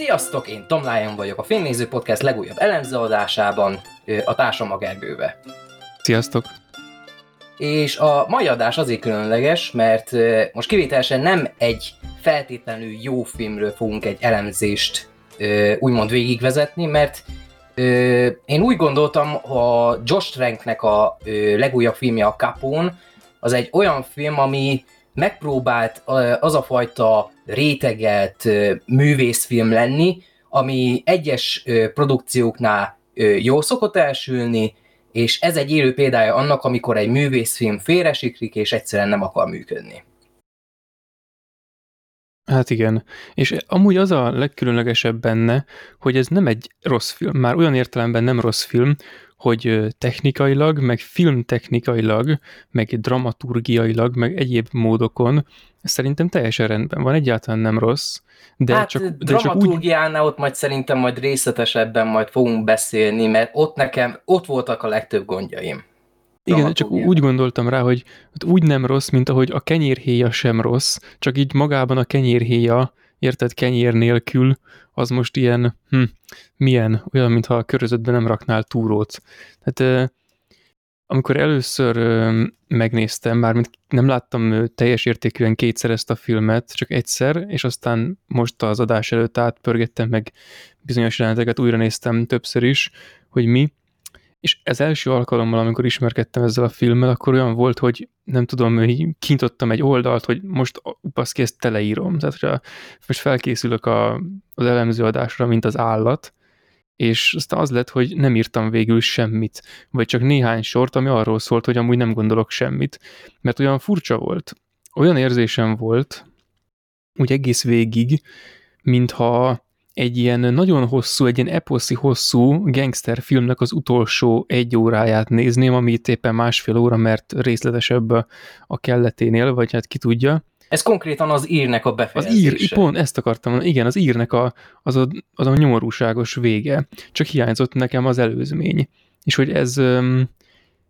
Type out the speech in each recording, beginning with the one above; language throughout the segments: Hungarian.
Sziasztok, én Tom Lyon vagyok, a Filmnéző Podcast legújabb elemző adásában, a társam a Gergőve. Sziasztok! És a mai adás azért különleges, mert most kivételesen nem egy feltétlenül jó filmről fogunk egy elemzést úgymond végigvezetni, mert én úgy gondoltam, a Josh Tranknek a legújabb filmje a Capone, az egy olyan film, ami megpróbált az a fajta rétegelt művészfilm lenni, ami egyes produkcióknál jó szokott elsülni, és ez egy élő példája annak, amikor egy művészfilm félresiklik, és egyszerűen nem akar működni. Hát igen, és amúgy az a legkülönlegesebb benne, hogy ez nem egy rossz film, már olyan értelemben nem rossz film, hogy technikailag, meg filmtechnikailag, meg dramaturgiailag, meg egyéb módokon szerintem teljesen rendben van, egyáltalán nem rossz. De hát csak, de dramaturgiánál csak úgy... ott majd szerintem majd részletesebben majd fogunk beszélni, mert ott nekem, ott voltak a legtöbb gondjaim. Igen, csak úgy gondoltam rá, hogy úgy nem rossz, mint ahogy a kenyérhéja sem rossz, csak így magában a kenyérhéja, érted, kenyér nélkül, az most ilyen, hm, milyen, olyan, mintha a körözötben nem raknál túrót. Tehát amikor először megnéztem, már mint nem láttam teljes értékűen kétszer ezt a filmet, csak egyszer, és aztán most az adás előtt átpörgettem meg bizonyos jeleneteket, újra néztem többször is, hogy mi, és ez első alkalommal, amikor ismerkedtem ezzel a filmmel, akkor olyan volt, hogy nem tudom, hogy kintottam egy oldalt, hogy most baszki, ezt teleírom. Tehát, hogyha most felkészülök a, az elemzőadásra, mint az állat, és aztán az lett, hogy nem írtam végül semmit, vagy csak néhány sort, ami arról szólt, hogy amúgy nem gondolok semmit. Mert olyan furcsa volt, olyan érzésem volt, úgy egész végig, mintha egy ilyen nagyon hosszú, egy ilyen eposzi hosszú gangster filmnek az utolsó egy óráját nézném, ami itt éppen másfél óra, mert részletesebb a kelleténél, vagy hát ki tudja. Ez konkrétan az írnek a befejezése. Az ír, pont ezt akartam mondani, igen, az írnek a, az, a, az a nyomorúságos vége, csak hiányzott nekem az előzmény. És hogy ez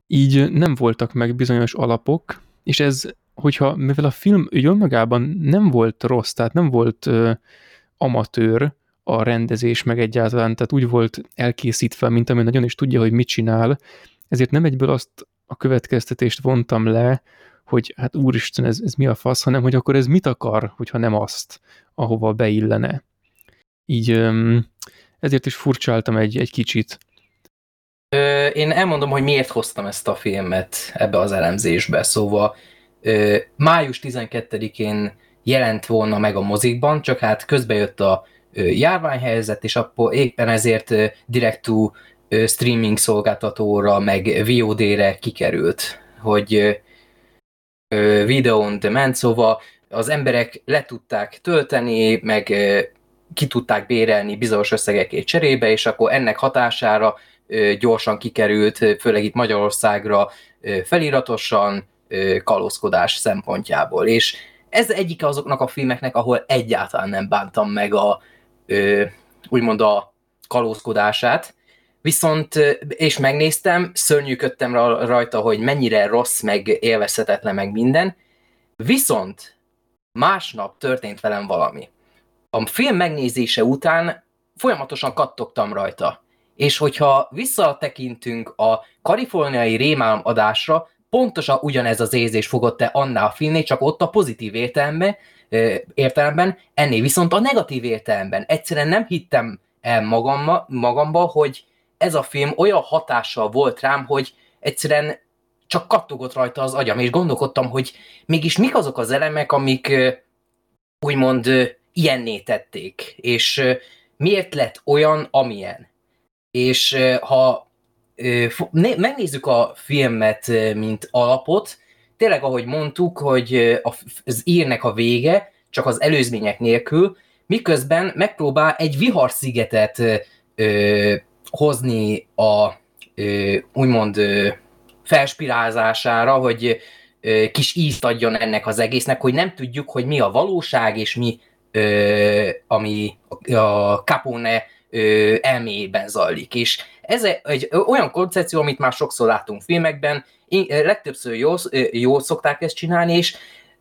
így nem voltak meg bizonyos alapok, és ez, hogyha, mivel a film önmagában nem volt rossz, tehát nem volt uh, amatőr, a rendezés meg egyáltalán, tehát úgy volt elkészítve, mint ami nagyon is tudja, hogy mit csinál, ezért nem egyből azt a következtetést vontam le, hogy hát úristen, ez, ez mi a fasz, hanem hogy akkor ez mit akar, hogyha nem azt, ahova beillene. Így ezért is furcsáltam egy, egy kicsit. Ö, én elmondom, hogy miért hoztam ezt a filmet ebbe az elemzésbe. Szóval ö, május 12-én jelent volna meg a mozikban, csak hát közbe jött a járványhelyzet, és akkor éppen ezért direkt to streaming szolgáltatóra, meg VOD-re kikerült, hogy video on demand, szóval az emberek le tudták tölteni, meg ki tudták bérelni bizonyos összegekét cserébe, és akkor ennek hatására gyorsan kikerült, főleg itt Magyarországra feliratosan kalózkodás szempontjából. És ez egyik azoknak a filmeknek, ahol egyáltalán nem bántam meg a, úgymond a kalózkodását, viszont, és megnéztem, szörnyűködtem rajta, hogy mennyire rossz, meg élvezhetetlen, meg minden, viszont másnap történt velem valami. A film megnézése után folyamatosan kattogtam rajta. És hogyha visszatekintünk a kaliforniai rémálom adásra, pontosan ugyanez az érzés fogott te annál a filmnél, csak ott a pozitív értelemben, értelemben, ennél viszont a negatív értelemben. Egyszerűen nem hittem el magamba, magamba, hogy ez a film olyan hatással volt rám, hogy egyszerűen csak kattogott rajta az agyam, és gondolkodtam, hogy mégis mik azok az elemek, amik úgymond ilyenné tették, és miért lett olyan, amilyen. És ha megnézzük a filmet, mint alapot, tényleg, ahogy mondtuk, hogy az írnek a vége, csak az előzmények nélkül, miközben megpróbál egy viharszigetet ö, hozni a ö, úgymond ö, felspirálzására, hogy ö, kis ízt adjon ennek az egésznek, hogy nem tudjuk, hogy mi a valóság, és mi ö, ami a Capone ö, elméjében zajlik. És ez egy olyan koncepció, amit már sokszor látunk filmekben, én, legtöbbször jól, jól szokták ezt csinálni, és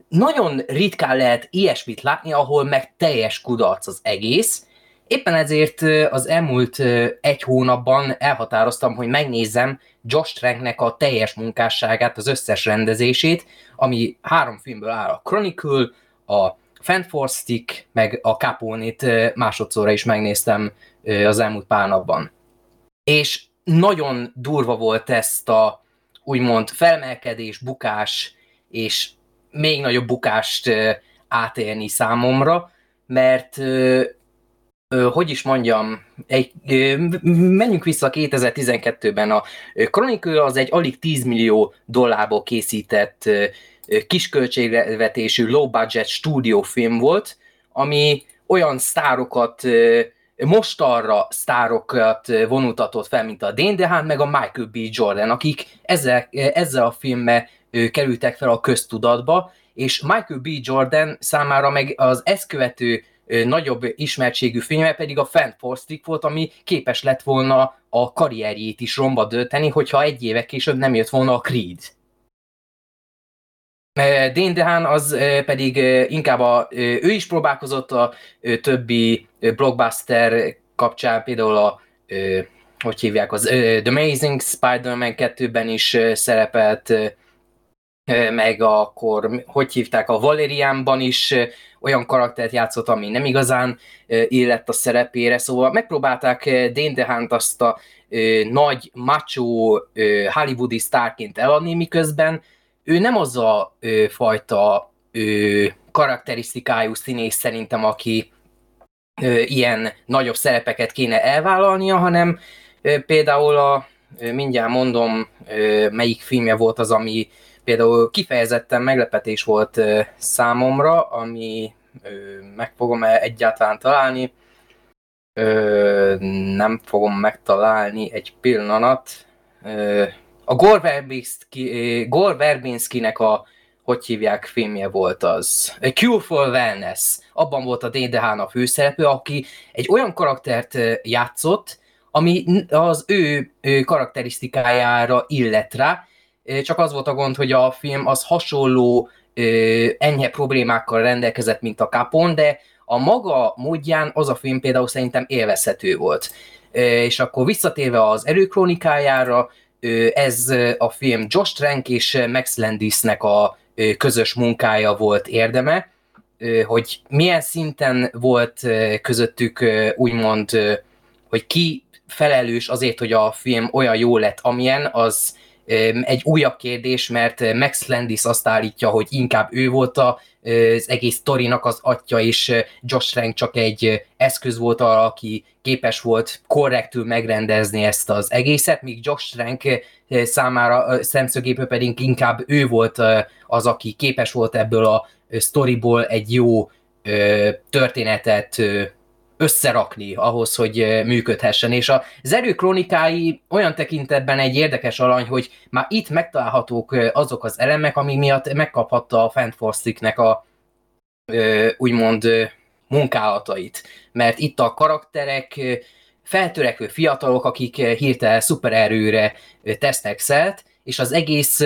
nagyon ritkán lehet ilyesmit látni, ahol meg teljes kudarc az egész, Éppen ezért az elmúlt egy hónapban elhatároztam, hogy megnézem Josh Tranknek a teljes munkásságát, az összes rendezését, ami három filmből áll. A Chronicle, a Fan for Stick, meg a Capone-t másodszorra is megnéztem az elmúlt pár napban. És nagyon durva volt ezt a úgymond felmelkedés, bukás, és még nagyobb bukást átélni számomra, mert hogy is mondjam, egy, menjünk vissza 2012-ben, a Chronicle az egy alig 10 millió dollárból készített kisköltségvetésű low budget stúdiófilm volt, ami olyan sztárokat, most arra sztárokat vonultatott fel, mint a Dane DeHaan, meg a Michael B. Jordan, akik ezzel, ezzel a filmmel kerültek fel a köztudatba, és Michael B. Jordan számára meg az ezt követő nagyobb ismertségű filmje pedig a Fan Stick volt, ami képes lett volna a karrierjét is romba dölteni, hogyha egy éve később nem jött volna a Creed. Dane DeHaan az pedig inkább a, ő is próbálkozott a többi blockbuster kapcsán, például a hogy hívják, az The Amazing Spider-Man 2-ben is szerepelt, meg akkor, hogy hívták, a Valerianban is olyan karaktert játszott, ami nem igazán illett a szerepére, szóval megpróbálták Dane DeHaan-t azt a nagy, macho hollywoodi sztárként eladni, miközben ő nem az a fajta karakterisztikájú színész szerintem, aki ilyen nagyobb szerepeket kéne elvállalnia, hanem például a, mindjárt mondom, melyik filmje volt az, ami például kifejezetten meglepetés volt számomra, ami meg fogom -e egyáltalán találni. Nem fogom megtalálni egy pillanat. A Verbinski, Gore Verbinskinek a hogy hívják filmje volt az. A Cure for Wellness. Abban volt a DDH a főszereplő, aki egy olyan karaktert játszott, ami az ő, ő karakterisztikájára illet rá, csak az volt a gond, hogy a film az hasonló enyhe problémákkal rendelkezett, mint a Capone, de a maga módján az a film például szerintem élvezhető volt. És akkor visszatérve az erőkronikájára, ez a film Josh Trank és Max Landisnek a közös munkája volt érdeme, hogy milyen szinten volt közöttük úgymond, hogy ki felelős azért, hogy a film olyan jó lett, amilyen, az egy újabb kérdés, mert Max Landis azt állítja, hogy inkább ő volt a, az egész sztorinak az atya, és Josh Trank csak egy eszköz volt arra, aki képes volt korrektül megrendezni ezt az egészet, míg Josh Trank számára szemszögéből pedig inkább ő volt az, aki képes volt ebből a sztoriból egy jó történetet összerakni ahhoz, hogy működhessen. És az erő kronikái olyan tekintetben egy érdekes alany, hogy már itt megtalálhatók azok az elemek, ami miatt megkaphatta a Fantasticnek a úgymond munkálatait. Mert itt a karakterek feltörekvő fiatalok, akik hirtelen szupererőre tesznek szert, és az egész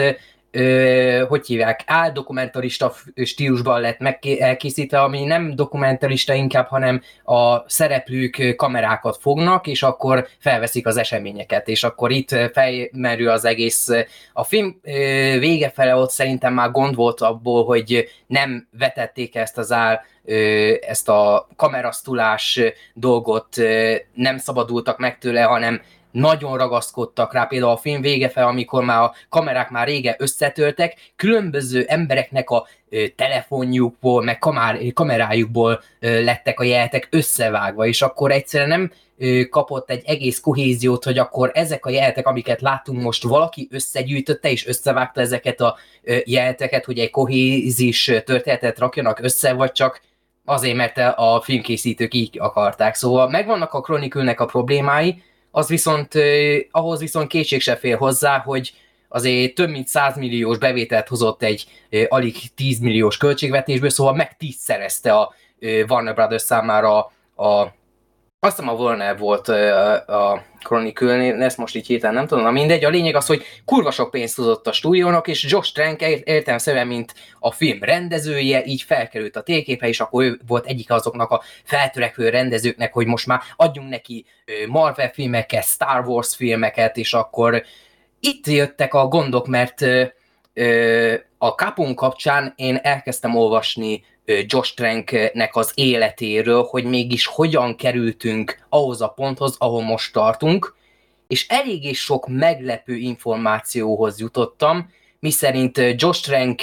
ö, hogy hívják, áldokumentarista stílusban lett meg elkészítve, ami nem dokumentarista inkább, hanem a szereplők kamerákat fognak, és akkor felveszik az eseményeket, és akkor itt felmerül az egész. A film vége fele ott szerintem már gond volt abból, hogy nem vetették ezt az áll ezt a kamerasztulás dolgot nem szabadultak meg tőle, hanem nagyon ragaszkodtak rá, például a film vége fel, amikor már a kamerák már rége összetöltek, különböző embereknek a telefonjukból, meg kamerájukból lettek a jeltek összevágva, és akkor egyszerűen nem kapott egy egész kohéziót, hogy akkor ezek a jeltek, amiket látunk most, valaki összegyűjtötte és összevágta ezeket a jelteket, hogy egy kohézis történetet rakjanak össze, vagy csak azért, mert a filmkészítők így akarták. Szóval megvannak a Chronicle-nek a problémái, az viszont, ahhoz viszont kétség se fér hozzá, hogy azért több mint 100 milliós bevételt hozott egy alig 10 milliós költségvetésből, szóval meg tízszerezte a Warner Brothers számára a azt hiszem a Warner volt a, a Chronicle, ezt most így hirtelen nem tudom, mindegy, a lényeg az, hogy kurva sok pénzt tudott a stúdiónak, és Josh Trank értem szemben, mint a film rendezője, így felkerült a térképre, és akkor ő volt egyik azoknak a feltörekvő rendezőknek, hogy most már adjunk neki Marvel filmeket, Star Wars filmeket, és akkor itt jöttek a gondok, mert a Capon kapcsán én elkezdtem olvasni Josh Tranknek az életéről, hogy mégis hogyan kerültünk ahhoz a ponthoz, ahol most tartunk, és eléggé sok meglepő információhoz jutottam, miszerint Josh Trank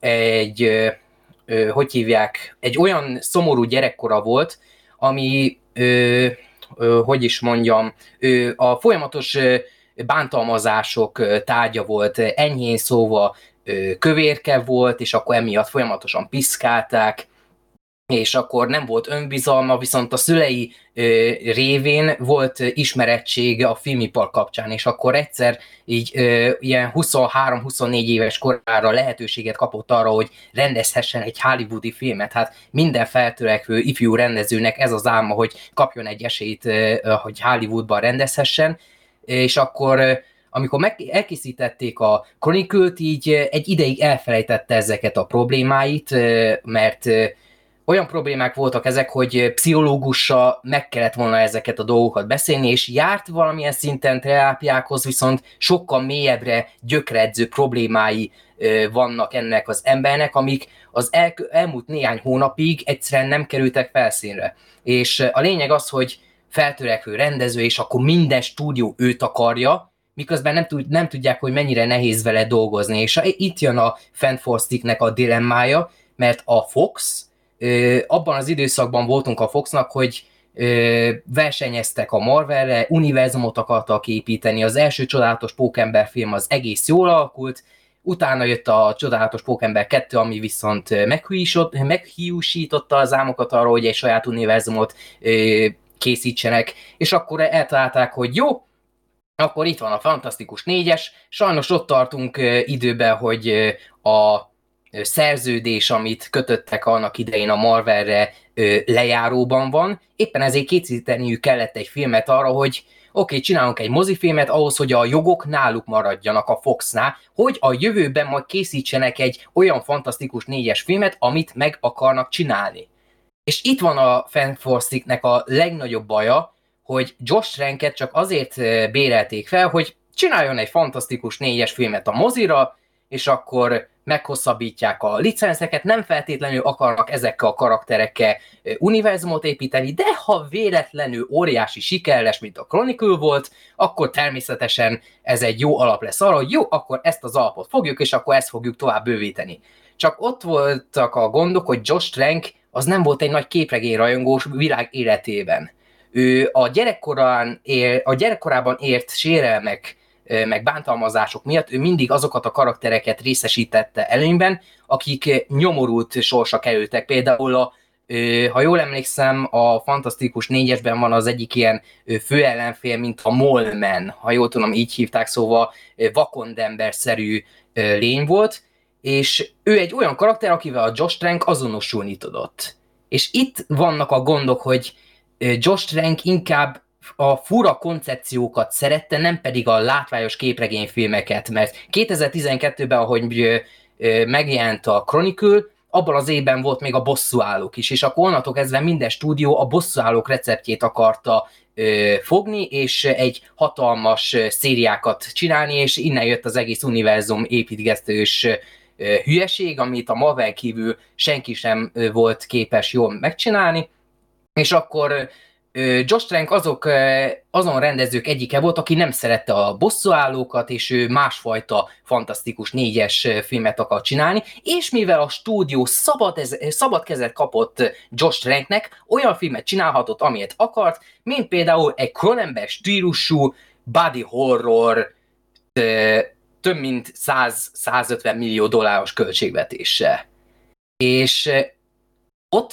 egy, hogy hívják, egy olyan szomorú gyerekkora volt, ami, hogy is mondjam, a folyamatos bántalmazások tárgya volt, enyhén szóval kövérke volt, és akkor emiatt folyamatosan piszkálták, és akkor nem volt önbizalma, viszont a szülei ö, révén volt ismerettsége a filmipar kapcsán, és akkor egyszer így ö, ilyen 23-24 éves korára lehetőséget kapott arra, hogy rendezhessen egy hollywoodi filmet. Hát minden feltörekvő ifjú rendezőnek ez az álma, hogy kapjon egy esélyt, ö, hogy Hollywoodban rendezhessen, és akkor amikor meg, elkészítették a chronicle így egy ideig elfelejtette ezeket a problémáit, mert olyan problémák voltak ezek, hogy pszichológussal meg kellett volna ezeket a dolgokat beszélni, és járt valamilyen szinten terápiákhoz, viszont sokkal mélyebbre gyökredző problémái vannak ennek az embernek, amik az el, elmúlt néhány hónapig egyszerűen nem kerültek felszínre. És a lényeg az, hogy feltörekvő rendező, és akkor minden stúdió őt akarja, miközben nem, tud, nem tudják, hogy mennyire nehéz vele dolgozni. És itt jön a Fanforstiknek a dilemmája, mert a Fox, abban az időszakban voltunk a Foxnak, hogy versenyeztek a Marvelre, univerzumot akartak építeni, az első csodálatos Pókember film az egész jól alakult, utána jött a csodálatos Pókember 2, ami viszont meghiúsította az álmokat arra, hogy egy saját univerzumot készítsenek, és akkor eltalálták, hogy jó, akkor itt van a Fantasztikus négyes, sajnos ott tartunk időben, hogy a szerződés, amit kötöttek annak idején a Marvelre lejáróban van, éppen ezért készíteniük kellett egy filmet arra, hogy oké, okay, csinálunk egy mozifilmet ahhoz, hogy a jogok náluk maradjanak a Foxnál, hogy a jövőben majd készítsenek egy olyan fantasztikus négyes filmet, amit meg akarnak csinálni. És itt van a Fanforstiknek a legnagyobb baja, hogy Josh Tranket csak azért bérelték fel, hogy csináljon egy fantasztikus négyes filmet a mozira, és akkor meghosszabbítják a licenszeket, nem feltétlenül akarnak ezekkel a karakterekkel univerzumot építeni, de ha véletlenül óriási siker mint a Chronicle volt, akkor természetesen ez egy jó alap lesz arra, hogy jó, akkor ezt az alapot fogjuk, és akkor ezt fogjuk tovább bővíteni. Csak ott voltak a gondok, hogy Josh Trank az nem volt egy nagy képregény rajongós világ életében. Ő a, gyerekkorán ér, a gyerekkorában ért sérelmek, meg bántalmazások miatt ő mindig azokat a karaktereket részesítette előnyben, akik nyomorult sorsa kerültek. Például a, ha jól emlékszem, a Fantasztikus négyesben van az egyik ilyen főellenfél, mint a Molman, ha jól tudom, így hívták, szóval vakondember-szerű lény volt, és ő egy olyan karakter, akivel a Josh Trank azonosulni tudott. És itt vannak a gondok, hogy Josh Trank inkább a fura koncepciókat szerette, nem pedig a látványos képregényfilmeket, mert 2012-ben, ahogy megjelent a Chronicle, abban az évben volt még a bosszúállók is, és akkor onnantól kezdve minden stúdió a bosszúállók receptjét akarta ö, fogni, és egy hatalmas szériákat csinálni, és innen jött az egész univerzum építgesztős hülyeség, amit a Marvel kívül senki sem volt képes jól megcsinálni, és akkor Josh Trank azok, azon rendezők egyike volt, aki nem szerette a bosszúállókat, és ő másfajta fantasztikus négyes filmet akar csinálni, és mivel a stúdió szabad, ez, szabad kezet kapott Josh Tranknek, olyan filmet csinálhatott, amilyet akart, mint például egy Cronenberg stílusú body horror több mint 100-150 millió dolláros költségvetéssel. És ott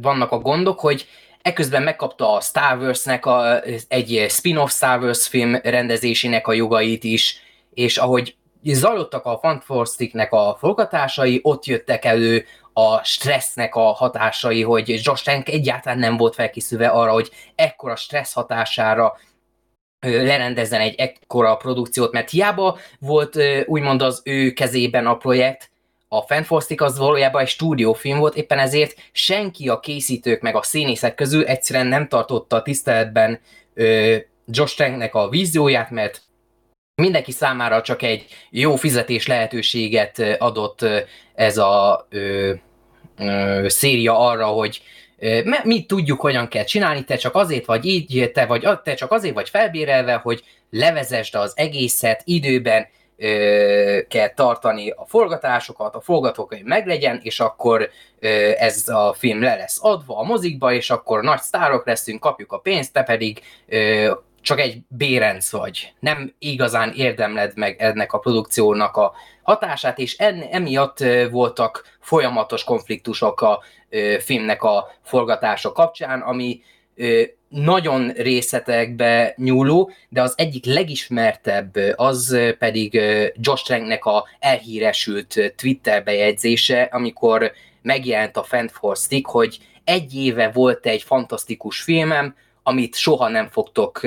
vannak a gondok, hogy Ekközben megkapta a Star Wars-nek a, egy spin-off Star Wars film rendezésének a jogait is, és ahogy zajlottak a Fantasticnek a forgatásai, ott jöttek elő a stressznek a hatásai, hogy Josh Trank egyáltalán nem volt felkészülve arra, hogy ekkora stressz hatására lerendezzen egy ekkora produkciót, mert hiába volt úgymond az ő kezében a projekt, a Fantastic az valójában egy stúdiófilm volt, éppen ezért senki a készítők meg a színészek közül egyszerűen nem tartotta tiszteletben Josh Tranknek a vízióját, mert mindenki számára csak egy jó fizetés lehetőséget adott ez a ö, ö, széria arra, hogy mi tudjuk, hogyan kell csinálni, te csak azért vagy így, te, vagy, te csak azért vagy felbérelve, hogy levezesd az egészet időben, ö, kell tartani a forgatásokat, a forgatókönyv meglegyen, és akkor ö, ez a film le lesz adva a mozikba, és akkor nagy sztárok leszünk, kapjuk a pénzt, te pedig ö, csak egy bérenc vagy. Nem igazán érdemled meg ennek a produkciónak a hatását, és en, emiatt voltak folyamatos konfliktusok a ö, filmnek a forgatása kapcsán, ami ö, nagyon részletekbe nyúló, de az egyik legismertebb az pedig Josh Tranknek a elhíresült Twitter bejegyzése, amikor megjelent a Fantastic, hogy egy éve volt egy fantasztikus filmem, amit soha nem fogtok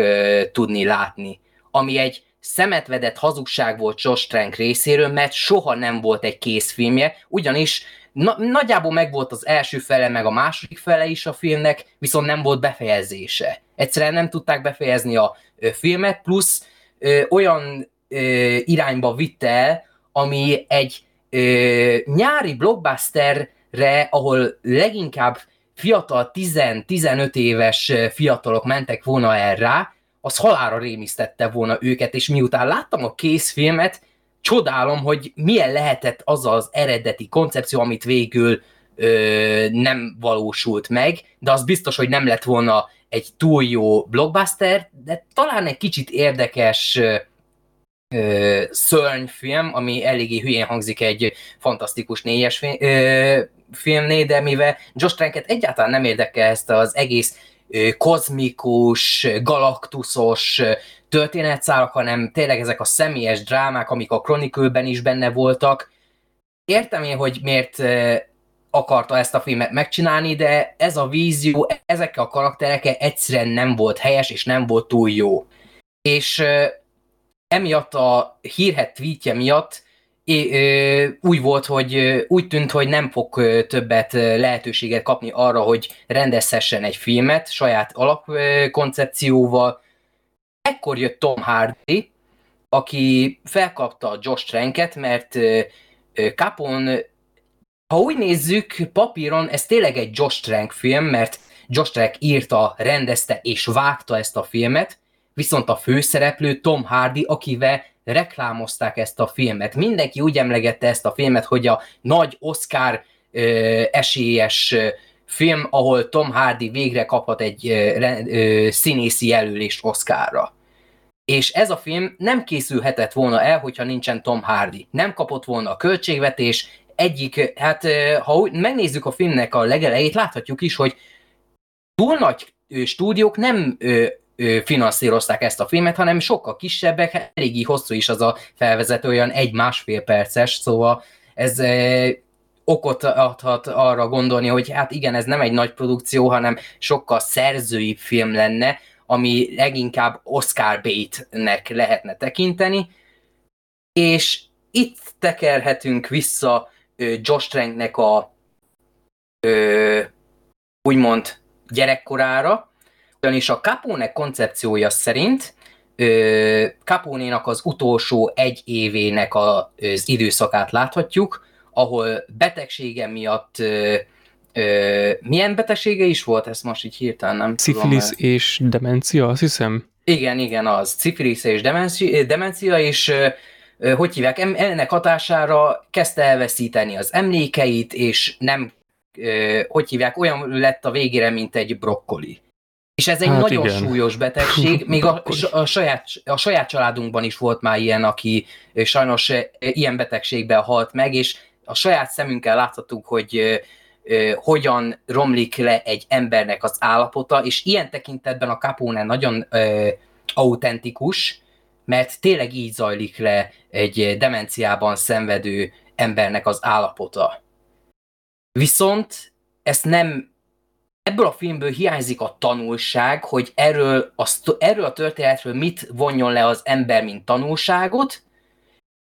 tudni látni. Ami egy szemetvedett hazugság volt Josh Trank részéről, mert soha nem volt egy készfilmje, ugyanis na, nagyjából megvolt az első fele, meg a második fele is a filmnek, viszont nem volt befejezése. Egyszerűen nem tudták befejezni a ö, filmet, plusz ö, olyan ö, irányba vitte el, ami egy ö, nyári blockbusterre, ahol leginkább fiatal 10-15 éves fiatalok mentek volna el rá, az halára rémisztette volna őket, és miután láttam a készfilmet, csodálom, hogy milyen lehetett az az eredeti koncepció, amit végül ö, nem valósult meg, de az biztos, hogy nem lett volna egy túl jó blockbuster, de talán egy kicsit érdekes ö, szörnyfilm, ami eléggé hülyén hangzik egy fantasztikus négyes film, ö, filmné, de mivel Josh Tranket egyáltalán nem érdekel ezt az egész ö, kozmikus, galaktuszos történetszálak, hanem tényleg ezek a személyes drámák, amik a Chronicle-ben is benne voltak. Értem én, hogy miért akarta ezt a filmet megcsinálni, de ez a vízió ezekkel a karakterekkel egyszerűen nem volt helyes, és nem volt túl jó. És emiatt a hírhet tweetje miatt úgy volt, hogy úgy tűnt, hogy nem fog többet lehetőséget kapni arra, hogy rendezhessen egy filmet saját alapkoncepcióval, ekkor jött Tom Hardy, aki felkapta a Josh Tranket, mert Capon, ha úgy nézzük, papíron ez tényleg egy Josh Trank film, mert Josh Trank írta, rendezte és vágta ezt a filmet, viszont a főszereplő Tom Hardy, akivel reklámozták ezt a filmet. Mindenki úgy emlegette ezt a filmet, hogy a nagy Oscar ö, esélyes film, ahol Tom Hardy végre kaphat egy színészi jelölést Oscarra. És ez a film nem készülhetett volna el, hogyha nincsen Tom Hardy. Nem kapott volna a költségvetés, egyik, hát ha megnézzük a filmnek a legelejét, láthatjuk is, hogy túl nagy stúdiók nem finanszírozták ezt a filmet, hanem sokkal kisebbek, eléggé hosszú is az a felvezető, olyan egy-másfél perces, szóval ez okot adhat arra gondolni, hogy hát igen, ez nem egy nagy produkció, hanem sokkal szerzői film lenne, ami leginkább Oscar bait-nek lehetne tekinteni, és itt tekerhetünk vissza Josh Tranknek a ö, úgymond gyerekkorára, ugyanis a Capone koncepciója szerint Capone-nak az utolsó egy évének az időszakát láthatjuk, ahol betegsége miatt Ö, milyen betegsége is volt? Ezt most így hirtelen nem Cifilis tudom. és demencia, azt hiszem? Igen, igen, az. Cifilis és demencia, demencia és ö, hogy hívják, ennek hatására kezdte elveszíteni az emlékeit, és nem, ö, hogy hívják, olyan lett a végére, mint egy brokkoli. És ez egy hát nagyon igen. súlyos betegség, még a, a, saját, a saját családunkban is volt már ilyen, aki sajnos ilyen betegségben halt meg, és a saját szemünkkel láthatunk, hogy hogyan romlik le egy embernek az állapota, és ilyen tekintetben a Capone nagyon ö, autentikus, mert tényleg így zajlik le egy demenciában szenvedő embernek az állapota. Viszont ezt nem ebből a filmből hiányzik a tanulság, hogy erről a, erről a történetről mit vonjon le az ember, mint tanulságot,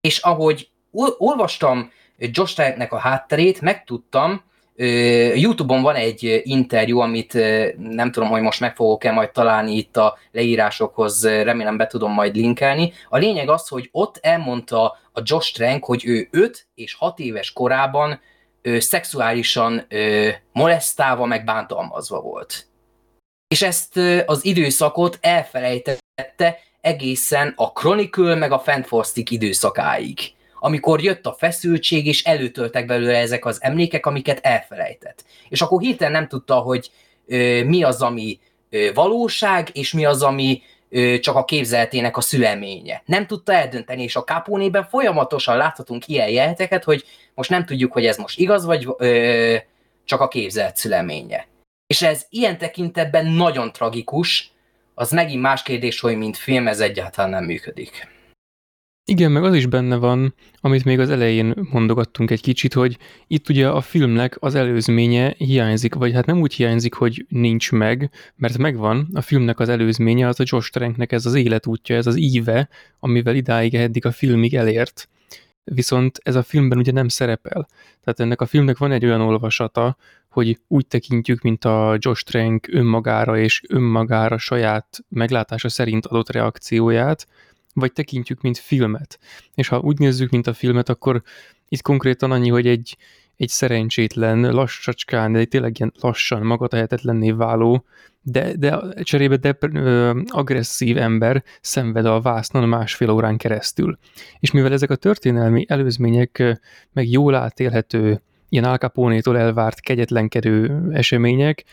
és ahogy olvastam Josh Tranknek a hátterét, megtudtam, Youtube-on van egy interjú, amit nem tudom, hogy most meg fogok-e majd találni itt a leírásokhoz, remélem be tudom majd linkelni. A lényeg az, hogy ott elmondta a Josh Trank, hogy ő 5 és 6 éves korában szexuálisan molesztálva, meg bántalmazva volt. És ezt az időszakot elfelejtette egészen a Chronicle meg a Fantastic időszakáig amikor jött a feszültség, és előtöltek belőle ezek az emlékek, amiket elfelejtett. És akkor hirtelen nem tudta, hogy ö, mi az, ami ö, valóság, és mi az, ami ö, csak a képzeltének a szüleménye. Nem tudta eldönteni, és a Capone-ben folyamatosan láthatunk ilyen jelteket, hogy most nem tudjuk, hogy ez most igaz, vagy ö, csak a képzelt szüleménye. És ez ilyen tekintetben nagyon tragikus, az megint más kérdés, hogy mint film ez egyáltalán nem működik. Igen, meg az is benne van, amit még az elején mondogattunk egy kicsit, hogy itt ugye a filmnek az előzménye hiányzik, vagy hát nem úgy hiányzik, hogy nincs meg, mert megvan, a filmnek az előzménye, az a Josh Tranknek ez az életútja, ez az íve, amivel idáig eddig a filmig elért. Viszont ez a filmben ugye nem szerepel. Tehát ennek a filmnek van egy olyan olvasata, hogy úgy tekintjük, mint a Josh Trank önmagára és önmagára saját meglátása szerint adott reakcióját, vagy tekintjük, mint filmet. És ha úgy nézzük, mint a filmet, akkor itt konkrétan annyi, hogy egy, egy szerencsétlen, lassacskán, de tényleg ilyen lassan, magatehetetlenné váló, de, de cserébe de, ö, agresszív ember szenved a vásznon másfél órán keresztül. És mivel ezek a történelmi előzmények meg jól átélhető, ilyen Al Capone-tól elvárt kegyetlenkedő események,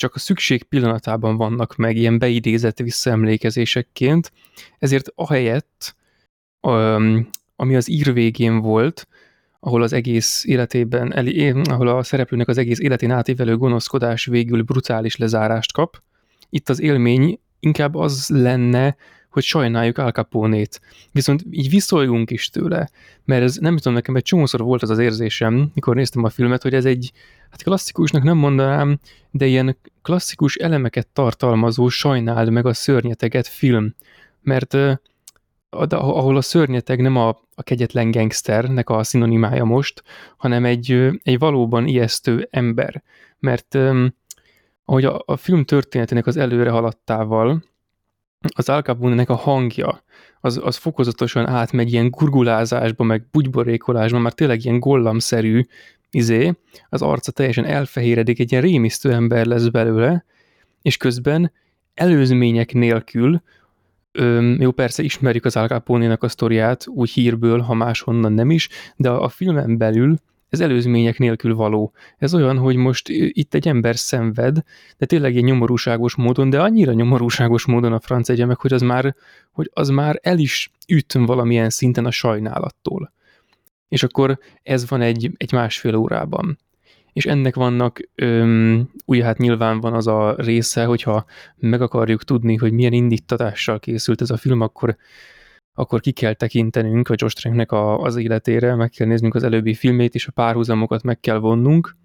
csak a szükség pillanatában vannak meg ilyen beidézett visszaemlékezésekként, ezért ahelyett, ami az ír végén volt, ahol az egész életében, ahol a szereplőnek az egész életén átívelő gonoszkodás végül brutális lezárást kap, itt az élmény inkább az lenne, hogy sajnáljuk Al Capone-t. Viszont így viszoljunk is tőle, mert ez nem tudom, nekem egy csomószor volt az az érzésem, mikor néztem a filmet, hogy ez egy, hát klasszikusnak nem mondanám, de ilyen klasszikus elemeket tartalmazó sajnáld meg a szörnyeteget film. Mert ahol a szörnyeteg nem a, a kegyetlen gangsternek a szinonimája most, hanem egy, egy valóban ijesztő ember. Mert ahogy a, a film történetének az előre haladtával, az Al Capone-nek a hangja, az, az fokozatosan átmegy ilyen gurgulázásba, meg bugyborékolásba, már tényleg ilyen gollamszerű izé, az arca teljesen elfehéredik, egy ilyen rémisztő ember lesz belőle, és közben És akkor ez van egy, egy másfél órában. És ennek vannak, öm, ugye hát nyilván van az a része, hogyha meg akarjuk tudni, hogy milyen indítatással készült ez a film, akkor akkor ki kell tekintenünk a Josh Tranknek a, az életére, meg kell néznünk az előbbi filmét, és a párhuzamokat meg kell vonnunk.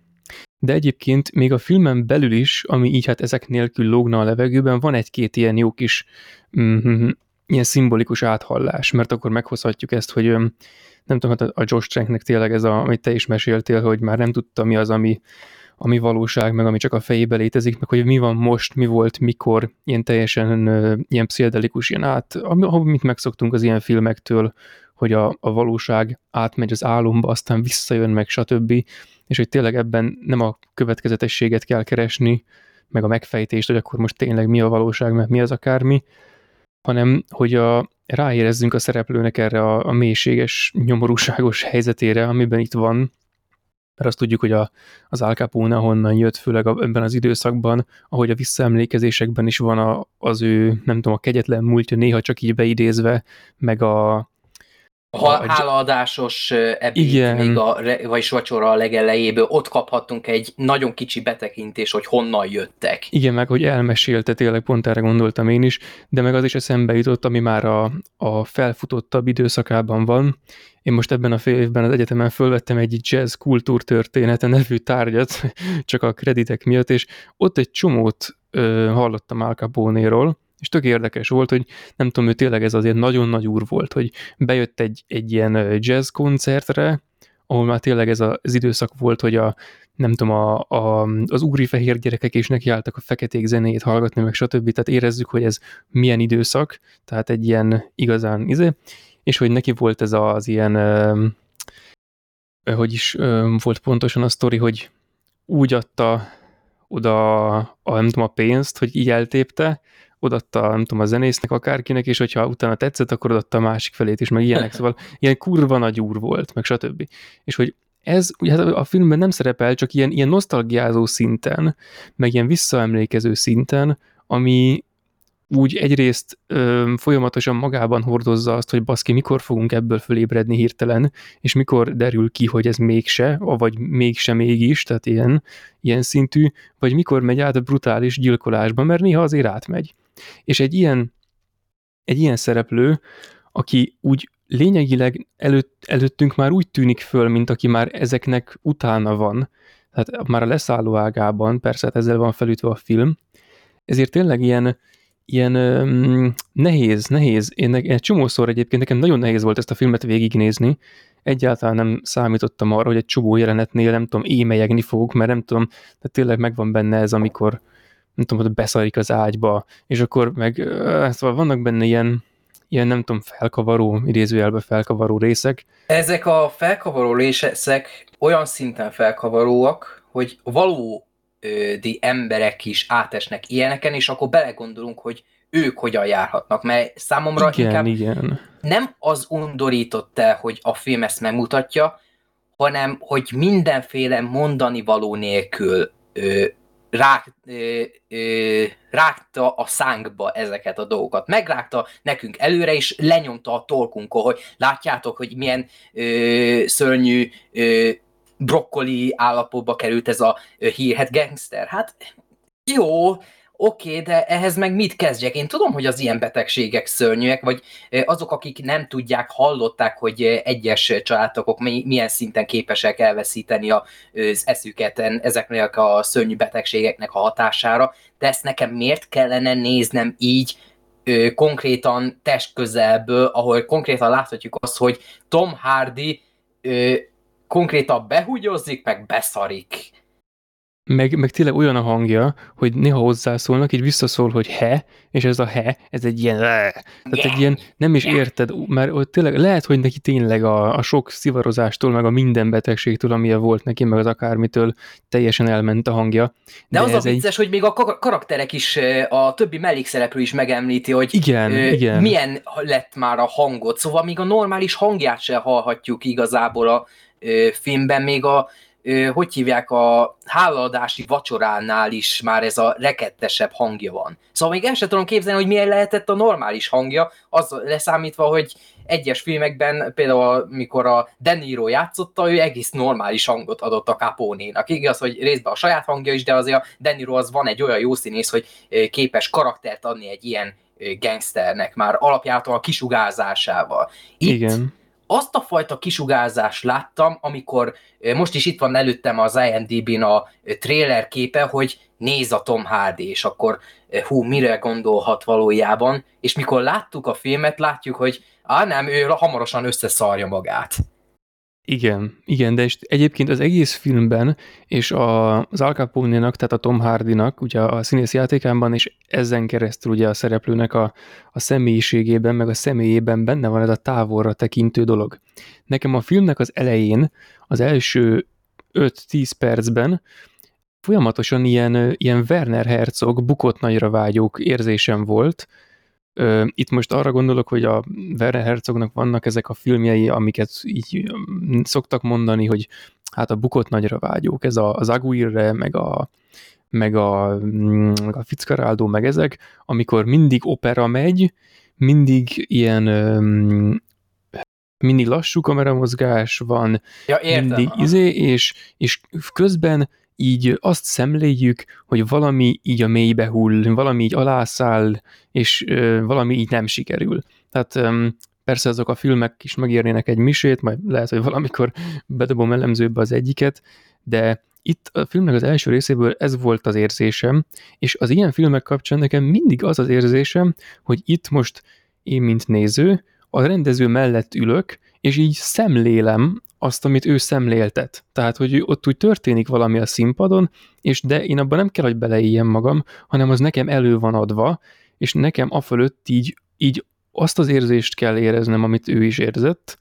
De egyébként még a filmen belül is, ami így hát ezek nélkül lógna a levegőben, van egy-két ilyen jó kis mm, ilyen szimbolikus áthallás, mert akkor meghozhatjuk ezt, hogy nem tudom, hát a Josh Tranknek tényleg ez, a, amit te is meséltél, hogy már nem tudta mi az, ami ami valóság, meg ami csak a fejébe létezik, meg hogy mi van most, mi volt, mikor, ilyen teljesen ilyen pszichedelikus, ilyen át, amit megszoktunk az ilyen filmektől, hogy a, a valóság átmegy az álomba, aztán visszajön meg, stb. És hogy tényleg ebben nem a következetességet kell keresni, meg a megfejtést, hogy akkor most tényleg mi a valóság, mert mi az akármi, hanem hogy a, ráérezzünk a szereplőnek erre a, a mélységes, nyomorúságos helyzetére, amiben itt van, mert azt tudjuk, hogy a, az Al Capone honnan jött, főleg a, ebben az időszakban, ahogy a visszaemlékezésekben is van a, az ő, nem tudom, a kegyetlen múltja néha csak így beidézve, meg a, a, a hálaadásos ebéd, igen. még a, vagy vacsora a legelejéből, ott kaphattunk egy nagyon kicsi betekintés, hogy honnan jöttek. Igen, meg hogy elmesélte, tényleg pont erre gondoltam én is, de meg az is eszembe jutott, ami már a, a felfutottabb időszakában van. Én most ebben a fél évben az egyetemen fölvettem egy jazz kultúrtörténete nevű tárgyat, csak a kreditek miatt, és ott egy csomót ö, hallottam Al Capone-ról, és tök érdekes volt, hogy nem tudom, ő tényleg ez azért nagyon nagy úr volt, hogy bejött egy, egy ilyen jazz koncertre, ahol már tényleg ez az időszak volt, hogy a, nem tudom, a, a, az úri fehér gyerekek is nekiálltak a feketék zenéjét hallgatni, meg stb. Tehát érezzük, hogy ez milyen időszak, tehát egy ilyen igazán izé, és hogy neki volt ez az ilyen, hogy is volt pontosan a sztori, hogy úgy adta oda a, nem tudom, a pénzt, hogy így eltépte, odatta, nem tudom, a zenésznek, akárkinek, és hogyha utána tetszett, akkor odatta a másik felét is, meg ilyenek, szóval ilyen kurva nagy úr volt, meg stb. És hogy ez ugye hát a filmben nem szerepel, csak ilyen, ilyen nosztalgiázó szinten, meg ilyen visszaemlékező szinten, ami úgy egyrészt ö, folyamatosan magában hordozza azt, hogy baszki, mikor fogunk ebből fölébredni hirtelen, és mikor derül ki, hogy ez mégse, vagy mégse mégis, tehát ilyen, ilyen szintű, vagy mikor megy át a brutális gyilkolásba, mert néha azért átmegy. És egy ilyen, egy ilyen szereplő, aki úgy lényegileg előtt, előttünk már úgy tűnik föl, mint aki már ezeknek utána van, tehát már a leszálló ágában, persze hát ezzel van felütve a film, ezért tényleg ilyen, ilyen um, nehéz, nehéz. Én egy csomószor egyébként nekem nagyon nehéz volt ezt a filmet végignézni. Egyáltalán nem számítottam arra, hogy egy csomó jelenetnél nem tudom, émelyegni fogok, mert nem tudom, de tényleg megvan benne ez, amikor nem tudom, hogy beszarik az ágyba, és akkor meg, szóval vannak benne ilyen, ilyen nem tudom, felkavaró, idézőjelben felkavaró részek. Ezek a felkavaró részek olyan szinten felkavaróak, hogy valódi emberek is átesnek ilyeneken, és akkor belegondolunk, hogy ők hogyan járhatnak, mert számomra igen, inkább igen. nem az undorított el, hogy a film ezt megmutatja, hanem hogy mindenféle mondani való nélkül ö, rá, ö, ö, rágta a szánkba ezeket a dolgokat. Megrágta nekünk előre, és lenyomta a torkunkon, hogy látjátok, hogy milyen ö, szörnyű ö, brokkoli állapotba került ez a hírhet gangster. Hát jó, Oké, okay, de ehhez meg mit kezdjek? Én tudom, hogy az ilyen betegségek szörnyűek, vagy azok, akik nem tudják, hallották, hogy egyes családokok milyen szinten képesek elveszíteni az eszüket ezeknek a szörnyű betegségeknek a hatására, de ezt nekem miért kellene néznem így konkrétan testközelből, ahol konkrétan láthatjuk azt, hogy Tom Hardy konkrétan behugyozik, meg beszarik meg, meg tényleg olyan a hangja, hogy néha hozzászólnak, így visszaszól, hogy he, és ez a he, ez egy ilyen, tehát egy ilyen, nem is érted, mert ott tényleg lehet, hogy neki tényleg a, a sok szivarozástól, meg a minden betegségtől, amilyen volt neki, meg az akármitől teljesen elment a hangja. De, de az a vicces, egy... hogy még a karakterek is, a többi mellékszereplő is megemlíti, hogy igen, ö, igen. milyen lett már a hangot, szóval még a normális hangját se hallhatjuk igazából a ö, filmben, még a hogy hívják, a hálaadási vacsoránál is már ez a rekettesebb hangja van. Szóval még el sem tudom képzelni, hogy milyen lehetett a normális hangja, az leszámítva, hogy egyes filmekben, például mikor a De Niro játszotta, ő egész normális hangot adott a Capone-nak. Igaz, hogy részben a saját hangja is, de azért a De Niro az van egy olyan jó színész, hogy képes karaktert adni egy ilyen gangsternek már alapjától a kisugázásával. Itt Igen azt a fajta kisugárzást láttam, amikor most is itt van előttem az IMDb-n a trailer képe, hogy néz a Tom Hardy, és akkor hú, mire gondolhat valójában, és mikor láttuk a filmet, látjuk, hogy á nem, ő hamarosan összeszarja magát. Igen, igen, de és egyébként az egész filmben, és a, az Al capone tehát a Tom Hardy-nak, ugye a színész játékában, és ezen keresztül ugye a szereplőnek a, a személyiségében, meg a személyében benne van ez a távolra tekintő dolog. Nekem a filmnek az elején, az első 5-10 percben folyamatosan ilyen, ilyen Werner Herzog bukott nagyra vágyók érzésem volt, itt most arra gondolok, hogy a Werner Herzognak vannak ezek a filmjei, amiket így szoktak mondani, hogy hát a bukott nagyra vágyók, ez a, az Aguirre, meg a, meg a, mm, a Fitzcarraldo, meg ezek, amikor mindig opera megy, mindig ilyen mindig lassú kameramozgás van, ja, értem, mindig izé, és, és közben így azt szemléljük, hogy valami így a mélybe hull, valami így alászáll, és ö, valami így nem sikerül. Tehát ö, persze azok a filmek is megérnének egy misét, majd lehet, hogy valamikor bedobom elemzőbe az egyiket, de itt a filmnek az első részéből ez volt az érzésem, és az ilyen filmek kapcsán nekem mindig az az érzésem, hogy itt most én, mint néző, a rendező mellett ülök, és így szemlélem azt, amit ő szemléltet. Tehát, hogy ott úgy történik valami a színpadon, és de én abban nem kell, hogy beleéljem magam, hanem az nekem elő van adva, és nekem a fölött így, így azt az érzést kell éreznem, amit ő is érzett,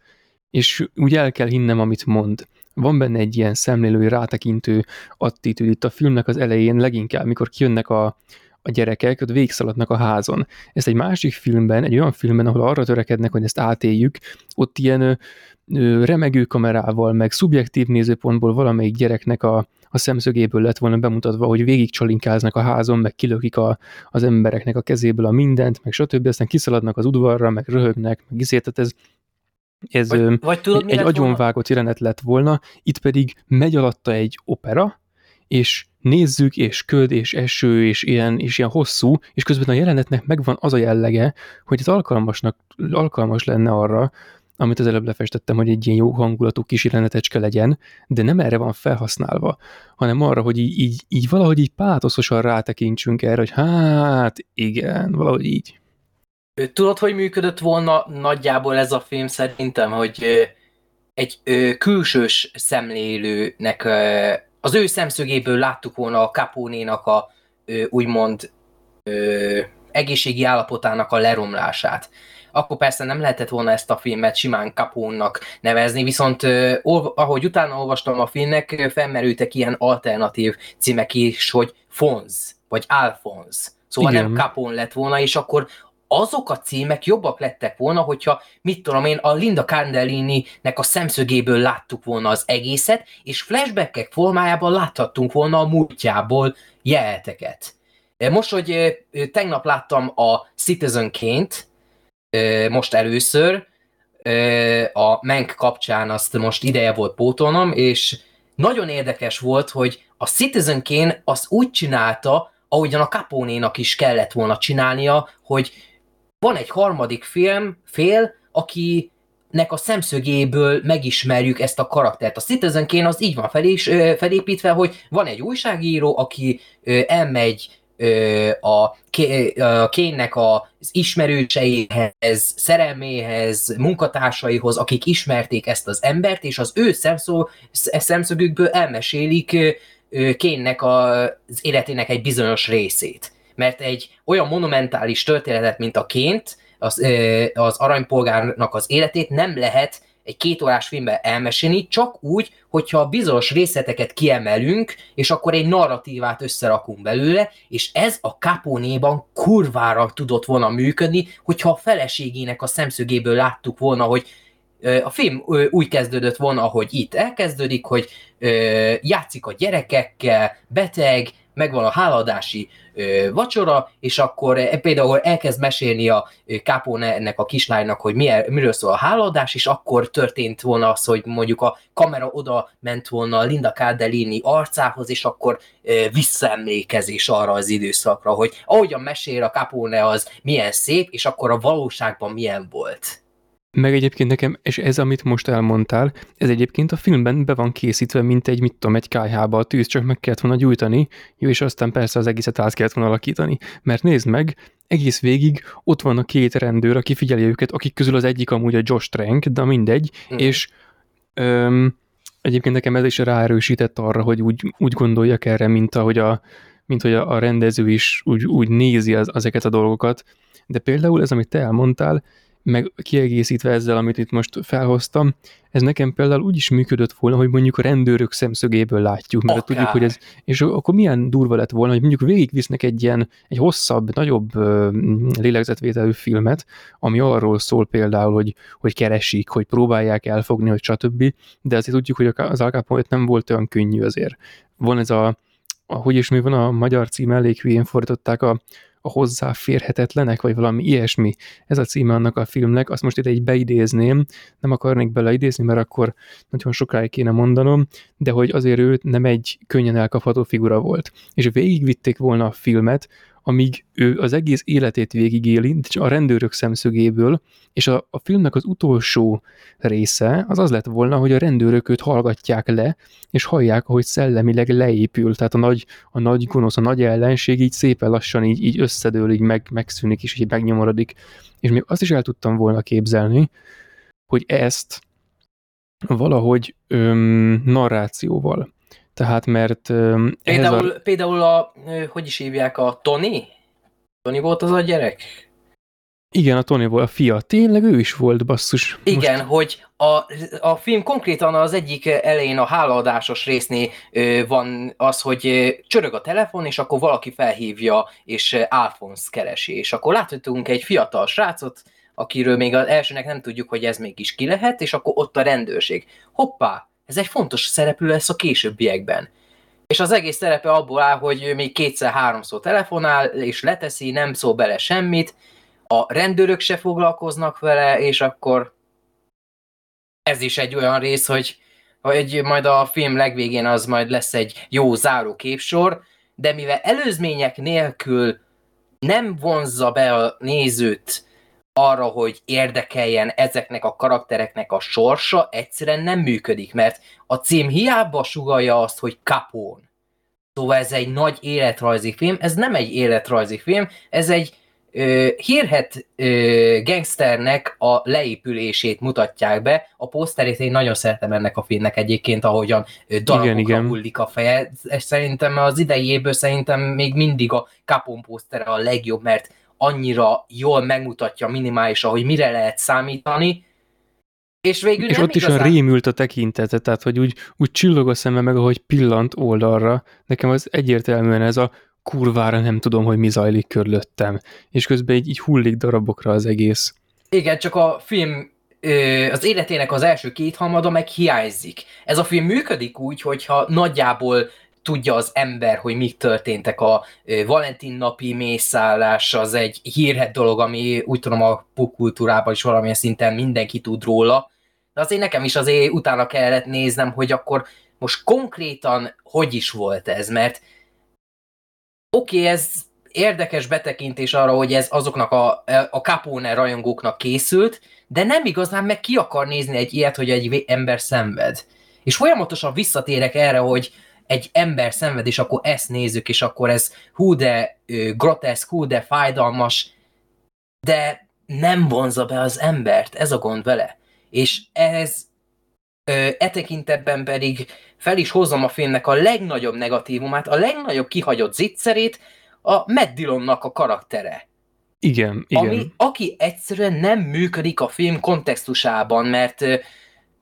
és úgy el kell hinnem, amit mond. Van benne egy ilyen szemlélői, rátekintő attitűd itt a filmnek az elején, leginkább, mikor kijönnek a, a gyerekek, ott végszaladnak a házon. Ezt egy másik filmben, egy olyan filmben, ahol arra törekednek, hogy ezt átéljük, ott ilyen ö, remegő kamerával, meg szubjektív nézőpontból valamelyik gyereknek a, a szemszögéből lett volna bemutatva, hogy végig csalinkáznak a házon, meg kilökik a, az embereknek a kezéből a mindent, meg stb. Aztán kiszaladnak az udvarra, meg röhögnek, meg izé, tehát ez, ez vagy, vagy tudod, egy agyonvágott jelenet lett volna, itt pedig megy alatta egy opera, és nézzük, és köd, és eső, és ilyen, és ilyen hosszú, és közben a jelenetnek megvan az a jellege, hogy ez alkalmasnak, alkalmas lenne arra, amit az előbb lefestettem, hogy egy ilyen jó hangulatú kis jelenetecske legyen, de nem erre van felhasználva, hanem arra, hogy így, így, így valahogy így pátoszosan rátekintsünk erre, hogy hát igen, valahogy így. Tudod, hogy működött volna nagyjából ez a film szerintem, hogy egy külsős szemlélőnek az ő szemszögéből láttuk volna a Capone-nak a úgymond egészségi állapotának a leromlását akkor persze nem lehetett volna ezt a filmet simán Capone-nak nevezni, viszont ahogy utána olvastam a filmnek, felmerültek ilyen alternatív címek is, hogy Fonz, vagy Alphonse. Szóval Igen. nem Capone lett volna, és akkor azok a címek jobbak lettek volna, hogyha, mit tudom én, a Linda Cardellini-nek a szemszögéből láttuk volna az egészet, és flashbackek formájában láthattunk volna a múltjából jeleteket. Most, hogy tegnap láttam a Citizen Kane-t, most először, a Menk kapcsán azt most ideje volt pótolnom, és nagyon érdekes volt, hogy a Citizen Kane azt úgy csinálta, ahogyan a Capone-nak is kellett volna csinálnia, hogy van egy harmadik film, fél, aki nek a szemszögéből megismerjük ezt a karaktert. A Citizen Kane az így van felépítve, hogy van egy újságíró, aki elmegy a Kénnek az ismerőseihez, szerelméhez, munkatársaihoz, akik ismerték ezt az embert, és az ő szemszó, szemszögükből elmesélik Kénnek az életének egy bizonyos részét. Mert egy olyan monumentális történetet, mint a Ként, az, az aranypolgárnak az életét nem lehet egy két órás filmben elmesélni, csak úgy, hogyha bizonyos részleteket kiemelünk, és akkor egy narratívát összerakunk belőle, és ez a Capone-ban kurvára tudott volna működni, hogyha a feleségének a szemszögéből láttuk volna, hogy a film úgy kezdődött volna, ahogy itt elkezdődik, hogy játszik a gyerekekkel, beteg, megvan a háladási vacsora, és akkor e, például elkezd mesélni a Capone ennek a kislánynak, hogy milyen, miről szól a háladás, és akkor történt volna az, hogy mondjuk a kamera oda ment volna Linda Cardellini arcához, és akkor visszaemlékezés arra az időszakra, hogy ahogyan mesél a Capone az milyen szép, és akkor a valóságban milyen volt. Meg egyébként nekem, és ez, amit most elmondtál, ez egyébként a filmben be van készítve, mint egy, mit tudom, egy kájhába a tűz, csak meg kellett volna gyújtani, jó, és aztán persze az egészet át kellett volna alakítani. Mert nézd meg, egész végig ott van a két rendőr, aki figyeli őket, akik közül az egyik amúgy a Josh Trank, de mindegy, mm. és öm, egyébként nekem ez is ráerősített arra, hogy úgy, úgy gondoljak erre, mint ahogy a, mint hogy a, a rendező is úgy, úgy nézi az, ezeket a dolgokat. De például ez, amit te elmondtál, meg kiegészítve ezzel, amit itt most felhoztam, ez nekem például úgy is működött volna, hogy mondjuk a rendőrök szemszögéből látjuk, mert Akár. tudjuk, hogy ez, és akkor milyen durva lett volna, hogy mondjuk végigvisznek egy ilyen, egy hosszabb, nagyobb lélegzetvételű filmet, ami arról szól például, hogy, hogy keresik, hogy próbálják elfogni, hogy stb., de azért tudjuk, hogy az Al Capone nem volt olyan könnyű azért. Van ez a, a hogy is mi van a magyar cím elég hülyén fordították a a hozzáférhetetlenek, vagy valami ilyesmi. Ez a címe annak a filmnek, azt most ide egy beidézném, nem akarnék beleidézni, mert akkor nagyon sokáig kéne mondanom, de hogy azért ő nem egy könnyen elkapható figura volt. És végigvitték volna a filmet, amíg ő az egész életét végigéli, a rendőrök szemszögéből, és a, a filmnek az utolsó része az az lett volna, hogy a rendőrök őt hallgatják le, és hallják, ahogy szellemileg leépül, tehát a nagy, a nagy gonosz, a nagy ellenség így szépen lassan így, így összedől, így meg, megszűnik, és így megnyomorodik. És még azt is el tudtam volna képzelni, hogy ezt valahogy öm, narrációval, tehát mert... Például, a... például a, hogy is hívják, a Tony? Tony volt az a gyerek? Igen, a Tony volt a fia. Tényleg ő is volt, basszus. Igen, Most... hogy a, a film konkrétan az egyik elején a hálaadásos résznél van az, hogy csörög a telefon, és akkor valaki felhívja, és Alphonse keresi. És akkor láthatunk egy fiatal srácot, akiről még az elsőnek nem tudjuk, hogy ez mégis ki lehet, és akkor ott a rendőrség. Hoppá, ez egy fontos szereplő lesz a későbbiekben. És az egész szerepe abból áll, hogy még kétszer-háromszor telefonál, és leteszi, nem szól bele semmit, a rendőrök se foglalkoznak vele, és akkor ez is egy olyan rész, hogy, hogy majd a film legvégén az majd lesz egy jó záró képsor, de mivel előzmények nélkül nem vonzza be a nézőt arra, hogy érdekeljen ezeknek a karaktereknek a sorsa, egyszerűen nem működik, mert a cím hiába sugalja azt, hogy Capone. Szóval ez egy nagy életrajzi film, ez nem egy életrajzi film, ez egy ö, hírhet ö, gangsternek a leépülését mutatják be. A poszterét én nagyon szeretem ennek a filmnek egyébként, ahogyan ö, darabokra igen, igen. hullik a feje. Ez szerintem az idejéből szerintem még mindig a Capone posztere a legjobb, mert annyira jól megmutatja minimálisan, hogy mire lehet számítani, és végül És ott igazán... is a rémült a tekintete, tehát hogy úgy, úgy csillog a szeme meg, ahogy pillant oldalra. Nekem az egyértelműen ez a kurvára nem tudom, hogy mi zajlik körülöttem. És közben így, így hullik darabokra az egész. Igen, csak a film az életének az első két hamada meg hiányzik. Ez a film működik úgy, hogyha nagyjából tudja az ember, hogy mik történtek a Valentin napi mészállás, az egy hírhet dolog, ami úgy tudom a popkultúrában is valamilyen szinten mindenki tud róla, de azért nekem is azért utána kellett néznem, hogy akkor most konkrétan hogy is volt ez, mert oké, okay, ez érdekes betekintés arra, hogy ez azoknak a, a Capone rajongóknak készült, de nem igazán meg ki akar nézni egy ilyet, hogy egy ember szenved. És folyamatosan visszatérek erre, hogy egy ember szenved, és akkor ezt nézzük, és akkor ez hú de groteszk, hú de fájdalmas, de nem vonza be az embert, ez a gond vele. És ez e tekintetben pedig fel is hozom a filmnek a legnagyobb negatívumát, a legnagyobb kihagyott zicserét, a Matt Dillonnak a karaktere. Igen, igen. Ami, aki egyszerűen nem működik a film kontextusában, mert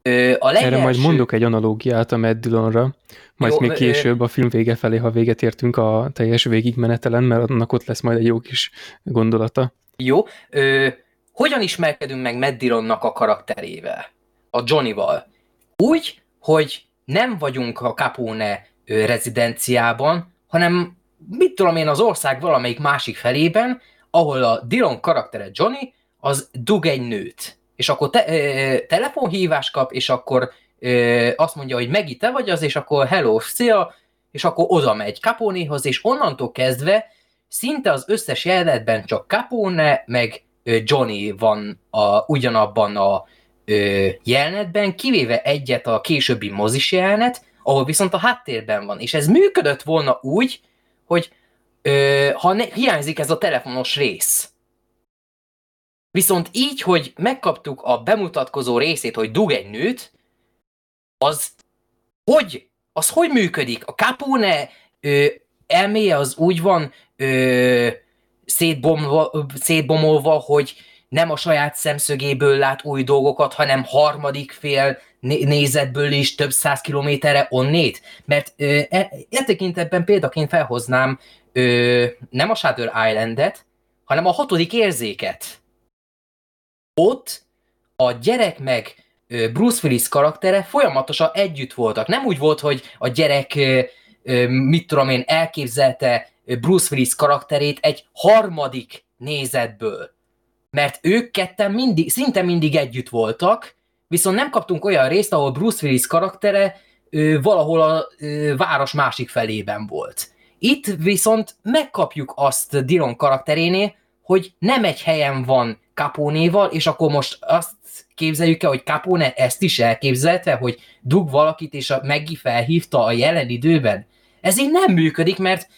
Ö, a legelső... Erre majd mondok egy analógiát a Matt Dillonra, majd Jó, még később a film vége felé, ha véget értünk a teljes végigmenetelen, mert annak ott lesz majd egy jó kis gondolata. Jó. Ö, hogyan ismerkedünk meg Matt Dillonnak a karakterével? A Johnnyval? Úgy, hogy nem vagyunk a Capone rezidenciában, hanem mit tudom én az ország valamelyik másik felében, ahol a Dillon karaktere Johnny, az dug egy nőt és akkor te, ö, telefonhívás kap, és akkor ö, azt mondja, hogy Megi, te vagy az, és akkor hello, szia, és akkor oda megy Caponehoz, és onnantól kezdve szinte az összes jelenetben csak Capone, meg Johnny van a, ugyanabban a ö, jelenetben, kivéve egyet a későbbi mozis jelenet, ahol viszont a háttérben van. És ez működött volna úgy, hogy ö, ha ne, hiányzik ez a telefonos rész, Viszont így, hogy megkaptuk a bemutatkozó részét, hogy dug egy nőt, az hogy? Az hogy működik? A Capone ö, elméje az úgy van ö, szétbomolva, szétbomolva, hogy nem a saját szemszögéből lát új dolgokat, hanem harmadik fél nézetből is több száz kilométerre onnét? Mert ö, e, e tekintetben példaként felhoznám ö, nem a Shadow Islandet, hanem a hatodik érzéket ott a gyerek meg Bruce Willis karaktere folyamatosan együtt voltak. Nem úgy volt, hogy a gyerek mit tudom én, elképzelte Bruce Willis karakterét egy harmadik nézetből. Mert ők ketten mindig, szinte mindig együtt voltak, viszont nem kaptunk olyan részt, ahol Bruce Willis karaktere valahol a város másik felében volt. Itt viszont megkapjuk azt Dillon karakterénél, hogy nem egy helyen van Capone-val, és akkor most azt képzeljük el, hogy Capone ezt is elképzelte, hogy dug valakit, és a Meggi felhívta a jelen időben. Ez így nem működik, mert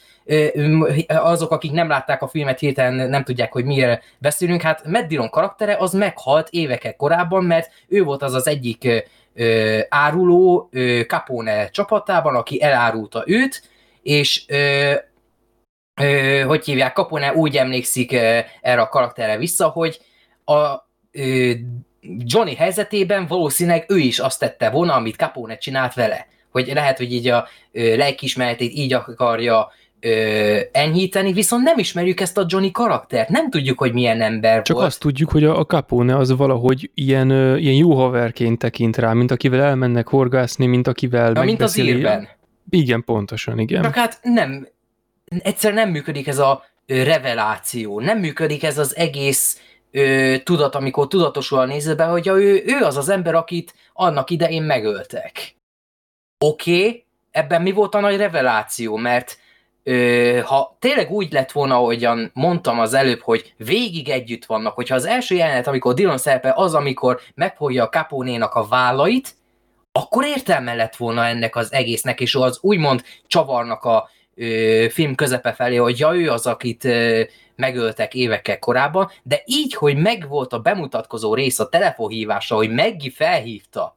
azok, akik nem látták a filmet, hirtelen nem tudják, hogy miért beszélünk. Hát Matt Dillon karaktere az meghalt évekek korábban, mert ő volt az az egyik ö, áruló ö, Capone csapatában, aki elárulta őt, és ö, ö, hogy hívják, Capone úgy emlékszik ö, erre a karakterre vissza, hogy a ö, Johnny helyzetében valószínűleg ő is azt tette volna, amit Capone csinált vele. Hogy lehet, hogy így a ö, így akarja ö, enyhíteni, viszont nem ismerjük ezt a Johnny karaktert, nem tudjuk, hogy milyen ember Csak volt. azt tudjuk, hogy a, a Capone az valahogy ilyen, ö, ilyen jó haverként tekint rá, mint akivel elmennek horgászni, mint akivel Na, mint az írben. Igen, pontosan, igen. Csak hát nem, egyszer nem működik ez a reveláció, nem működik ez az egész ö, tudat, amikor tudatosul a nézőben, hogy ő, ő az az ember, akit annak idején megöltek. Oké, okay, ebben mi volt a nagy reveláció, mert ö, ha tényleg úgy lett volna, ahogyan mondtam az előbb, hogy végig együtt vannak, hogyha az első jelenet, amikor Dylan szerepel, az, amikor megfogja a Capone-nak a vállait, akkor értelme lett volna ennek az egésznek, és az úgymond csavarnak a film közepe felé, hogy ja, ő az, akit megöltek évekkel korábban, de így, hogy megvolt a bemutatkozó rész a telefonhívása, hogy Meggi felhívta,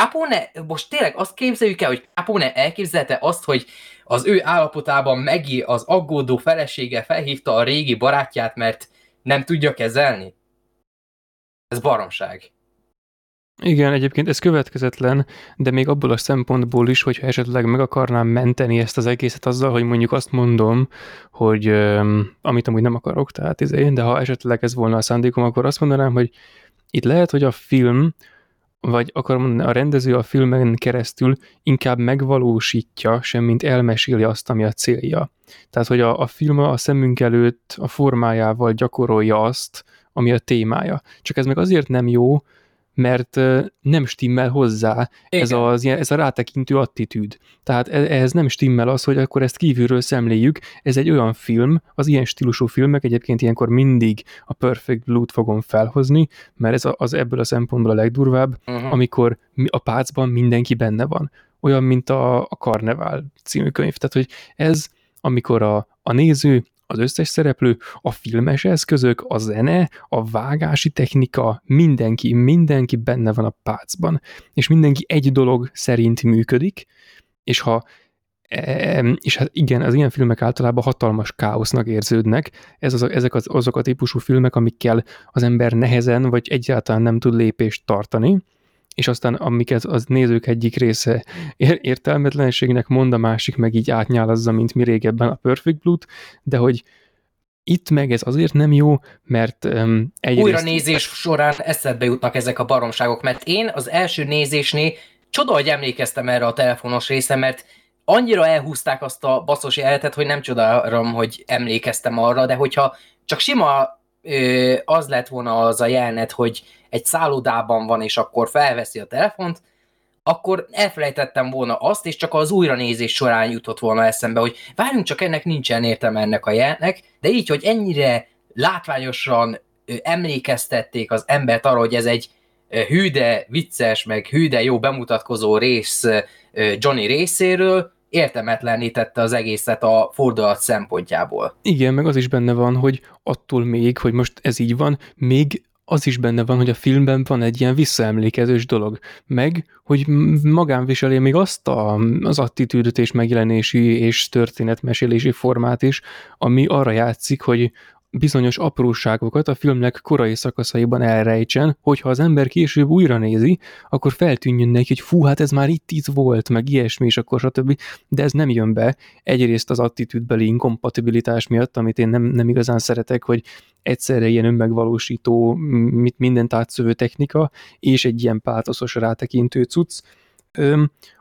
Capone, most tényleg azt képzeljük el, hogy Capone elképzelte azt, hogy az ő állapotában Megi az aggódó felesége felhívta a régi barátját, mert nem tudja kezelni? Ez baromság. Igen, egyébként ez következetlen, de még abból a szempontból is, hogyha esetleg meg akarnám menteni ezt az egészet azzal, hogy mondjuk azt mondom, hogy öm, amit amúgy nem akarok, tehát izé, de ha esetleg ez volna a szándékom, akkor azt mondanám, hogy itt lehet, hogy a film, vagy akarom mondani, a rendező a filmen keresztül inkább megvalósítja, semmint elmeséli azt, ami a célja. Tehát, hogy a, a film a szemünk előtt a formájával gyakorolja azt, ami a témája. Csak ez meg azért nem jó, mert nem stimmel hozzá ez, az, ez a rátekintő attitűd. Tehát e- ehhez nem stimmel az, hogy akkor ezt kívülről szemléljük. Ez egy olyan film, az ilyen stílusú filmek egyébként ilyenkor mindig a Perfect Blue-t fogom felhozni, mert ez az ebből a szempontból a legdurvább, Uh-huh. amikor mi- a pácban mindenki benne van. Olyan, mint a, a Karnevál című könyv. Tehát, hogy ez, amikor a, a néző, az összes szereplő, a filmes eszközök, a zene, a vágási technika, mindenki, mindenki benne van a pácban, és mindenki egy dolog szerint működik, és ha em, és hát igen, az ilyen filmek általában hatalmas káosznak érződnek. Ez az, ezek az, azok a típusú filmek, amikkel az ember nehezen, vagy egyáltalán nem tud lépést tartani, és aztán amiket az nézők egyik része ér- értelmetlenségnek mond, a másik meg így átnyálazza, mint mi régebben a Perfect Blue-t, de hogy itt meg ez azért nem jó, mert um, egyrészt... Újra nézés során eszedbe jutnak ezek a baromságok, mert én az első nézésnél csoda, hogy emlékeztem erre a telefonos része, mert annyira elhúzták azt a baszos jelenetet, hogy nem csodálom, hogy emlékeztem arra, de hogyha csak sima ö, az lett volna az a jelenet, hogy egy szállodában van, és akkor felveszi a telefont, akkor elfelejtettem volna azt, és csak az újranézés során jutott volna eszembe, hogy várjunk csak, ennek nincsen értelme ennek a jelennek, de így, hogy ennyire látványosan emlékeztették az embert arra, hogy ez egy ö, hű de vicces, meg hű de jó bemutatkozó rész Johnny részéről, értelmetlenítette az egészet a fordulat szempontjából. Igen, meg az is benne van, hogy attól még, hogy most ez így van, még az is benne van, hogy a filmben van egy ilyen visszaemlékezős dolog, meg, hogy magán viseli még azt a, az attitűdöt és megjelenési és történetmesélési formát is, ami arra játszik, hogy bizonyos apróságokat a filmnek korai szakaszaiban elrejtsen, hogyha az ember később újra nézi, akkor feltűnjön neki, hogy fú, hát ez már itt itt volt, meg ilyesmi, és akkor stb. De ez nem jön be. Egyrészt az attitűdbeli inkompatibilitás miatt, amit én nem, nem igazán szeretek, hogy egyszerre ilyen önmegvalósító, mit mindent átszövő technika, és egy ilyen pátoszos rátekintő cucc,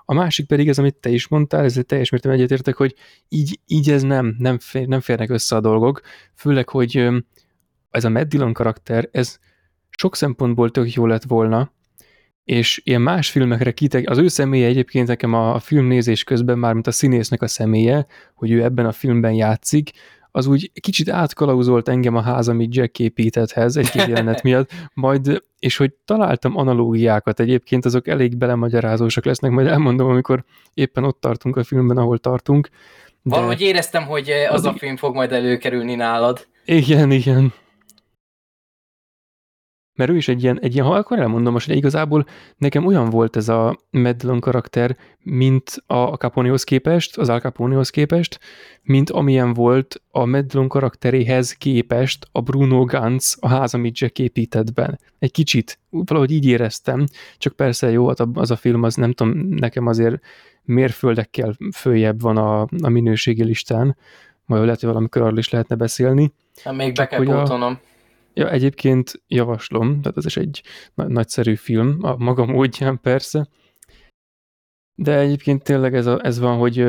a másik pedig ez, amit te is mondtál, ezzel teljes mértékben egyetértek, hogy így, így ez nem, nem, fér, nem férnek össze a dolgok, főleg, hogy ez a Matt Dillon karakter, ez sok szempontból tök jó lett volna, és ilyen más filmekre kitek, az ő személye egyébként nekem a, a filmnézés közben már, mint a színésznek a személye, hogy ő ebben a filmben játszik, az úgy kicsit átkalauzolt engem a ház, amit Jack építetthez egy-két jelenet miatt, majd, és hogy találtam analógiákat egyébként, azok elég belemagyarázósak lesznek, majd elmondom, amikor éppen ott tartunk a filmben, ahol tartunk. De... Valahogy éreztem, hogy az, az a film fog majd előkerülni nálad. Igen, igen mert ő is egy ilyen, egy ilyen ha akkor elmondom most, hogy igazából nekem olyan volt ez a Medlon karakter, mint a Caponehoz képest, az Al Caponehoz képest, mint amilyen volt a Medlon karakteréhez képest a Bruno Ganz a ház, amit Jack épített be. Egy kicsit, valahogy így éreztem, csak persze jó, hát az a film, az nem tudom, nekem azért mérföldekkel följebb van a, a minőségi listán, majd lehet, hogy valamikor arról is lehetne beszélni. Hát még be kell. A, Ja, egyébként javaslom, tehát ez is egy nagyszerű film, a maga módján persze, de egyébként tényleg ez, a, ez van, hogy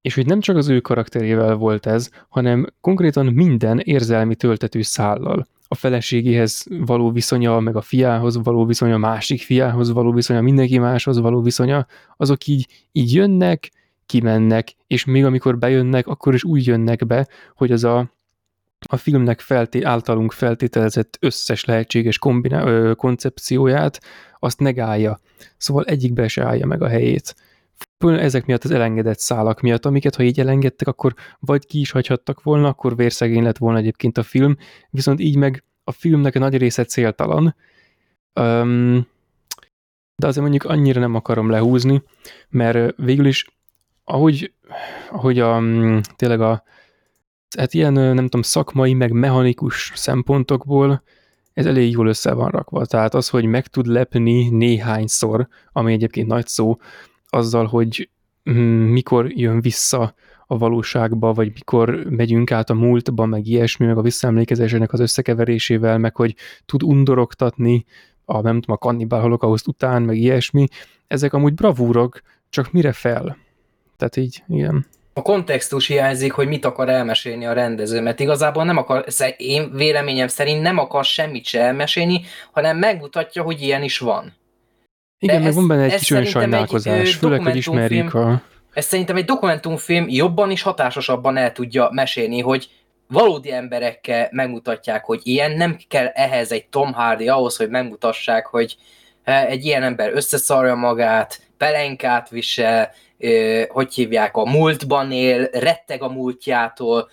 és hogy nem csak az ő karakterével volt ez, hanem konkrétan minden érzelmi töltető szállal. A feleségéhez való viszonya, meg a fiához való viszonya, másik fiához való viszonya, mindenki máshoz való viszonya, azok így, így jönnek, kimennek, és még amikor bejönnek, akkor is úgy jönnek be, hogy az a a filmnek felté, általunk feltételezett összes lehetséges kombiná- ö, koncepcióját, azt negálja. Szóval egyikbe se állja meg a helyét. Ezek miatt az elengedett szálak miatt, amiket ha így elengedtek, akkor vagy ki is hagyhattak volna, akkor vérszegény lett volna egyébként a film, viszont így meg a filmnek a nagy része céltalan. Um, de azért mondjuk annyira nem akarom lehúzni, mert végül is, ahogy, ahogy a, tényleg a, hát ilyen, nem tudom, szakmai, meg mechanikus szempontokból ez elég jól össze van rakva. Tehát az, hogy meg tud lepni néhányszor, ami egyébként nagy szó, azzal, hogy mm, mikor jön vissza a valóságba, vagy mikor megyünk át a múltba, meg ilyesmi, meg a visszaemlékezésének az összekeverésével, meg hogy tud undorogtatni a, nem tudom, a kannibál holokauszt után, meg ilyesmi. Ezek amúgy bravúrok, csak mire fel? Tehát így, igen a kontextus hiányzik, hogy mit akar elmesélni a rendező, mert igazából nem akar, én véleményem szerint nem akar semmit se elmesélni, hanem megmutatja, hogy ilyen is van. Igen, meg van benne egy kis sajnálkozás, főleg, hogy ismerjük a... Ez szerintem egy dokumentumfilm jobban és hatásosabban el tudja mesélni, hogy valódi emberekkel megmutatják, hogy ilyen, nem kell ehhez egy Tom Hardy ahhoz, hogy megmutassák, hogy egy ilyen ember összeszarja magát, pelenkát visel, hogy hívják, a múltban él, retteg a múltjától,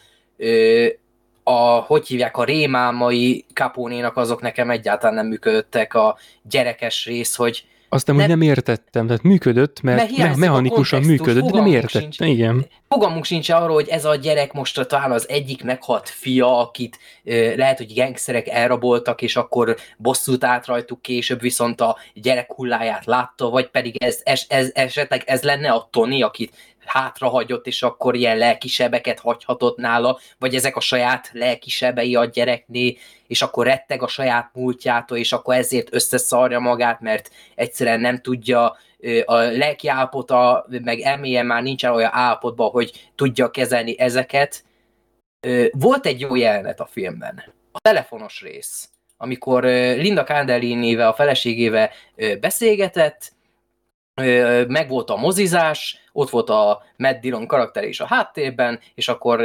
a, hogy hívják, a rémálmai kapónénak azok nekem egyáltalán nem működtek a gyerekes rész, hogy azt nem, ne, nem értettem, tehát működött, mert me mechanikusan működött, de nem értettem, sincs, igen. Fogalmunk sincs arról, hogy ez a gyerek most talán az egyik meghalt fia, akit ö, lehet, hogy gengszerek elraboltak, és akkor bosszút át rajtuk később, viszont a gyerek hulláját látta, vagy pedig ez, ez, ez esetleg ez lenne a Tony, akit hátrahagyott, és akkor ilyen lelkisebeket hagyhatott nála, vagy ezek a saját lelkisebei a gyerekné, és akkor retteg a saját múltjától, és akkor ezért összeszarja magát, mert egyszerűen nem tudja a lelki állapota, meg elmélyen már nincsen olyan állapotban, hogy tudja kezelni ezeket. Volt egy jó jelenet a filmben, a telefonos rész, amikor Linda Candellini-vel, a feleségével beszélgetett, meg volt a mozizás, ott volt a Matt Dillon karakter is a háttérben, és akkor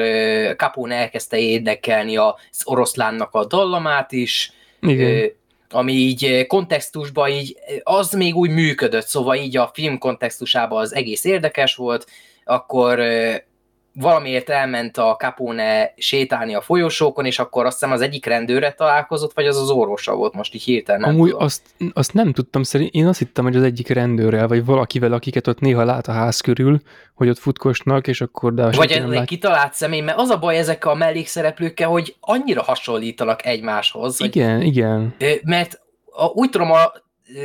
Capone elkezdte érdekelni az oroszlánnak a dallamát is, Igen. ami így kontextusban így, az még úgy működött, szóval így a film kontextusában az egész érdekes volt, akkor valamiért elment a Capone sétálni a folyosókon, és akkor azt hiszem az egyik rendőre találkozott, vagy az az orvosa volt most így hirtelen. Nem Amúgy azt, azt nem tudtam, szerint én azt hittem, hogy az egyik rendőrrel, vagy valakivel, akiket ott néha lát a ház körül, hogy ott futkosnak, és akkor... De vagy egy lát... kitalált személy, mert az a baj ezekkel a mellékszereplőkkel, hogy annyira hasonlítanak egymáshoz. Igen, hogy, igen. Mert a, úgy tudom, a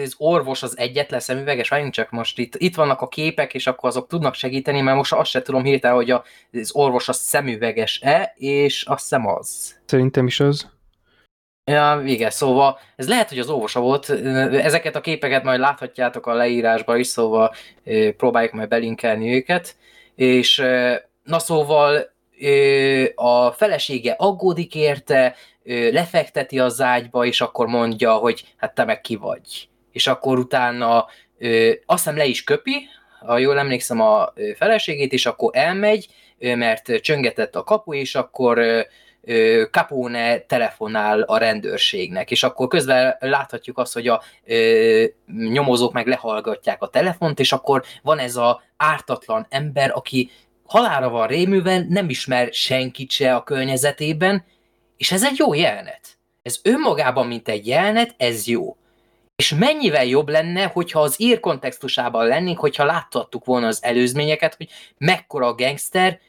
az orvos az egyetlen szemüveges, várjunk csak most itt, itt vannak a képek, és akkor azok tudnak segíteni, mert most azt se tudom hirtelen, hogy az orvos az szemüveges-e, és azt hiszem az. Szerintem is az. Ja, igen, szóval ez lehet, hogy az óvosa volt, ezeket a képeket majd láthatjátok a leírásban is, szóval próbáljuk majd belinkelni őket, és na szóval a felesége aggódik érte, lefekteti az ágyba, és akkor mondja, hogy hát te meg ki vagy. És akkor utána azt hiszem le is köpi, ha jól emlékszem a feleségét, és akkor elmegy, mert csöngetett a kapu, és akkor Capone telefonál a rendőrségnek, és akkor közben láthatjuk azt, hogy a ö, nyomozók meg lehallgatják a telefont, és akkor van ez a ártatlan ember, aki halára van réműven, nem ismer senkit se a környezetében, és ez egy jó jelenet. Ez önmagában, mint egy jelenet, ez jó. És mennyivel jobb lenne, hogyha az ír kontextusában lennénk, hogyha láthattuk volna az előzményeket, hogy mekkora gangster,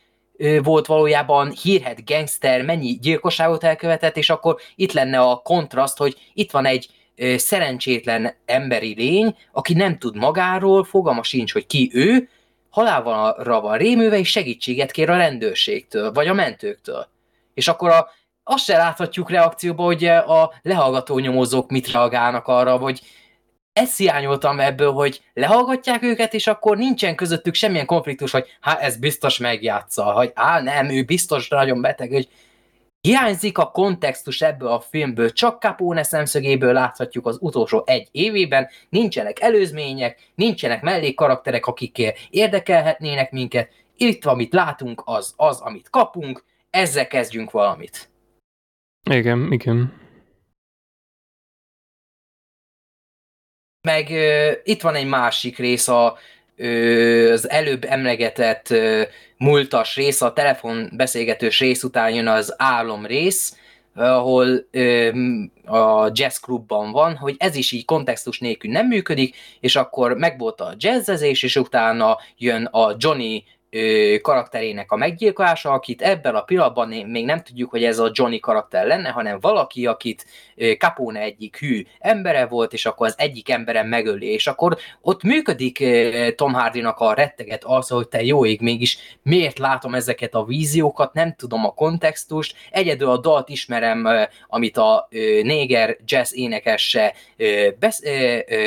volt valójában hírhet gangster, mennyi gyilkosságot elkövetett, és akkor itt lenne a kontraszt, hogy itt van egy szerencsétlen emberi lény, aki nem tud magáról, fogalma sincs, hogy ki ő, halálra van rémőve, és segítséget kér a rendőrségtől, vagy a mentőktől. És akkor a, azt se láthatjuk reakcióba, hogy a lehallgató nyomozók mit reagálnak arra, hogy ezt hiányoltam ebből, hogy lehallgatják őket, és akkor nincsen közöttük semmilyen konfliktus, hogy hát ez biztos megjátsza, hogy á nem, ő biztos nagyon beteg, hogy hiányzik a kontextus ebből a filmből, csak Capone szemszögéből láthatjuk az utolsó egy évében, nincsenek előzmények, nincsenek mellékkarakterek, akik érdekelhetnének minket, itt amit látunk, az az, amit kapunk, ezzel kezdjünk valamit. Igen, igen. Meg uh, itt van egy másik rész, a, uh, az előbb emlegetett uh, múltas rész, a telefonbeszélgetős rész után jön az álom rész, ahol uh, a jazz klubban van, hogy ez is így kontextus nélkül nem működik, és akkor megvolt a jazzezés, és utána jön a Johnny karakterének a meggyilkolása, akit ebben a pillanatban még nem tudjuk, hogy ez a Johnny karakter lenne, hanem valaki, akit Capone egyik hű embere volt, és akkor az egyik emberem megöli, és akkor ott működik Tom Hardynak a retteget az, hogy te jó ég, mégis miért látom ezeket a víziókat, nem tudom a kontextust, egyedül a dalt ismerem, amit a néger jazz énekesse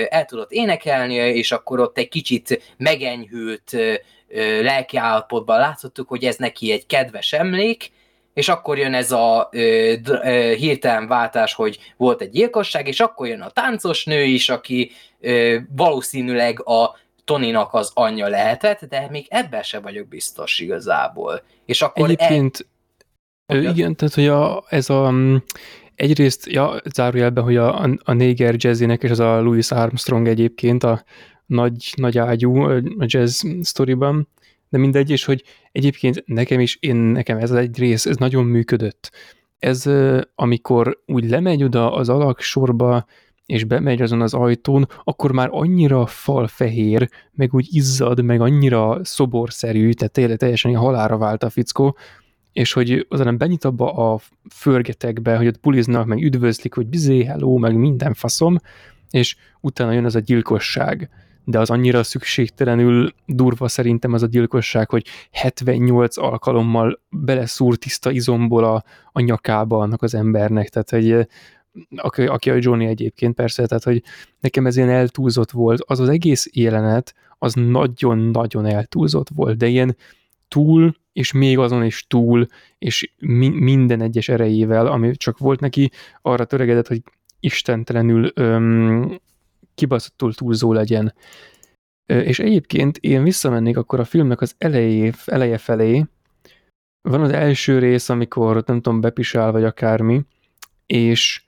el tudott énekelni, és akkor ott egy kicsit megenyhült lelki állapotban láthattuk, hogy ez neki egy kedves emlék, és akkor jön ez a ö, ö, hirtelen váltás, hogy volt egy gyilkosság, és akkor jön a táncos nő is, aki ö, valószínűleg a Toninak az anyja lehetett, de még ebben se vagyok biztos igazából. És akkor Egyébként, el... igen, tehát hogy a, ez a egyrészt, ja, zárójelben, hogy a, a, a néger jazzinek, és az a Louis Armstrong egyébként, a, nagy, nagy ágyú a jazz sztoriban, de mindegy, és hogy egyébként nekem is, én, nekem ez egy rész, ez nagyon működött. Ez, amikor úgy lemegy oda az alak sorba, és bemegy azon az ajtón, akkor már annyira falfehér, meg úgy izzad, meg annyira szoborszerű, tehát tényleg teljesen halára vált a fickó, és hogy azon benyit abba a förgetekbe, hogy ott puliznak, meg üdvözlik, hogy bizé, hello, meg minden faszom, és utána jön az a gyilkosság de az annyira szükségtelenül durva szerintem az a gyilkosság, hogy 78 alkalommal beleszúr tiszta izomból a, a nyakába annak az embernek, tehát hogy aki, aki a Johnny egyébként persze, tehát hogy nekem ez ilyen eltúlzott volt, az az egész jelenet, az nagyon-nagyon eltúlzott volt, de ilyen túl, és még azon is túl, és mi, minden egyes erejével, ami csak volt neki, arra töregedett, hogy istentelenül öm, kibaszottul túlzó legyen. És egyébként én visszamennék akkor a filmnek az elejé, eleje felé. Van az első rész, amikor nem tudom, bepisál vagy akármi, és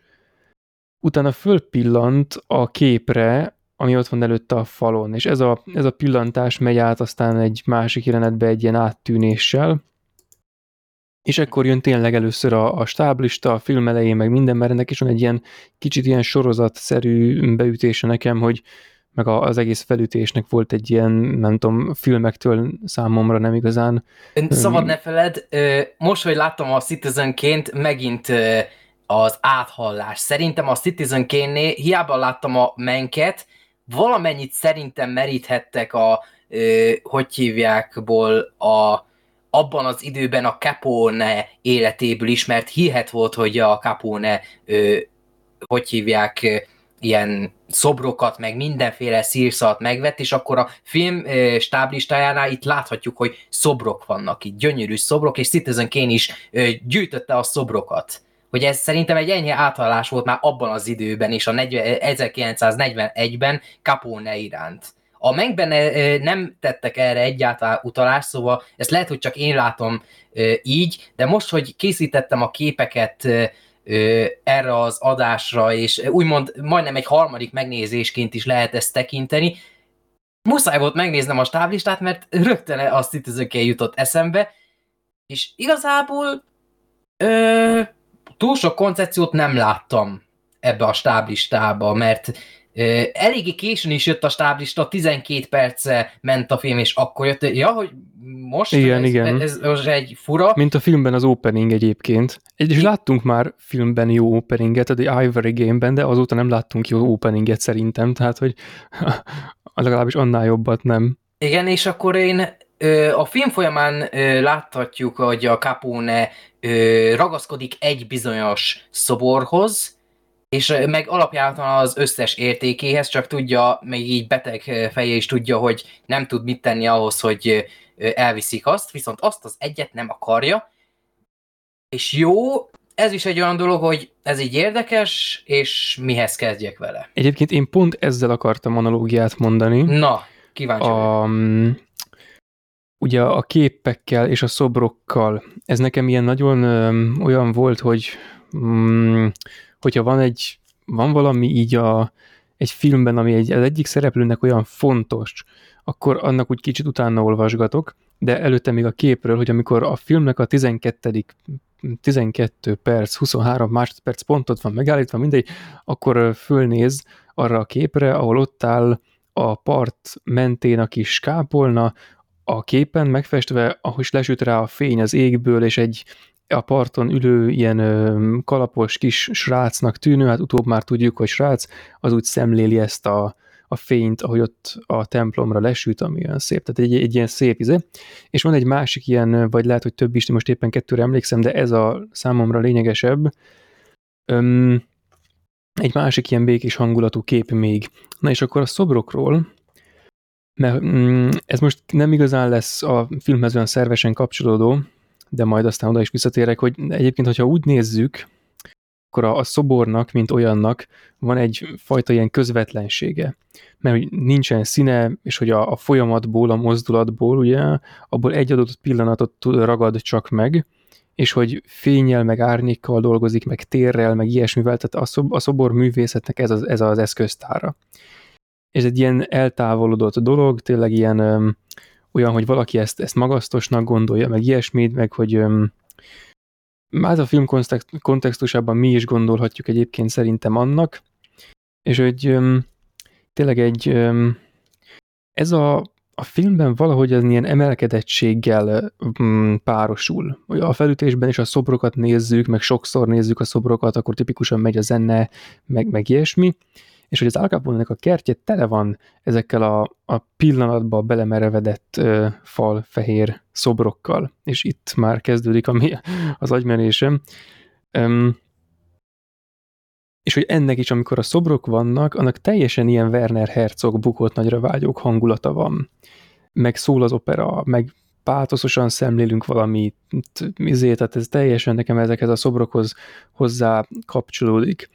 utána fölpillant a képre, ami ott van előtte a falon, és ez a, ez a pillantás megy át aztán egy másik jelenetbe egy ilyen áttűnéssel, és ekkor jön tényleg először a, a stáblista, a film elején, meg minden, mert ennek is van egy ilyen kicsit ilyen sorozatszerű beütése nekem, hogy meg az egész felütésnek volt egy ilyen, nem tudom, filmektől számomra nem igazán. Szabad ne feled, most, hogy láttam a Citizenként, megint az áthallás. Szerintem a Citizen Kane-nél hiába láttam a menket, valamennyit szerintem meríthettek a, hogy hívjákból a abban az időben a Capone életéből ismert hírhet volt, hogy a Capone, ö, hogy hívják, ilyen szobrokat, meg mindenféle szírszalt megvett, és akkor a film stáblistájánál itt láthatjuk, hogy szobrok vannak itt, gyönyörű szobrok, és Citizen Kane is gyűjtötte a szobrokat. Hogy ez szerintem egy ennyi átalás volt már abban az időben, és a 1941-ben Capone iránt. A megben nem tettek erre egyáltalán utalást, szóval ezt lehet, hogy csak én látom így, de most, hogy készítettem a képeket erre az adásra, és úgymond majdnem egy harmadik megnézésként is lehet ezt tekinteni. Muszáj volt megnéznem a stáblistát, mert rögtön a Citizen jutott eszembe, és igazából ö, túl sok koncepciót nem láttam ebbe a stáblistába, mert eléggé későn is jött a stáblista, 12 perce ment a film, és akkor jött, ja, hogy most igen, ez, igen. Ez, ez, egy fura. Mint a filmben az opening egyébként. És láttunk már filmben jó openinget, a Ivory Game-ben, de azóta nem láttunk jó openinget szerintem, tehát hogy legalábbis annál jobbat nem. Igen, és akkor én a film folyamán láthatjuk, hogy a Capone ragaszkodik egy bizonyos szoborhoz, és meg alapjában az összes értékéhez, csak tudja, még így beteg feje is tudja, hogy nem tud mit tenni ahhoz, hogy elviszik azt, viszont azt az egyet nem akarja. És jó, ez is egy olyan dolog, hogy ez így érdekes, és mihez kezdjek vele. Egyébként én pont ezzel akartam monológiát mondani. Na, kíváncsi a, Ugye a képekkel és a szobrokkal, ez nekem ilyen nagyon ö, olyan volt, hogy mm, hogyha van egy, van valami így a, egy filmben, ami egy, az egyik szereplőnek olyan fontos, akkor annak úgy kicsit utána olvasgatok, de előtte még a képről, hogy amikor a filmnek a 12. 12 perc, 23 másodperc pontot van megállítva, mindegy, akkor fölnéz arra a képre, ahol ott áll a part mentén a kis kápolna, a képen megfestve, ahogy lesüt rá a fény az égből, és egy a parton ülő ilyen kalapos kis srácnak tűnő, hát utóbb már tudjuk, hogy srác, az úgy szemléli ezt a, a fényt, ahogy ott a templomra lesüt, ami olyan szép. Tehát egy, egy ilyen szép izé. És van egy másik ilyen, vagy lehet, hogy több is, most éppen kettőre emlékszem, de ez a számomra lényegesebb. Öm, egy másik ilyen békés hangulatú kép még. Na és akkor a szobrokról, mert mm, ez most nem igazán lesz a filmhez olyan szervesen kapcsolódó, de majd aztán oda is visszatérek, hogy egyébként, hogyha úgy nézzük, akkor a, a szobornak, mint olyannak van egy fajta ilyen közvetlensége. Mert hogy nincsen színe, és hogy a, a folyamatból, a mozdulatból, ugye, abból egy adott pillanatot ragad csak meg, és hogy fényel, meg árnyékkal dolgozik, meg térrel, meg ilyesmivel, tehát a, szob, a szobor művészetnek ez az, ez az eszköztára. Ez egy ilyen eltávolodott dolog, tényleg ilyen olyan, hogy valaki ezt, ezt magasztosnak gondolja, meg ilyesmit, meg hogy öm, hát a film kontextusában mi is gondolhatjuk egyébként szerintem annak, és hogy öm, tényleg egy öm, ez a, a filmben valahogy az ilyen emelkedettséggel um, párosul. A felütésben is a szobrokat nézzük, meg sokszor nézzük a szobrokat, akkor tipikusan megy a zene, meg, meg ilyesmi, és hogy az Al a kertje tele van ezekkel a, a pillanatba belemerevedett ö, fal fehér szobrokkal, és itt már kezdődik a, az agymenésem. Öm, és hogy ennek is, amikor a szobrok vannak, annak teljesen ilyen Werner Herzog bukott nagyra vágyók hangulata van. Meg szól az opera, meg pátoszosan szemlélünk valamit, izé, tehát ez teljesen nekem ezekhez a szobrokhoz hozzá kapcsolódik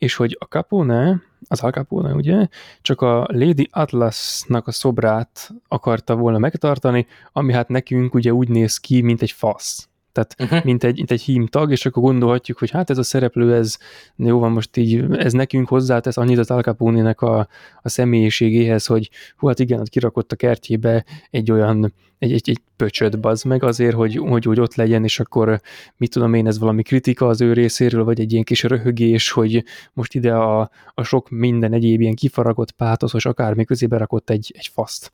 és hogy a Capone, az Al Capone ugye, csak a Lady Atlasnak a szobrát akarta volna megtartani, ami hát nekünk ugye úgy néz ki, mint egy fasz. Tehát uh-huh. mint, egy, mint egy hímtag, és akkor gondolhatjuk, hogy hát ez a szereplő, ez jó van most így, ez nekünk hozzátesz annyit az Al a, a személyiségéhez, hogy hú, hát igen, ott kirakott a kertjébe egy olyan, egy, egy, egy pöcsöt bazd meg azért, hogy, hogy úgy ott legyen, és akkor mit tudom én, ez valami kritika az ő részéről, vagy egy ilyen kis röhögés, hogy most ide a, a sok minden egyéb ilyen kifaragott pátoszos akármi közébe rakott egy, egy faszt.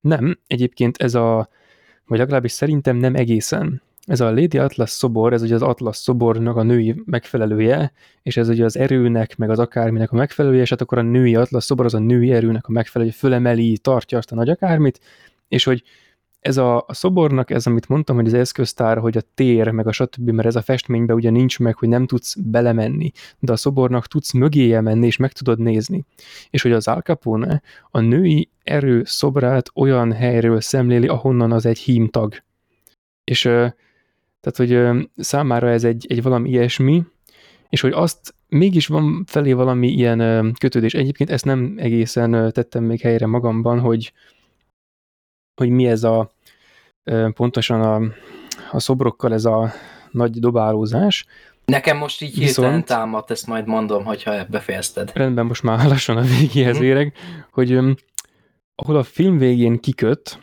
Nem, egyébként ez a, vagy legalábbis szerintem nem egészen ez a Lady Atlas szobor, ez ugye az Atlas szobornak a női megfelelője, és ez ugye az erőnek, meg az akárminek a megfelelője, és hát akkor a női Atlas szobor az a női erőnek a megfelelője, fölemeli, tartja azt a nagy akármit, és hogy ez a, a szobornak, ez amit mondtam, hogy az eszköztár, hogy a tér, meg a stb., mert ez a festménybe ugye nincs meg, hogy nem tudsz belemenni, de a szobornak tudsz mögéje menni, és meg tudod nézni. És hogy az Al Capone a női erő szobrát olyan helyről szemléli, ahonnan az egy hímtag. És tehát, hogy számára ez egy, egy valami ilyesmi, és hogy azt mégis van felé valami ilyen kötődés. Egyébként ezt nem egészen tettem még helyre magamban, hogy, hogy mi ez a pontosan a, a szobrokkal ez a nagy dobálózás. Nekem most így Viszont, hirtelen támadt, ezt majd mondom, hogyha befejezted. Rendben, most már lassan a végéhez mhm. érek, hogy um, ahol a film végén kiköt,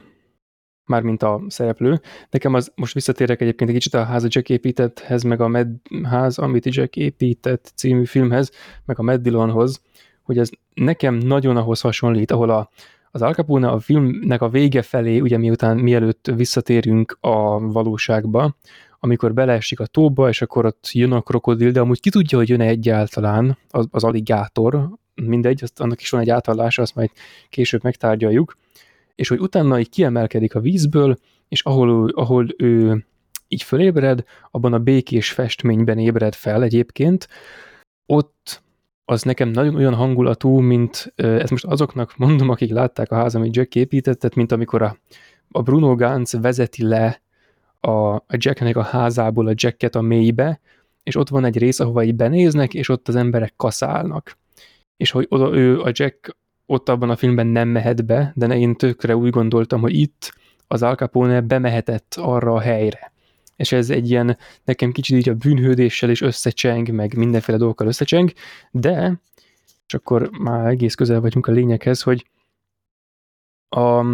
mármint a szereplő. Nekem az, most visszatérek egyébként egy kicsit a Ház Jack építetthez, meg a Mad Ház, amit Jack épített című filmhez, meg a Mad Dillonhoz, hogy ez nekem nagyon ahhoz hasonlít, ahol a, az Al Capone a filmnek a vége felé, ugye miután mielőtt visszatérünk a valóságba, amikor beleesik a tóba, és akkor ott jön a krokodil, de amúgy ki tudja, hogy jön-e egyáltalán az, az aligátor, mindegy, azt, annak is van egy áthallása, azt majd később megtárgyaljuk, és hogy utána így kiemelkedik a vízből, és ahol, ahol ő így fölébred, abban a békés festményben ébred fel egyébként, ott az nekem nagyon olyan hangulatú, mint, ezt most azoknak mondom, akik látták a házam, amit Jack épített, mint amikor a, a Bruno Ganz vezeti le a, a Jacknek a házából a Jacket a mélybe, és ott van egy rész, ahova így benéznek, és ott az emberek kaszálnak. És hogy oda ő, a Jack ott abban a filmben nem mehet be, de én tökre úgy gondoltam, hogy itt az Al Capone bemehetett arra a helyre. És ez egy ilyen, nekem kicsit így a bűnhődéssel is összecseng, meg mindenféle dolgokkal összecseng, de, és akkor már egész közel vagyunk a lényeghez, hogy a,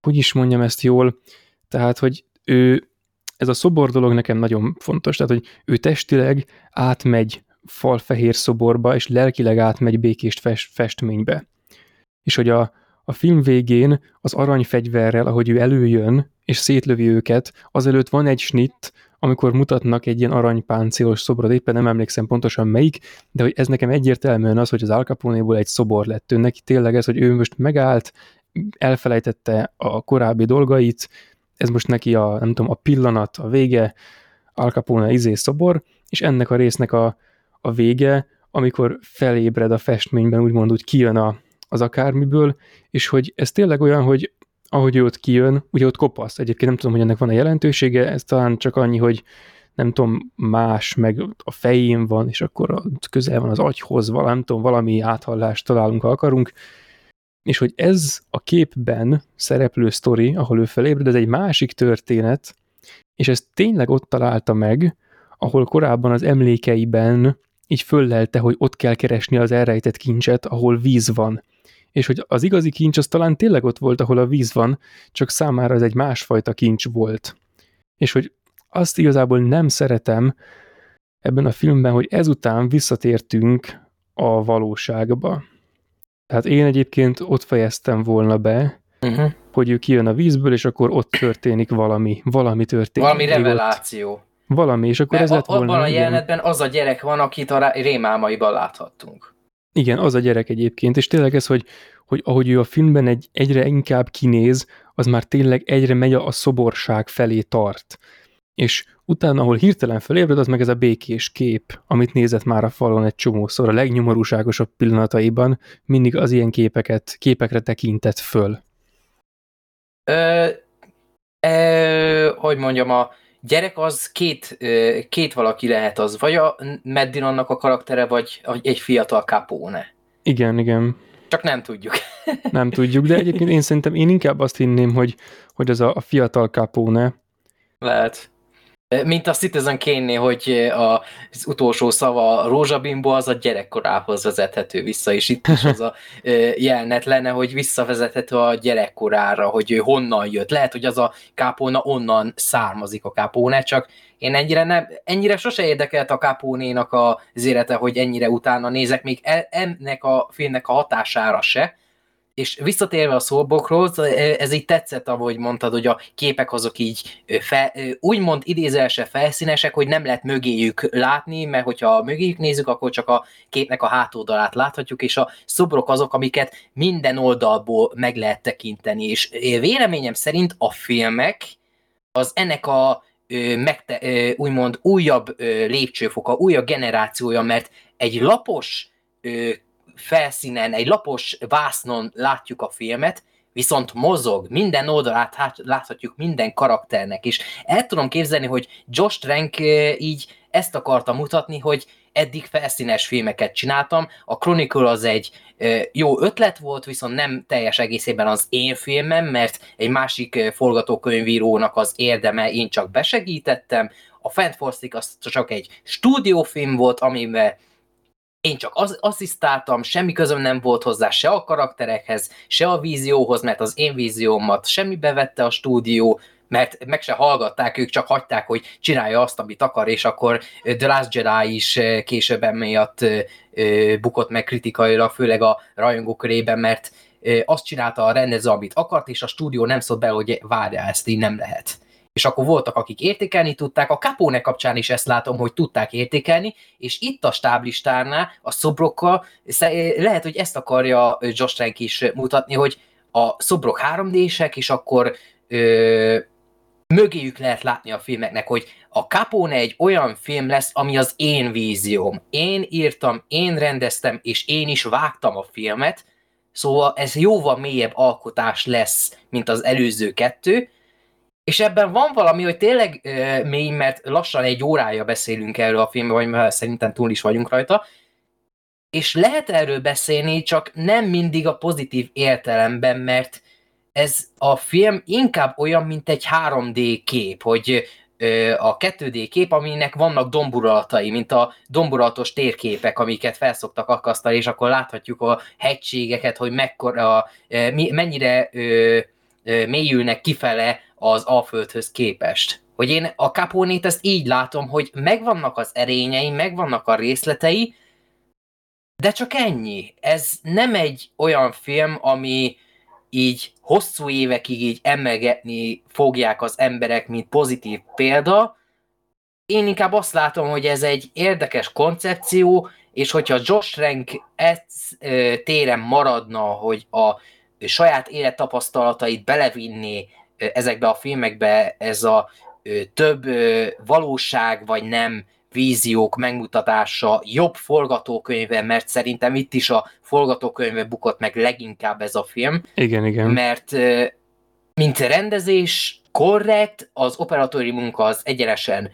hogy is mondjam ezt jól, tehát, hogy ő, ez a szobor dolog nekem nagyon fontos, tehát, hogy ő testileg átmegy falfehér szoborba, és lelkileg átmegy békést fest, festménybe. És hogy a, a film végén az aranyfegyverrel, ahogy ő előjön, és szétlövi őket, azelőtt van egy snitt, amikor mutatnak egy ilyen aranypáncélos szobrot, éppen nem emlékszem pontosan melyik, de hogy ez nekem egyértelműen az, hogy az Al Capone-ból egy szobor lett. Ő neki tényleg ez, hogy ő most megállt, elfelejtette a korábbi dolgait, ez most neki a, nem tudom, a pillanat, a vége, Al Capone izé szobor, és ennek a résznek a, a vége, amikor felébred a festményben, úgymond úgy kijön a, az akármiből, és hogy ez tényleg olyan, hogy ahogy ő ott kijön, ugye ott kopaszt. Egyébként nem tudom, hogy ennek van a jelentősége, ez talán csak annyi, hogy nem tudom, más, meg a fején van, és akkor közel van az agyhoz, valami, tudom, valami áthallást találunk, ha akarunk, és hogy ez a képben szereplő sztori, ahol ő felébred, ez egy másik történet, és ez tényleg ott találta meg, ahol korábban az emlékeiben így föllelte, hogy ott kell keresni az elrejtett kincset, ahol víz van. És hogy az igazi kincs az talán tényleg ott volt, ahol a víz van, csak számára ez egy másfajta kincs volt. És hogy azt igazából nem szeretem ebben a filmben, hogy ezután visszatértünk a valóságba. Tehát én egyébként ott fejeztem volna be, uh-huh. hogy ő kijön a vízből, és akkor ott történik valami, valami történik. Valami reveláció. Ott valami, és akkor Mert ez lett volna. Abban a jelenetben az a gyerek van, akit a rémálmaiban láthattunk. Igen, az a gyerek egyébként, és tényleg ez, hogy, hogy ahogy ő a filmben egy, egyre inkább kinéz, az már tényleg egyre megy a, a szoborság felé tart. És utána, ahol hirtelen felébred, az meg ez a békés kép, amit nézett már a falon egy csomószor, a legnyomorúságosabb pillanataiban, mindig az ilyen képeket, képekre tekintett föl. Ö, ö, hogy mondjam, a, gyerek az két, két valaki lehet az, vagy a Meddinonnak a karaktere, vagy egy fiatal Capone. Igen, igen. Csak nem tudjuk. nem tudjuk, de egyébként én szerintem én inkább azt hinném, hogy, hogy az a, a fiatal Capone. Lehet. Mint a Citizen kane hogy az utolsó szava a rózsabimbo az a gyerekkorához vezethető vissza, és itt is az a jelenet lenne, hogy visszavezethető a gyerekkorára, hogy ő honnan jött. Lehet, hogy az a kápóna onnan származik a kápóne, csak én ennyire, nem, ennyire sose érdekelt a kápónénak az élete, hogy ennyire utána nézek, még e, ennek a filmnek a hatására se, és visszatérve a szóbokról, ez így tetszett, ahogy mondtad, hogy a képek azok így fe, úgymond idézelse felszínesek, hogy nem lehet mögéjük látni, mert hogyha mögéjük nézzük, akkor csak a képnek a hátoldalát láthatjuk, és a szobrok azok, amiket minden oldalból meg lehet tekinteni, és véleményem szerint a filmek az ennek a megte, úgymond újabb lépcsőfoka, újabb generációja, mert egy lapos felszínen, egy lapos vásznon látjuk a filmet, viszont mozog, minden oldalát láthatjuk minden karakternek, és el tudom képzelni, hogy Josh Trank így ezt akarta mutatni, hogy eddig felszínes filmeket csináltam, a Chronicle az egy jó ötlet volt, viszont nem teljes egészében az én filmem, mert egy másik forgatókönyvírónak az érdeme, én csak besegítettem, a Fantastic az csak egy stúdiófilm volt, amiben én csak az, asszisztáltam, semmi közöm nem volt hozzá se a karakterekhez, se a vízióhoz, mert az én víziómat semmi bevette a stúdió, mert meg se hallgatták, ők csak hagyták, hogy csinálja azt, amit akar, és akkor The Last Jedi is később emiatt bukott meg kritikailag, főleg a rajongók körében, mert azt csinálta a rendező, amit akart, és a stúdió nem szólt be, hogy várja, ezt így nem lehet és akkor voltak, akik értékelni tudták, a Capone kapcsán is ezt látom, hogy tudták értékelni, és itt a stáblistárnál, a szobrokkal, lehet, hogy ezt akarja Josh Trank is mutatni, hogy a szobrok 3 és akkor ö, mögéjük lehet látni a filmeknek, hogy a Capone egy olyan film lesz, ami az én vízióm. Én írtam, én rendeztem, és én is vágtam a filmet, szóval ez jóval mélyebb alkotás lesz, mint az előző kettő, és ebben van valami, hogy tényleg uh, mély, mert lassan egy órája beszélünk erről a filmről, vagy szerintem túl is vagyunk rajta, és lehet erről beszélni, csak nem mindig a pozitív értelemben, mert ez a film inkább olyan, mint egy 3D kép, hogy a 2D kép, aminek vannak domburalatai, mint a domburatos térképek, amiket felszoktak akasztani, és akkor láthatjuk a hegységeket, hogy mekkora, mennyire mélyülnek kifele az Alföldhöz képest. Hogy én a Capone-t ezt így látom, hogy megvannak az erényei, megvannak a részletei, de csak ennyi. Ez nem egy olyan film, ami így hosszú évekig így emelgetni fogják az emberek, mint pozitív példa. Én inkább azt látom, hogy ez egy érdekes koncepció, és hogyha Josh Rank ezt téren maradna, hogy a saját élettapasztalatait belevinni ezekbe a filmekbe ez a több valóság vagy nem víziók megmutatása jobb forgatókönyve, mert szerintem itt is a forgatókönyve bukott meg leginkább ez a film. Igen, igen. Mert mint rendezés korrekt, az operatóri munka az egyenesen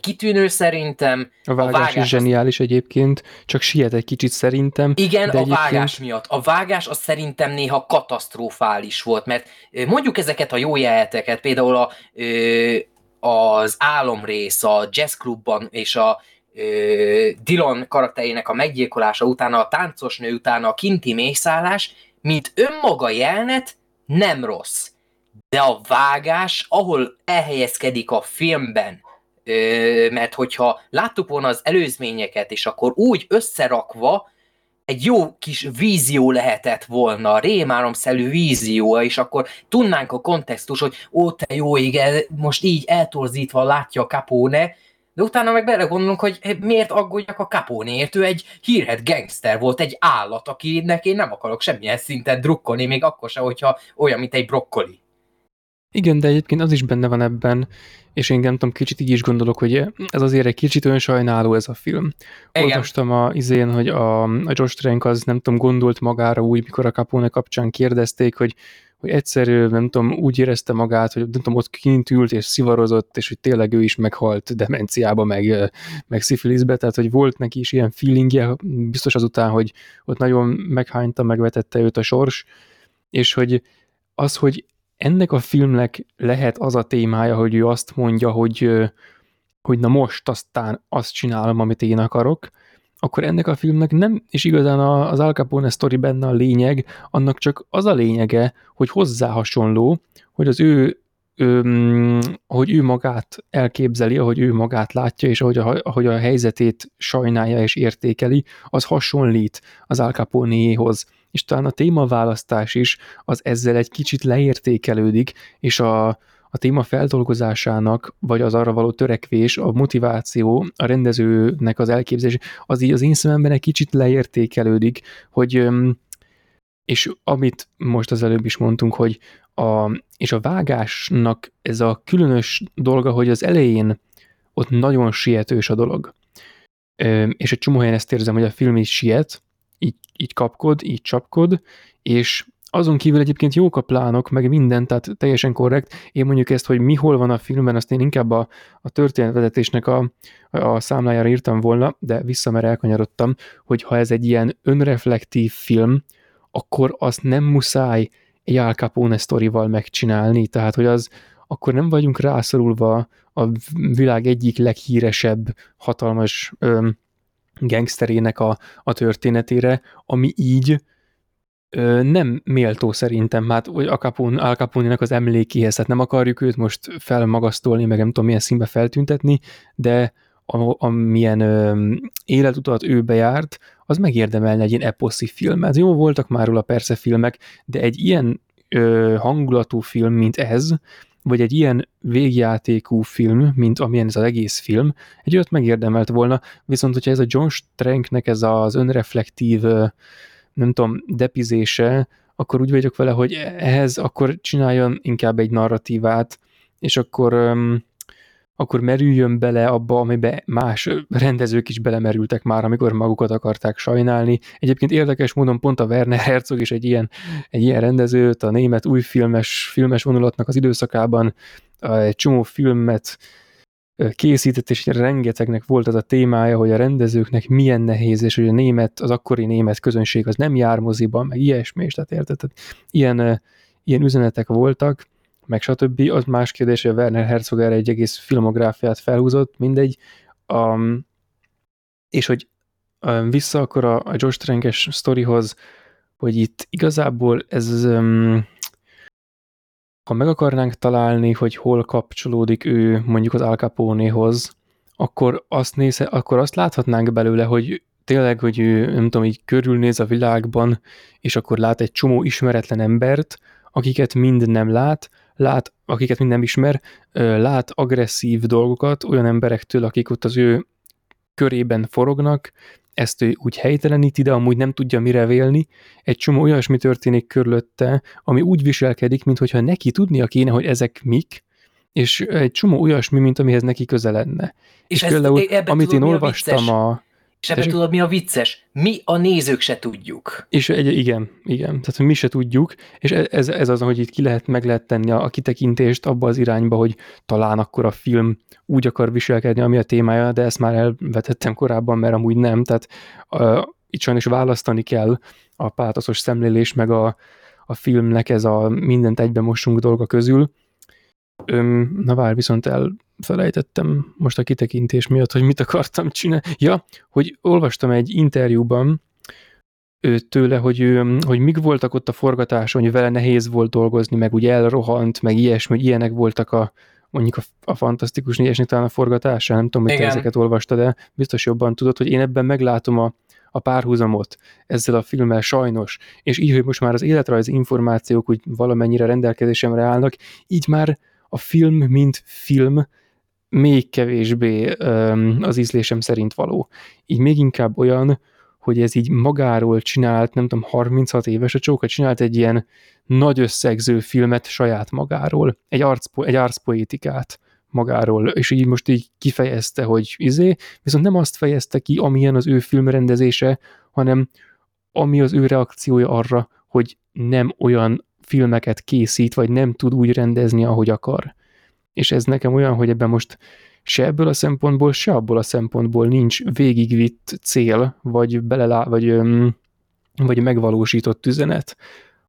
kitűnő szerintem. A vágás, a vágás is zseniális az... egyébként, csak siet egy kicsit szerintem. Igen, de a egyébként... vágás miatt. A vágás az szerintem néha katasztrofális volt, mert mondjuk ezeket a jó jeleteket, például a, az álomrész a jazzklubban és a Dylan karakterének a meggyilkolása utána, a táncos nő utána a kinti mészállás, mint önmaga jelnet nem rossz. De a vágás, ahol elhelyezkedik a filmben, mert hogyha láttuk volna az előzményeket, és akkor úgy összerakva, egy jó kis vízió lehetett volna, rémáromszelű vízió, és akkor tudnánk a kontextus, hogy ó, te jó igen, most így eltorzítva látja a Capone, de utána meg belegondolunk, hogy miért aggódjak a Capone-ért, ő egy hírhet gangster volt, egy állat, akinek én nem akarok semmilyen szinten drukkolni, még akkor sem, hogyha olyan, mint egy brokkoli. Igen, de egyébként az is benne van ebben, és én nem tudom, kicsit így is gondolok, hogy ez azért egy kicsit olyan sajnáló ez a film. Igen. Olvastam a izén, hogy a, a Josh Trank az nem tudom, gondolt magára úgy, mikor a Capone kapcsán kérdezték, hogy hogy egyszer, nem tudom, úgy érezte magát, hogy nem tudom, ott kint ült és szivarozott, és hogy tényleg ő is meghalt demenciába, meg, meg szifiliszbe, tehát hogy volt neki is ilyen feelingje, biztos azután, hogy ott nagyon meghányta, megvetette őt a sors, és hogy az, hogy ennek a filmnek lehet az a témája, hogy ő azt mondja, hogy, hogy na most aztán azt csinálom, amit én akarok, akkor ennek a filmnek nem, és igazán az Al Capone sztori benne a lényeg, annak csak az a lényege, hogy hozzá hasonló, hogy az ő ő, ahogy ő magát elképzeli, ahogy ő magát látja, és ahogy a, ahogy a helyzetét sajnálja és értékeli, az hasonlít az Al Capone-hoz és talán a témaválasztás is az ezzel egy kicsit leértékelődik, és a, a téma feldolgozásának, vagy az arra való törekvés, a motiváció, a rendezőnek az elképzelés, az így az én szememben egy kicsit leértékelődik, hogy és amit most az előbb is mondtunk, hogy a, és a vágásnak ez a különös dolga, hogy az elején ott nagyon sietős a dolog. És egy csomó helyen ezt érzem, hogy a film is siet, így, így kapkod, így csapkod, és azon kívül egyébként jók a plánok, meg minden, tehát teljesen korrekt. Én mondjuk ezt, hogy mi hol van a filmben, azt én inkább a, a történetvezetésnek a, a számlájára írtam volna, de vissza, mert elkanyarodtam, hogy ha ez egy ilyen önreflektív film, akkor azt nem muszáj egy Al Capone sztorival megcsinálni, tehát hogy az, akkor nem vagyunk rászorulva a világ egyik leghíresebb, hatalmas öm, gangsterének a, a történetére, ami így ö, nem méltó szerintem, hát hogy Capone, Al capone az emlékéhez, hát nem akarjuk őt most felmagasztolni, meg nem tudom milyen színbe feltüntetni, de amilyen ö, életutat ő bejárt, az megérdemelne egy ilyen eposzi filmet. Jó, voltak már róla persze filmek, de egy ilyen ö, hangulatú film, mint ez, vagy egy ilyen végjátékú film, mint amilyen ez az egész film, egy olyat megérdemelt volna, viszont hogyha ez a John Stranknek ez az önreflektív, nem tudom, depizése, akkor úgy vagyok vele, hogy ehhez akkor csináljon inkább egy narratívát, és akkor akkor merüljön bele abba, amiben más rendezők is belemerültek már, amikor magukat akarták sajnálni. Egyébként érdekes módon pont a Werner Herzog is egy ilyen, egy ilyen rendezőt, a német új filmes, filmes vonulatnak az időszakában egy csomó filmet készített, és rengetegnek volt az a témája, hogy a rendezőknek milyen nehéz, és hogy a német, az akkori német közönség az nem jár moziban, meg ilyesmi, és tehát érted? Tehát ilyen, ilyen üzenetek voltak, meg stb. Az más kérdés, hogy a Werner Herzog erre egy egész filmográfiát felhúzott, mindegy. Um, és hogy um, vissza akkor a, a Josh Trank-es sztorihoz, hogy itt igazából ez um, ha meg akarnánk találni, hogy hol kapcsolódik ő mondjuk az Al Capone-hoz, akkor azt, nézze, akkor azt láthatnánk belőle, hogy tényleg, hogy ő, nem tudom, így körülnéz a világban, és akkor lát egy csomó ismeretlen embert, akiket mind nem lát, lát, akiket mind nem ismer, lát agresszív dolgokat olyan emberektől, akik ott az ő körében forognak, ezt ő úgy helyteleníti, de amúgy nem tudja mire vélni. Egy csomó olyasmi történik körülötte, ami úgy viselkedik, mintha neki tudnia kéne, hogy ezek mik, és egy csomó olyasmi, mint amihez neki köze lenne. És, és például, amit én olvastam a, és ebben tudod, mi a vicces? Mi a nézők se tudjuk. És egy, igen, igen, tehát mi se tudjuk, és e- ez, ez az, hogy itt ki lehet, meg lehet tenni a, a kitekintést abba az irányba, hogy talán akkor a film úgy akar viselkedni, ami a témája, de ezt már elvetettem korábban, mert amúgy nem, tehát uh, itt sajnos választani kell a pátoszos szemlélés, meg a, a filmnek ez a mindent egybe mosunk dolga közül. Öm, na vár, viszont el felejtettem most a kitekintés miatt, hogy mit akartam csinálni. Ja, hogy olvastam egy interjúban ő tőle, hogy, ő, hogy mik voltak ott a forgatáson, hogy vele nehéz volt dolgozni, meg úgy elrohant, meg ilyesmi, hogy ilyenek voltak a, mondjuk a, a fantasztikus négyesnek talán a forgatása, nem tudom, hogy te ezeket olvastad, de biztos jobban tudod, hogy én ebben meglátom a, a párhuzamot ezzel a filmmel sajnos, és így, hogy most már az életrajzi információk úgy valamennyire rendelkezésemre állnak, így már a film, mint film még kevésbé az ízlésem szerint való. Így még inkább olyan, hogy ez így magáról csinált, nem tudom, 36 éves a csóka, csinált egy ilyen nagy összegző filmet saját magáról, egy, arcpo- egy arcpoétikát magáról, és így most így kifejezte, hogy izé, viszont nem azt fejezte ki, amilyen az ő filmrendezése, hanem ami az ő reakciója arra, hogy nem olyan filmeket készít, vagy nem tud úgy rendezni, ahogy akar és ez nekem olyan, hogy ebben most se ebből a szempontból, se abból a szempontból nincs végigvitt cél, vagy belelá, vagy, vagy megvalósított üzenet,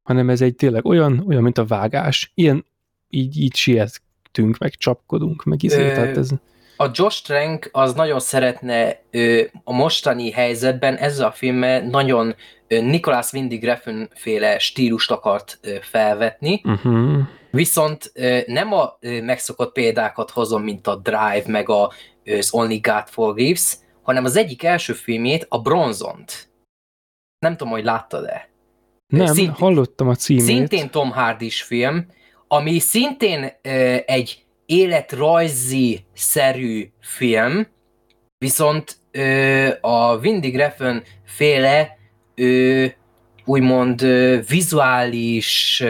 hanem ez egy tényleg olyan, olyan, mint a vágás. Ilyen, így, így sietünk, meg csapkodunk, meg izé, Ö, tehát ez... A Josh Trank az nagyon szeretne ö, a mostani helyzetben ezzel a filmmel nagyon Nicholas Windy Refn féle stílust akart felvetni, uh-huh Viszont nem a megszokott példákat hozom, mint a Drive, meg a, az Only God Forgives, hanem az egyik első filmét, a Bronzont. Nem tudom, hogy láttad-e. Nem, szint, hallottam a címét. Szintén Tom hardy film, ami szintén egy életrajzi-szerű film, viszont a Windy Refn féle úgymond vizuális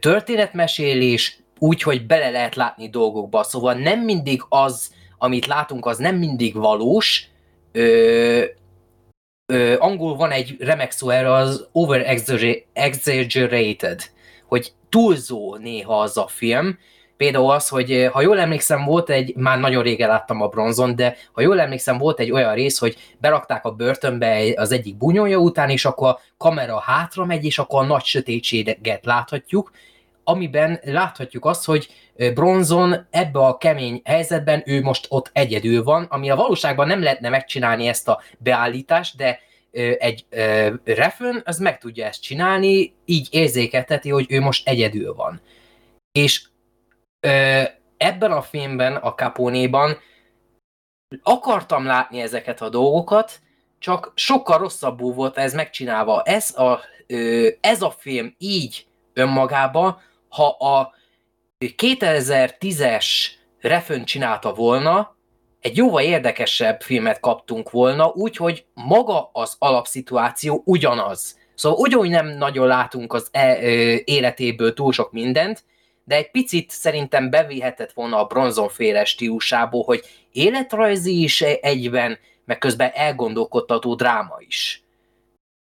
történetmesélés, úgy, hogy bele lehet látni dolgokba. Szóval nem mindig az, amit látunk, az nem mindig valós. Ö, ö, angol van egy remek szó erre, az over exaggerated, hogy túlzó néha az a film, Például az, hogy ha jól emlékszem, volt egy, már nagyon régen láttam a bronzon, de ha jól emlékszem, volt egy olyan rész, hogy berakták a börtönbe az egyik bunyója után, és akkor a kamera hátra megy, és akkor a nagy sötétséget láthatjuk, amiben láthatjuk azt, hogy bronzon ebbe a kemény helyzetben ő most ott egyedül van, ami a valóságban nem lehetne megcsinálni ezt a beállítást, de egy refön az meg tudja ezt csinálni, így érzékelteti, hogy ő most egyedül van. És ebben a filmben, a Capone-ban akartam látni ezeket a dolgokat, csak sokkal rosszabbul volt ez megcsinálva. Ez a, ez a film így önmagában, ha a 2010-es refön csinálta volna, egy jóval érdekesebb filmet kaptunk volna, úgyhogy maga az alapszituáció ugyanaz. Szóval ugyanúgy nem nagyon látunk az e, életéből túl sok mindent, de egy picit szerintem bevihetett volna a bronzonféle stílusából, hogy életrajzi is egyben, meg közben elgondolkodtató dráma is.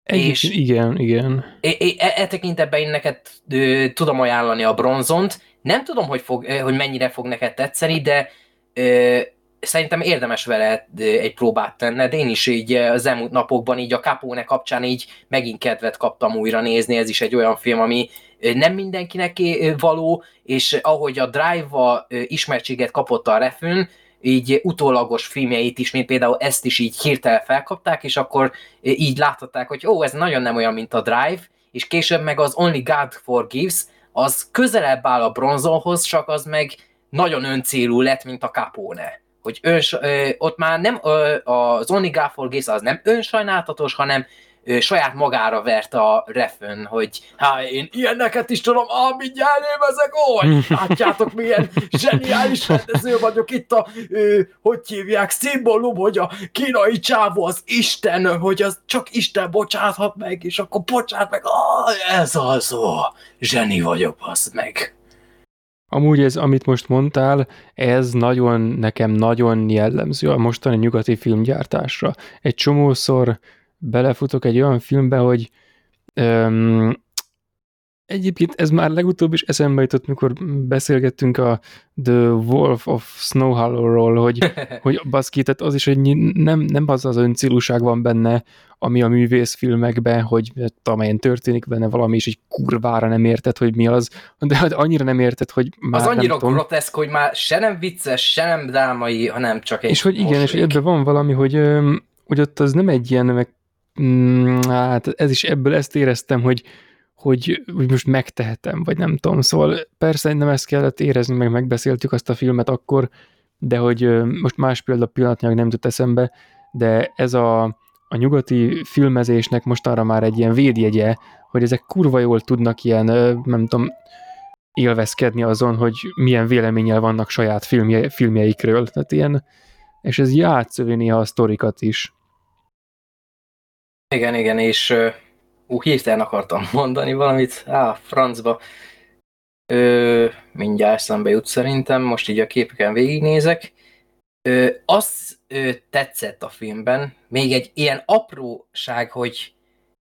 Egy, és igen, igen. E, e, e tekintetben én neked ö, tudom ajánlani a bronzont. Nem tudom, hogy, fog, hogy mennyire fog neked tetszeni, de ö, szerintem érdemes vele egy próbát tenned. Én is így az elmúlt napokban így a Capone kapcsán így megint kedvet kaptam újra nézni. Ez is egy olyan film, ami nem mindenkinek való, és ahogy a Drive-val ismertséget kapott a refűn, így utólagos filmjeit is, mint például ezt is így hirtelen felkapták, és akkor így láthatták, hogy ó, ez nagyon nem olyan, mint a Drive, és később meg az Only God Forgives, az közelebb áll a bronzonhoz, csak az meg nagyon öncélú lett, mint a Capone. Hogy ön, ö, ott már nem ö, az Only God Forgives az nem önsajnáltatos, hanem saját magára vert a refön, hogy hát én ilyeneket is tudom, ah, mindjárt ezek, ó, látjátok milyen zseniális rendező vagyok itt a, ö, hogy hívják, szimbólum, hogy a kínai csávó az Isten, hogy az csak Isten bocsáthat meg, és akkor bocsát meg, ah, ez az, ó, zseni vagyok, az meg. Amúgy ez, amit most mondtál, ez nagyon, nekem nagyon jellemző a mostani nyugati filmgyártásra. Egy csomószor belefutok egy olyan filmbe, hogy um, egyébként ez már legutóbb is eszembe jutott, mikor beszélgettünk a The Wolf of Snow Hollow-ról, hogy, hogy baszki, tehát az is, hogy nem, nem az az öncélúság van benne, ami a művészfilmekben, hogy amelyen történik benne valami, és egy kurvára nem érted, hogy mi az, de hát annyira nem érted, hogy már Az annyira nem groteszk, hogy már se nem vicces, se nem drámai, hanem csak egy És hogy igen, és hogy ebben van valami, hogy, hogy ott az nem egy ilyen meg Mm, hát ez is ebből ezt éreztem, hogy, hogy, hogy most megtehetem, vagy nem tudom. Szóval persze nem ezt kellett érezni, meg megbeszéltük azt a filmet akkor, de hogy most más példa pillanatnyilag nem jut eszembe, de ez a, a nyugati filmezésnek most arra már egy ilyen védjegye, hogy ezek kurva jól tudnak ilyen, nem tudom, élvezkedni azon, hogy milyen véleménnyel vannak saját filmje, filmjeikről. Tehát ilyen, és ez játszövi néha a sztorikat is. Igen, igen, és ú, hirtelen akartam mondani valamit, á, francba. Ö, mindjárt szembe jut szerintem, most így a képeken végignézek. Ö, az ö, tetszett a filmben, még egy ilyen apróság, hogy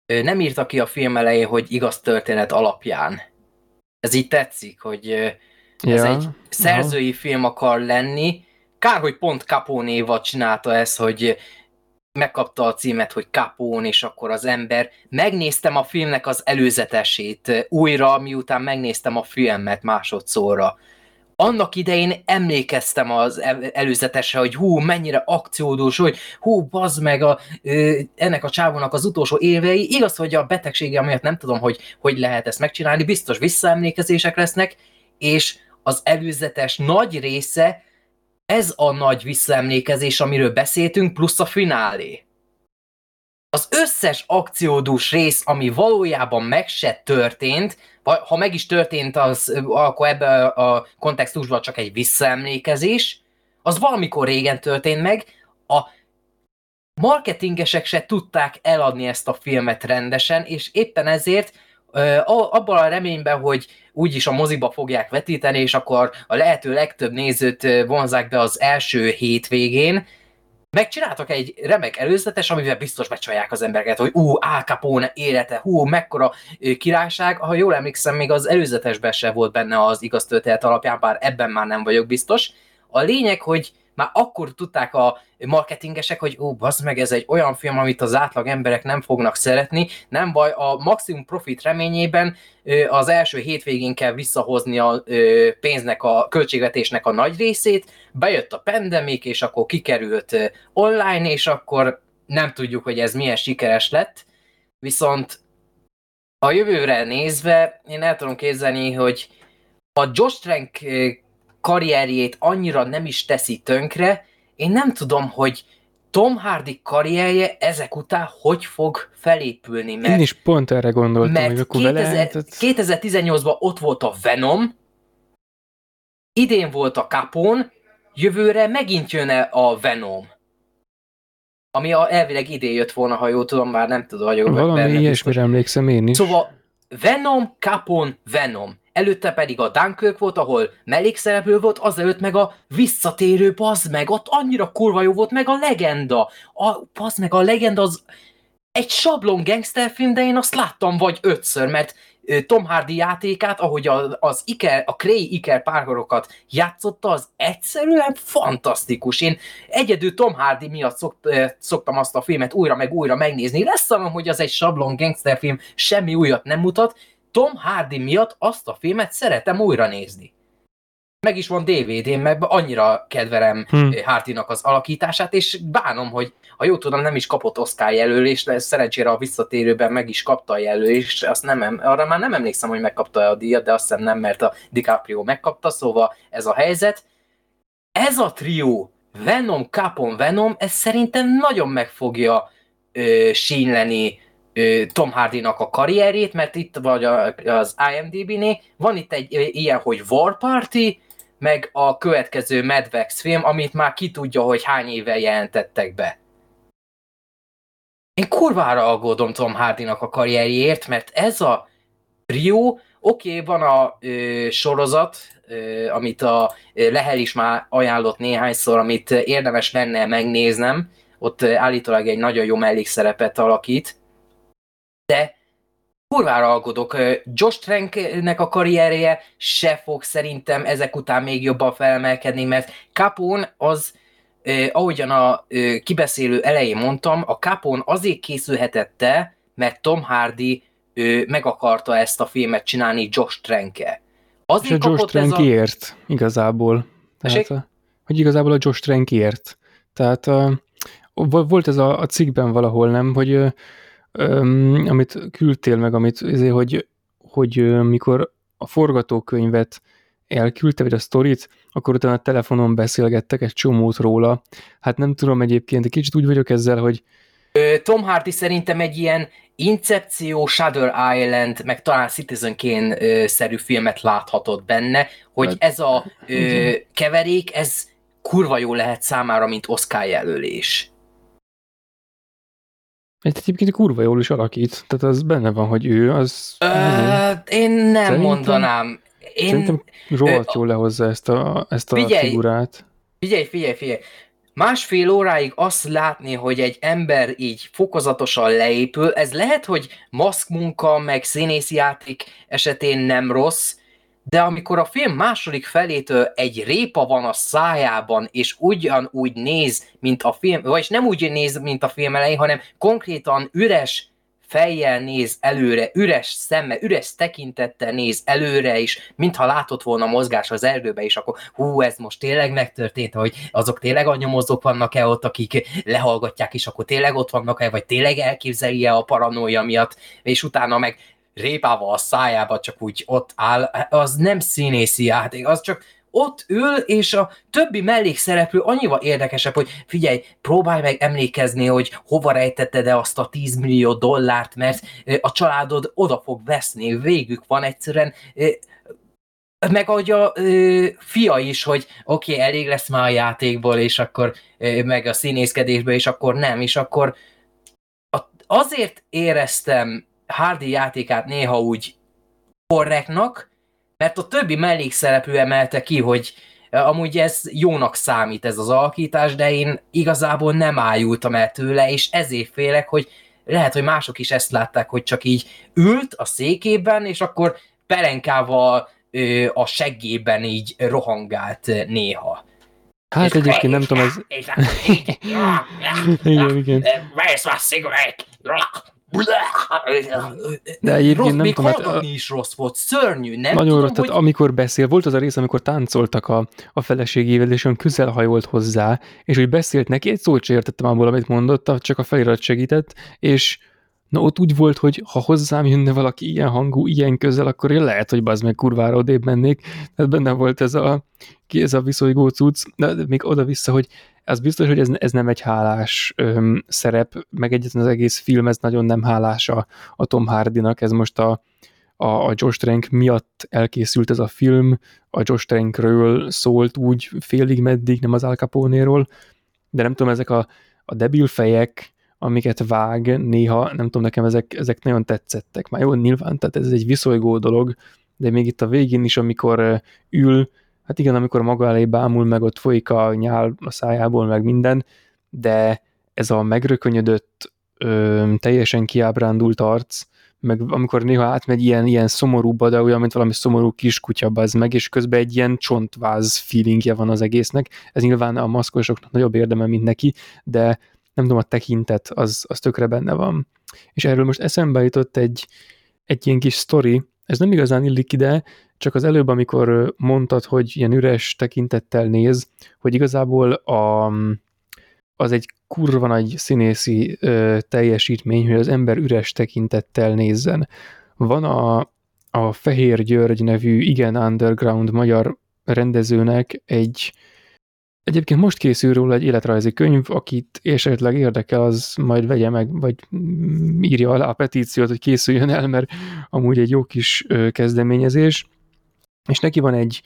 ö, nem írta ki a film elején, hogy igaz történet alapján. Ez így tetszik, hogy ö, ez ja, egy szerzői aha. film akar lenni. Kár, hogy pont Capone csinálta ezt, hogy megkapta a címet, hogy Capón, és akkor az ember. Megnéztem a filmnek az előzetesét újra, miután megnéztem a filmet másodszorra. Annak idején emlékeztem az előzetesre, hogy hú, mennyire akciódús, hogy hú, bazd meg a, ö, ennek a csávónak az utolsó évei. Igaz, hogy a betegsége miatt nem tudom, hogy hogy lehet ezt megcsinálni, biztos visszaemlékezések lesznek, és az előzetes nagy része ez a nagy visszaemlékezés, amiről beszéltünk, plusz a finálé. az összes akciódús rész, ami valójában meg se történt, vagy ha meg is történt, az akkor ebben a kontextusban csak egy visszaemlékezés, az valamikor régen történt meg, a marketingesek se tudták eladni ezt a filmet rendesen, és éppen ezért abban a reményben, hogy úgyis a moziba fogják vetíteni, és akkor a lehető legtöbb nézőt vonzák be az első hétvégén, megcsináltak egy remek előzetes, amivel biztos becsalják az embereket, hogy ú, Al Capone élete, hú, mekkora királyság. Ha jól emlékszem, még az előzetesben se volt benne az igaz történet alapján, bár ebben már nem vagyok biztos. A lényeg, hogy már akkor tudták a marketingesek, hogy ó, bazd meg, ez egy olyan film, amit az átlag emberek nem fognak szeretni, nem baj, a maximum profit reményében az első hétvégén kell visszahozni a pénznek, a költségvetésnek a nagy részét, bejött a pandemik, és akkor kikerült online, és akkor nem tudjuk, hogy ez milyen sikeres lett, viszont a jövőre nézve én el tudom képzelni, hogy a Josh Trank karrierjét annyira nem is teszi tönkre, én nem tudom, hogy Tom Hardy karrierje ezek után hogy fog felépülni. Mert, Én is pont erre gondoltam, mert hogy akkor 2000, lehetett... 2018-ban ott volt a Venom, idén volt a Capone, jövőre megint jön a Venom. Ami a, elvileg idén jött volna, ha jól tudom, már nem tudom, hogy Valami ilyesmire emlékszem én is. Szóval Venom, Capone, Venom előtte pedig a Dunkirk volt, ahol mellékszereplő volt, azelőtt meg a visszatérő, bazd meg, ott annyira kurva jó volt, meg a legenda. A, bazd meg, a legenda az egy sablon gangsterfilm, de én azt láttam vagy ötször, mert Tom Hardy játékát, ahogy a, az Iker, a Cray Iker párhorokat játszotta, az egyszerűen fantasztikus. Én egyedül Tom Hardy miatt szokt, szoktam azt a filmet újra meg újra megnézni. Lesz hogy az egy sablon gangsterfilm, semmi újat nem mutat, Tom Hardy miatt azt a filmet szeretem újra nézni. Meg is van DVD-n, mert annyira kedvelem hmm. Hardynak az alakítását, és bánom, hogy ha jól tudom, nem is kapott Oscar jelölést, de szerencsére a visszatérőben meg is kapta a jelölést, azt nem, arra már nem emlékszem, hogy megkapta a díjat, de azt hiszem nem, mert a DiCaprio megkapta, szóval ez a helyzet. Ez a trió, Venom, Capon, Venom, ez szerintem nagyon meg fogja ö, sínleni Tom Hardy-nak a karrierét, mert itt vagy az IMDb-nél van itt egy ilyen, hogy War Party, meg a következő Mad Max film, amit már ki tudja, hogy hány éve jelentettek be. Én kurvára aggódom Tom Hardy-nak a karrierjéért, mert ez a trio, oké, okay, van a ö, sorozat, ö, amit a Lehel is már ajánlott néhányszor, amit érdemes lenne megnéznem, ott állítólag egy nagyon jó mellékszerepet alakít, de kurvára alkodok. Josh Tranknek a karrierje se fog szerintem ezek után még jobban felemelkedni, mert Capone az, eh, ahogyan a eh, kibeszélő elején mondtam, a Capone azért készülhetette, mert Tom Hardy ő meg akarta ezt a filmet csinálni Josh Tranke. Azért És a Josh Trankért a... igazából. Tehát, a, hogy igazából a Josh Trankért. Tehát a, volt ez a, a cikkben valahol, nem, hogy öm, amit küldtél meg, amit azért, hogy, hogy mikor a forgatókönyvet elküldte, vagy a sztorit, akkor utána a telefonon beszélgettek egy csomót róla. Hát nem tudom egyébként, egy kicsit úgy vagyok ezzel, hogy Tom Hardy szerintem egy ilyen Incepció, Shadow Island, meg talán Citizen Kane-szerű filmet láthatott benne, hogy hát, ez a ö, keverék, ez kurva jó lehet számára, mint Oscar jelölés. Egy egyébként kurva jól is alakít, tehát az benne van, hogy ő az... Ö, én nem szerintem, mondanám. Én, szerintem rohadt jól lehozza ezt a, ezt a figyelj, figurát. Figyelj, figyelj, figyelj. Másfél óráig azt látni, hogy egy ember így fokozatosan leépül, ez lehet, hogy maszkmunka, meg színészi játék esetén nem rossz, de amikor a film második felétől egy répa van a szájában, és ugyanúgy néz, mint a film, vagyis nem úgy néz, mint a film elején, hanem konkrétan üres fejjel néz előre, üres szeme, üres tekintettel néz előre is, mintha látott volna mozgás az erdőbe, és akkor hú, ez most tényleg megtörtént, hogy azok tényleg a nyomozók vannak-e ott, akik lehallgatják, és akkor tényleg ott vannak-e, vagy tényleg elképzelje a paranoia miatt, és utána meg répával a szájába csak úgy ott áll, az nem színészi játék, az csak ott ül, és a többi mellékszereplő annyival érdekesebb, hogy figyelj, próbálj meg emlékezni, hogy hova rejtetted e azt a 10 millió dollárt, mert a családod oda fog veszni, végük van egyszerűen meg ahogy a ö, fia is, hogy oké, okay, elég lesz már a játékból, és akkor ö, meg a színészkedésből, és akkor nem, és akkor a, azért éreztem Hardy játékát néha úgy korrektnak, mert a többi mellékszereplő emelte ki, hogy amúgy ez jónak számít ez az alakítás, de én igazából nem ájultam el tőle, és ezért félek, hogy lehet, hogy mások is ezt látták, hogy csak így ült a székében, és akkor pelenkával a seggében így rohangált néha. Hát és egyébként nem tudom, ez... igen, igen. Where's my cigarette? De egyébként rossz, nem még tudom, hát, is rossz volt, szörnyű, nem Nagyon tudom, rossz, hogy... tehát amikor beszél, volt az a rész, amikor táncoltak a, a feleségével, és olyan közel hajolt hozzá, és hogy beszélt neki, egy szót sem értettem abból, amit mondott, csak a felirat segített, és Na ott úgy volt, hogy ha hozzám jönne valaki ilyen hangú, ilyen közel, akkor én lehet, hogy bazd meg kurvára odébb mennék. Tehát benne volt ez a, ez a viszolygó cucc, de még oda-vissza, hogy az biztos, hogy ez, ez nem egy hálás öm, szerep, meg egyetlen az egész film, ez nagyon nem hálás a, a Tom Hardynak, ez most a, a, a Josh Trank miatt elkészült ez a film, a Josh Trankről szólt úgy félig meddig, nem az Al Capone-ról, de nem tudom, ezek a, a debil fejek, amiket vág néha, nem tudom, nekem ezek, ezek nagyon tetszettek. Már jó, nyilván, tehát ez egy viszolygó dolog, de még itt a végén is, amikor ül, hát igen, amikor maga elé bámul, meg ott folyik a nyál a szájából, meg minden, de ez a megrökönyödött, ö, teljesen kiábrándult arc, meg amikor néha átmegy ilyen, ilyen szomorúba, de olyan, mint valami szomorú kiskutya az meg, és közben egy ilyen csontváz feelingje van az egésznek. Ez nyilván a maszkosoknak nagyobb érdeme, mint neki, de nem tudom, a tekintet, az, az tökre benne van. És erről most eszembe jutott egy, egy ilyen kis sztori, ez nem igazán illik ide, csak az előbb, amikor mondtad, hogy ilyen üres tekintettel néz, hogy igazából a, az egy kurva nagy színészi ö, teljesítmény, hogy az ember üres tekintettel nézzen. Van a, a Fehér György nevű igen underground magyar rendezőnek egy Egyébként most készül róla egy életrajzi könyv, akit esetleg érdekel, az majd vegye meg, vagy írja alá a petíciót, hogy készüljön el, mert amúgy egy jó kis kezdeményezés. És neki van egy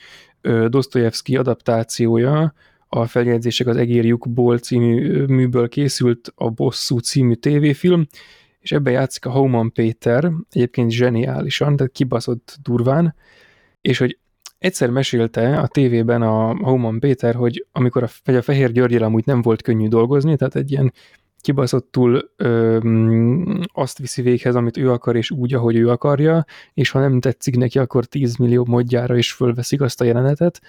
Dostoyevsky adaptációja, a feljegyzések az Egérjukból című műből készült a Bosszú című tévéfilm, és ebben játszik a Homan Péter, egyébként zseniálisan, tehát kibaszott durván, és hogy Egyszer mesélte a tévében a Homan Péter, hogy amikor a, vagy a Fehér Györgyel amúgy nem volt könnyű dolgozni, tehát egy ilyen kibaszottul ö, azt viszi véghez, amit ő akar, és úgy, ahogy ő akarja, és ha nem tetszik neki, akkor 10 millió modjára is fölveszik azt a jelenetet,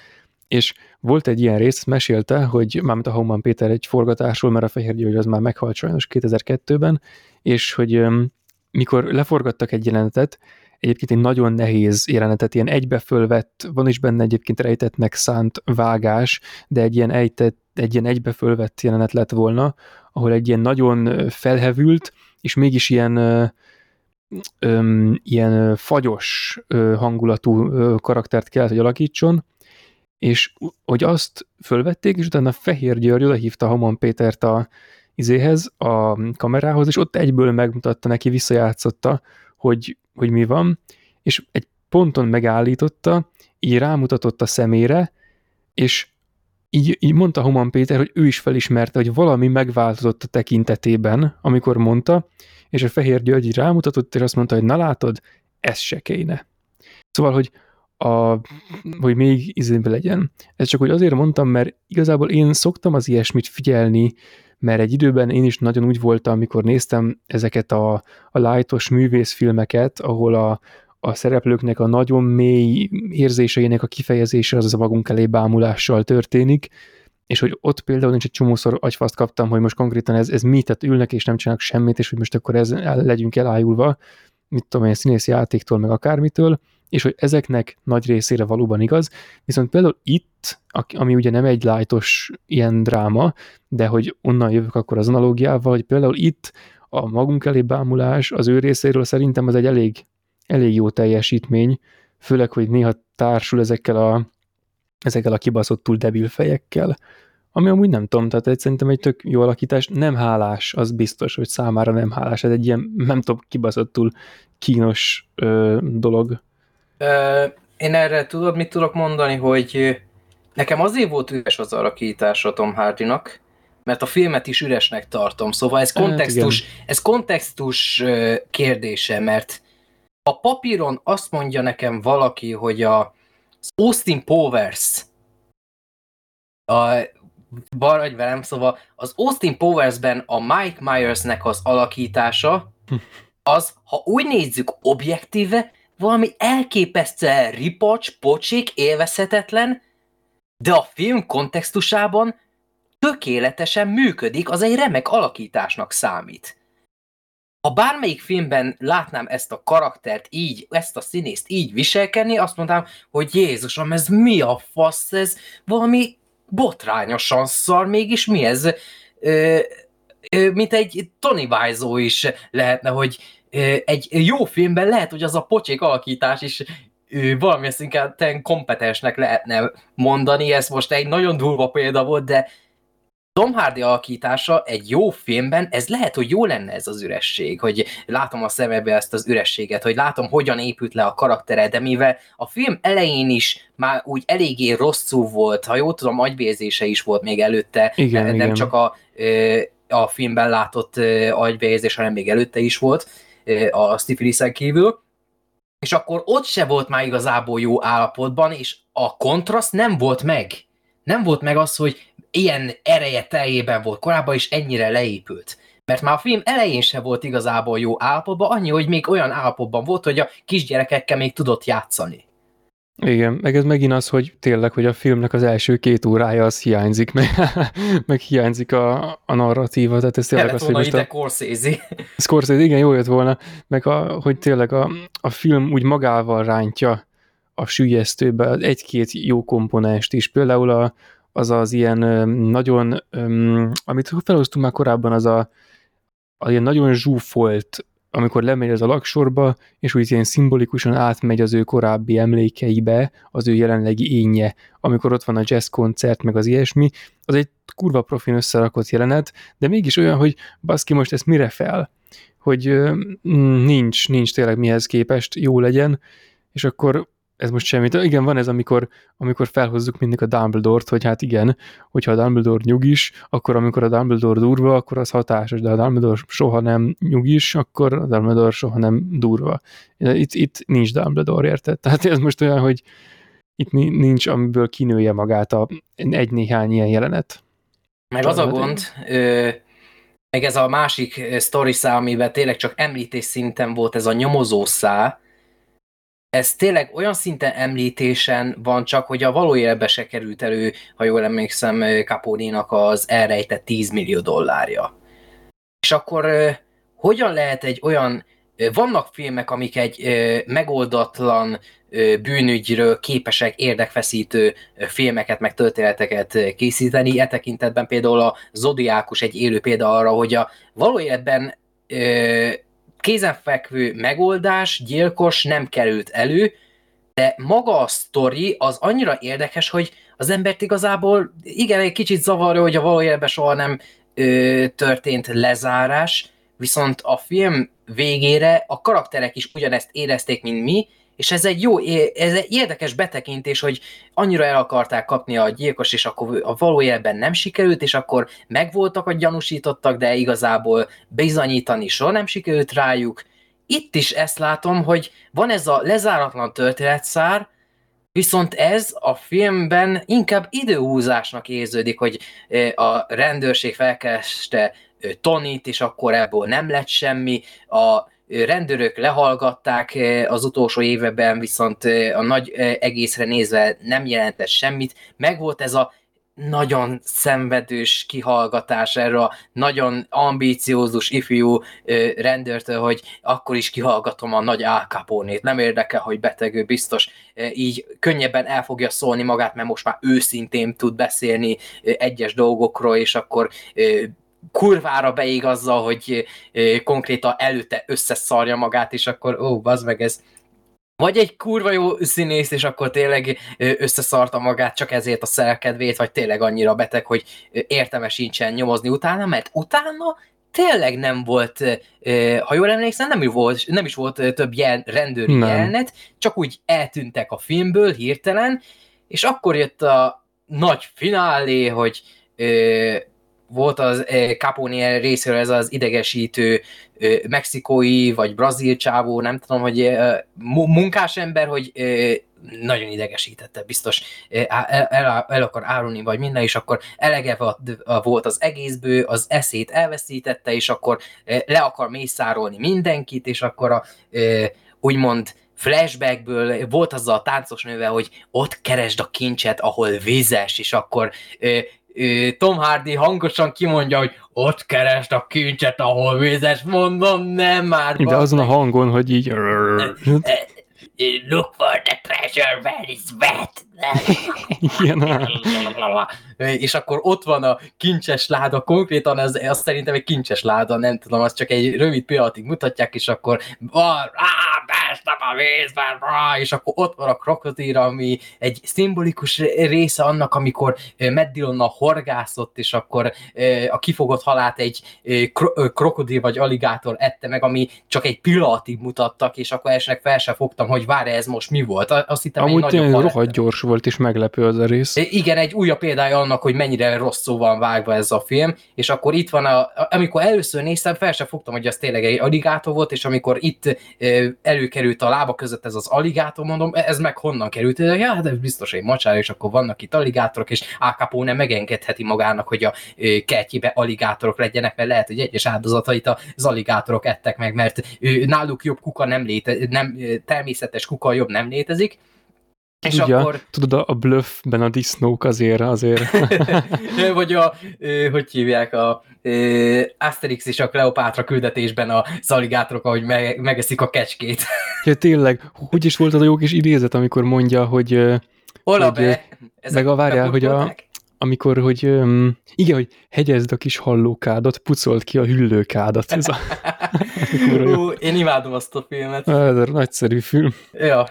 és volt egy ilyen rész, mesélte, hogy mármint a Homan Péter egy forgatásról, mert a Fehér György az már meghalt sajnos 2002-ben, és hogy ö, mikor leforgattak egy jelenetet, egyébként egy nagyon nehéz jelenetet, ilyen egybefölvett, van is benne egyébként rejtettnek szánt vágás, de egy ilyen, ejtett, egy ilyen egybefölvett jelenet lett volna, ahol egy ilyen nagyon felhevült, és mégis ilyen öm, ilyen fagyos hangulatú karaktert kellett, hogy alakítson, és hogy azt fölvették, és utána Fehér György odahívta Haman Pétert a izéhez, a kamerához, és ott egyből megmutatta neki, visszajátszotta, hogy, hogy mi van, és egy ponton megállította, így rámutatott a szemére, és így, így mondta Human Péter, hogy ő is felismerte, hogy valami megváltozott a tekintetében, amikor mondta, és a Fehér György így rámutatott, és azt mondta, hogy na látod, ez se kéne. Szóval, hogy, a, hogy még izébe legyen. Ez csak hogy azért mondtam, mert igazából én szoktam az ilyesmit figyelni, mert egy időben én is nagyon úgy voltam, amikor néztem ezeket a, a lightos művészfilmeket, ahol a, a szereplőknek a nagyon mély érzéseinek a kifejezése az a magunk elé bámulással történik, és hogy ott például nincs egy csomószor agyfaszt kaptam, hogy most konkrétan ez, ez mi, tehát ülnek és nem csinálnak semmit, és hogy most akkor ez legyünk elájulva, mit tudom én, színészi játéktól, meg akármitől, és hogy ezeknek nagy részére valóban igaz, viszont például itt, ami ugye nem egy lájtos ilyen dráma, de hogy onnan jövök akkor az analógiával, hogy például itt a magunk elé bámulás az ő részéről szerintem az egy elég, elég jó teljesítmény, főleg, hogy néha társul ezekkel a ezekkel a kibaszottul debil fejekkel. Ami amúgy nem tudom, tehát egy, szerintem egy tök jó alakítás, nem hálás, az biztos, hogy számára nem hálás, ez egy ilyen, nem tudom, kibaszottul kínos ö, dolog. Én erre tudod, mit tudok mondani, hogy nekem azért volt üres az alakítása Tom Hardynak, mert a filmet is üresnek tartom, szóval ez hát kontextus, hát ez kontextus kérdése, mert a papíron azt mondja nekem valaki, hogy a Austin Powers a Baradj velem, szóval az Austin Powers-ben a Mike Myersnek az alakítása, az, ha úgy nézzük objektíve, valami elképesztően ripacs, pocsik, élvezhetetlen, de a film kontextusában tökéletesen működik, az egy remek alakításnak számít. Ha bármelyik filmben látnám ezt a karaktert így, ezt a színészt így viselkedni, azt mondtam, hogy Jézusom, ez mi a fasz, ez valami botrányosan szar, mégis mi ez? Ö, ö, mint egy Tony Wiseau is lehetne, hogy egy jó filmben lehet, hogy az a pocsék alakítás is valamilyen szinten kompetensnek lehetne mondani, ez most egy nagyon durva példa volt, de Tom Hardy alakítása egy jó filmben, ez lehet, hogy jó lenne ez az üresség, hogy látom a szemebe ezt az ürességet, hogy látom, hogyan épült le a karaktere, de mivel a film elején is már úgy eléggé rosszul volt, ha jól tudom, agyvérzése is volt még előtte, igen, nem igen. csak a, a filmben látott agyvérzés, hanem még előtte is volt a Stifilisen kívül, és akkor ott se volt már igazából jó állapotban, és a kontraszt nem volt meg. Nem volt meg az, hogy ilyen ereje teljében volt korábban, és ennyire leépült. Mert már a film elején se volt igazából jó állapotban, annyi, hogy még olyan állapotban volt, hogy a kisgyerekekkel még tudott játszani. Igen, meg ez megint az, hogy tényleg, hogy a filmnek az első két órája az hiányzik, meg, meg hiányzik a, a narratíva, tehát ez tényleg az, hogy ide a... Scorsese. Scorsese, igen, jó jött volna, meg a, hogy tényleg a, a film úgy magával rántja a sülyeztőbe egy-két jó komponest is, például a, az az ilyen nagyon, amit felhoztunk már korábban, az a, a ilyen nagyon zsúfolt, amikor lemegy az a laksorba, és úgy ilyen szimbolikusan átmegy az ő korábbi emlékeibe, az ő jelenlegi énje, amikor ott van a jazz koncert, meg az ilyesmi, az egy kurva profin összerakott jelenet, de mégis olyan, hogy baszki, most ezt mire fel? Hogy nincs, nincs tényleg mihez képest jó legyen, és akkor ez most semmit. Igen, van ez, amikor, amikor felhozzuk mindig a Dumbledore-t, hogy hát igen, hogyha a Dumbledore nyugis, akkor amikor a Dumbledore durva, akkor az hatásos, de a Dumbledore soha nem nyugis, akkor a Dumbledore soha nem durva. Itt, itt nincs Dumbledore, érted? Tehát ez most olyan, hogy itt nincs, amiből kinője magát a egy-néhány ilyen jelenet. Meg az a gond, ö, meg ez a másik sztori amiben tényleg csak említés szinten volt ez a nyomozó szá, ez tényleg olyan szinten említésen van csak, hogy a való életbe se került elő, ha jól emlékszem, Caponinak az elrejtett 10 millió dollárja. És akkor hogyan lehet egy olyan, vannak filmek, amik egy megoldatlan bűnügyről képesek érdekfeszítő filmeket, meg történeteket készíteni. E tekintetben például a Zodiákus egy élő példa arra, hogy a való életben kézenfekvő megoldás, gyilkos nem került elő, de maga a sztori az annyira érdekes, hogy az embert igazából igen, egy kicsit zavarja, hogy a valójában soha nem ö, történt lezárás, viszont a film végére a karakterek is ugyanezt érezték, mint mi, és ez egy jó, ez egy érdekes betekintés, hogy annyira el akarták kapni a gyilkos, és akkor a valójában nem sikerült, és akkor megvoltak a gyanúsítottak, de igazából bizonyítani soha nem sikerült rájuk. Itt is ezt látom, hogy van ez a lezáratlan történetszár, Viszont ez a filmben inkább időhúzásnak érződik, hogy a rendőrség felkereste Tonit, és akkor ebből nem lett semmi, a rendőrök lehallgatták az utolsó éveben, viszont a nagy egészre nézve nem jelentett semmit. Megvolt ez a nagyon szenvedős kihallgatás erre a nagyon ambíciózus ifjú rendőrtől, hogy akkor is kihallgatom a nagy álkapónét, nem érdekel, hogy betegő, biztos így könnyebben el fogja szólni magát, mert most már őszintén tud beszélni egyes dolgokról, és akkor kurvára beég azzal, hogy konkrétan előtte összeszarja magát, és akkor ó, az meg ez vagy egy kurva jó színész, és akkor tényleg összeszarta magát csak ezért a szerkedvét, vagy tényleg annyira beteg, hogy értelmes sincsen nyomozni utána, mert utána tényleg nem volt, ha jól emlékszem, nem is volt, nem is volt több jel, rendőri nem. jelenet, csak úgy eltűntek a filmből hirtelen, és akkor jött a nagy finálé, hogy volt az Capone részéről ez az idegesítő mexikói vagy brazil csávó, nem tudom, hogy munkás ember, hogy nagyon idegesítette, biztos el, el, el akar árulni, vagy minden, és akkor elege volt az egészből, az eszét elveszítette, és akkor le akar mészárolni mindenkit, és akkor a, úgymond flashbackből volt az a táncos nővel, hogy ott keresd a kincset, ahol vizes, és akkor Tom Hardy hangosan kimondja, hogy ott keresd a kincset, ahol vizes, mondom, nem már. De azon a hangon, hogy így... Look for the treasure where it's wet. Igen. és akkor ott van a kincses láda, konkrétan ez, az szerintem egy kincses láda, nem tudom, az csak egy rövid pillanatig mutatják, és akkor van, a vízben, és akkor ott van a krokodír, ami egy szimbolikus része annak, amikor Dillon horgászott, és akkor a kifogott halát egy krokodír vagy aligátor ette meg, ami csak egy pillanatig mutattak, és akkor esnek fel sem fogtam, hogy várj, ez most mi volt. Azt hittem, Amúgy tényleg rohadt gyors volt, és meglepő az a rész. Igen, egy újabb példája annak, hogy mennyire rosszul van vágva ez a film, és akkor itt van, a, amikor először néztem, fel sem fogtam, hogy az tényleg egy aligátor volt, és amikor itt előkerült a lába között ez az aligátor, mondom, ez meg honnan került? Ja, hát ez biztos egy macsár, és akkor vannak itt aligátorok, és Al nem megengedheti magának, hogy a kertjébe aligátorok legyenek, mert lehet, hogy egyes áldozatait az aligátorok ettek meg, mert náluk jobb kuka nem léte, nem, természetes kuka jobb nem létezik, és Ugye, akkor... Tudod, a bluffben a disznók azért, azért. Vagy a, hogy hívják, a Asterix és a Kleopátra küldetésben a szaligátorok, ahogy megeszik a kecskét. ja, tényleg, hogy is volt az a jó kis idézet, amikor mondja, hogy... Hol a be? meg a várjál, hogy a, amikor, hogy um, igen, hogy hegyezd a kis hallókádat, pucolt ki a hüllőkádat. Ez a, Ú, én imádom azt a filmet. Ez a nagyszerű film. Ja,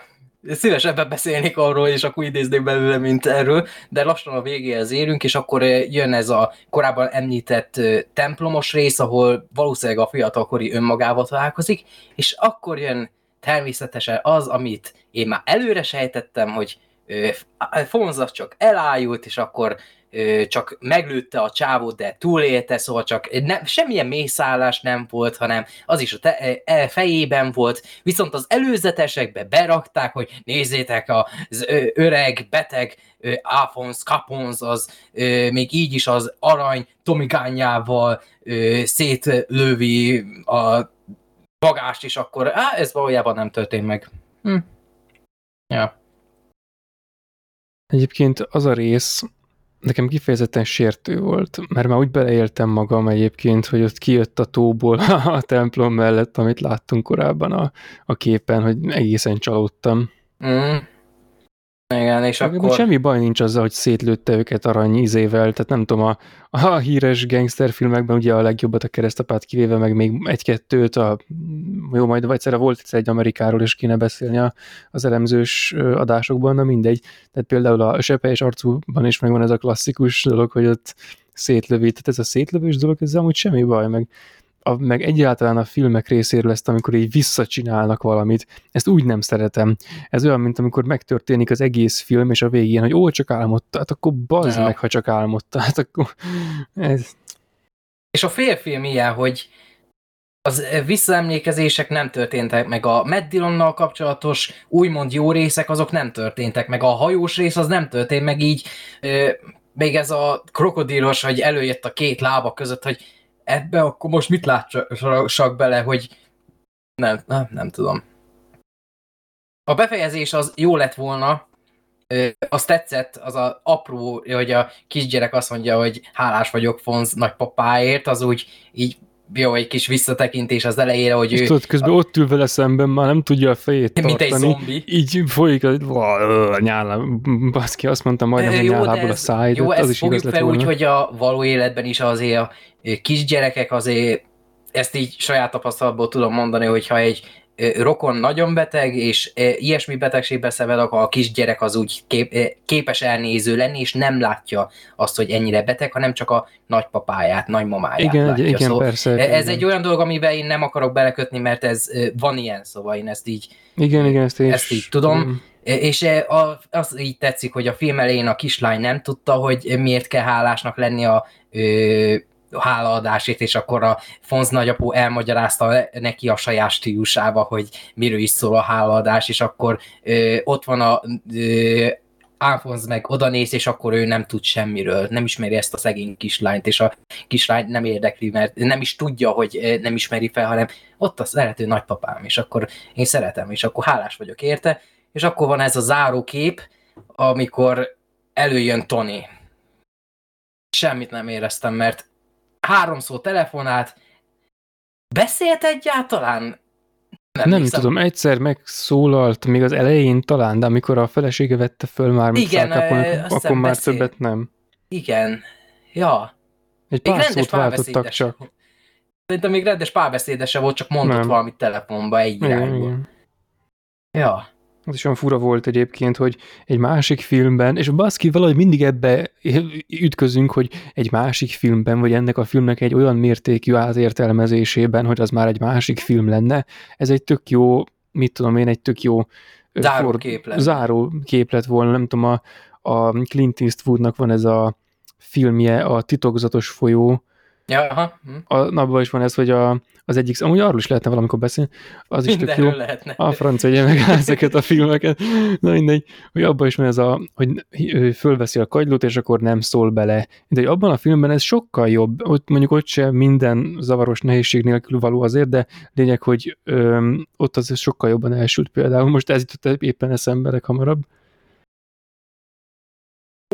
szívesebben beszélnék arról, és akkor idéznék belőle, mint erről, de lassan a végéhez érünk, és akkor jön ez a korábban említett templomos rész, ahol valószínűleg a fiatalkori önmagával találkozik, és akkor jön természetesen az, amit én már előre sejtettem, hogy Fonza csak elájult, és akkor csak meglőtte a csávót, de túlélte, szóval csak ne, semmilyen mészállás nem volt, hanem az is a te, e, fejében volt, viszont az előzetesekbe berakták, hogy nézzétek az öreg, beteg Alphonse Capons, az még így is az arany tomigányával szétlövi a bagást, és akkor á, ez valójában nem történt meg. Hm. Ja. Egyébként az a rész, nekem kifejezetten sértő volt, mert már úgy beleéltem magam egyébként, hogy ott kijött a tóból a templom mellett, amit láttunk korábban a, a képen, hogy egészen csalódtam. Mm. Igen, és Meg akkor... Semmi baj nincs azzal, hogy szétlőtte őket arany ízével, tehát nem tudom, a, a híres gangsterfilmekben ugye a legjobbat a keresztapát kivéve, meg még egy-kettőt, a, jó, majd egyszerre volt egyszer egy Amerikáról is kéne beszélni az elemzős adásokban, na mindegy. Tehát például a és arcúban is megvan ez a klasszikus dolog, hogy ott szétlövi, tehát ez a szétlövős dolog, ez amúgy semmi baj, meg a, meg egyáltalán a filmek részéről ezt, amikor így visszacsinálnak valamit, ezt úgy nem szeretem. Ez olyan, mint amikor megtörténik az egész film, és a végén, hogy ó, csak álmodta, hát akkor bazd ja. meg, ha csak álmodta, hát akkor ez... És a félfilm ilyen, hogy az visszaemlékezések nem történtek meg, a Matt Dillonnal kapcsolatos úgymond jó részek, azok nem történtek meg, a hajós rész az nem történt meg így, még ez a krokodílos, hogy előjött a két lába között, hogy ebbe akkor most mit látsak bele, hogy nem, nem, nem tudom. A befejezés az jó lett volna, az tetszett, az a apró, hogy a kisgyerek azt mondja, hogy hálás vagyok Fonz nagypapáért, az úgy így jó, egy kis visszatekintés az elejére, hogy és ő... Tudod, közben a... ott ül vele szemben, már nem tudja a fejét tartani. Mint egy zombi. Így folyik a nyála, baszki, azt mondtam majdnem, hogy nyálából a száj, jó, az is igaz fel úgy, hogy a való életben is azért a kisgyerekek azért ezt így saját tapasztalatból tudom mondani, hogyha egy rokon nagyon beteg, és ilyesmi betegségbe szenved, akkor a kisgyerek az úgy kép, képes elnéző lenni, és nem látja azt, hogy ennyire beteg, hanem csak a nagypapáját, nagymamáját igen, látja. Igen, szóval persze. Ez igen. egy olyan dolog, amiben én nem akarok belekötni, mert ez van ilyen, szóval én ezt így, igen, igen, ezt, én ezt így tudom. tudom. És az így tetszik, hogy a film elején a kislány nem tudta, hogy miért kell hálásnak lenni a hálaadásét, és akkor a Fonz nagyapó elmagyarázta neki a saját stílusába, hogy miről is szól a hálaadás, és akkor ö, ott van a ö, Alfonz meg oda néz, és akkor ő nem tud semmiről, nem ismeri ezt a szegény kislányt, és a kislány nem érdekli, mert nem is tudja, hogy nem ismeri fel, hanem ott a szerető nagypapám, és akkor én szeretem, és akkor hálás vagyok érte, és akkor van ez a zárókép, amikor előjön Tony. Semmit nem éreztem, mert háromszor telefonált, beszélt egyáltalán? Nem, nem tudom, egyszer megszólalt még az elején talán, de amikor a felesége vette föl már, Igen, akkor már beszél. többet nem. Igen, ja. Egy pár szót váltottak csak. Szerintem még rendes párbeszédese volt, csak mondott nem. valamit telefonba egy irányba. Ja. Az is olyan fura volt egyébként, hogy egy másik filmben, és baszki valahogy mindig ebbe ütközünk, hogy egy másik filmben, vagy ennek a filmnek egy olyan mértékű átértelmezésében, hogy az már egy másik film lenne, ez egy tök jó, mit tudom én, egy tök jó záró, for, képlet. záró képlet volna, nem tudom, a, a Clint Eastwoodnak van ez a filmje, a titokzatos folyó, Ja, aha. Hm. A napban is van ez, hogy a, az egyik, amúgy arról is lehetne valamikor beszélni, az is tök jó. lehetne. A francia ugye meg ezeket a filmeket, na mindegy, hogy abban is van ez a, hogy fölveszi a kagylót, és akkor nem szól bele. De hogy abban a filmben ez sokkal jobb, ott mondjuk ott sem minden zavaros nehézség nélkül való azért, de lényeg, hogy öm, ott az sokkal jobban elsült például. Most ez jutott éppen eszembe hamarabb.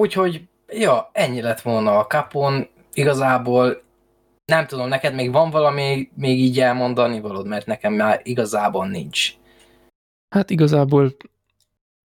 Úgyhogy, ja, ennyi lett volna a kapon. Igazából nem tudom, neked még van valami még így elmondani valód, mert nekem már igazából nincs. Hát igazából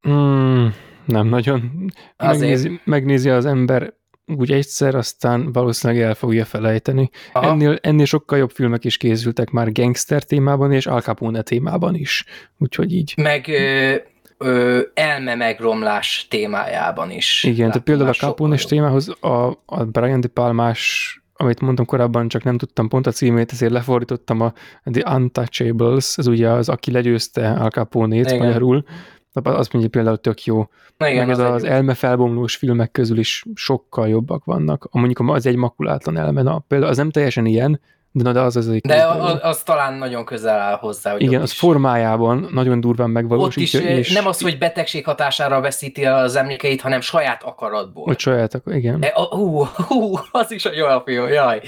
mm, nem nagyon. Megnézi, megnézi az ember úgy egyszer, aztán valószínűleg el fogja felejteni. Ennél, ennél sokkal jobb filmek is készültek már gangster témában és Al Capone témában is. Úgyhogy így. Meg ö, ö, elme megromlás témájában is. Igen, tehát például a Capone témához a, a Brian De Palmás amit mondtam korábban, csak nem tudtam pont a címét, ezért lefordítottam a The Untouchables, ez ugye az, aki legyőzte Al Capone-t magyarul, azt mondja például tök jó. Na igen, Meg ez az, az elmefelbomlós filmek közül is sokkal jobbak vannak. Mondjuk az egy makulátlan elme, na, például az nem teljesen ilyen, de, na, de az az egy... De az, az talán nagyon közel áll hozzá. Hogy Igen, az is. formájában nagyon durván megvalósítja. Ott is és... nem az, hogy betegség hatására veszíti az emlékeit, hanem saját akaratból. Hogy saját akar, igen. E, hú, hú, az is a jó a film, jaj.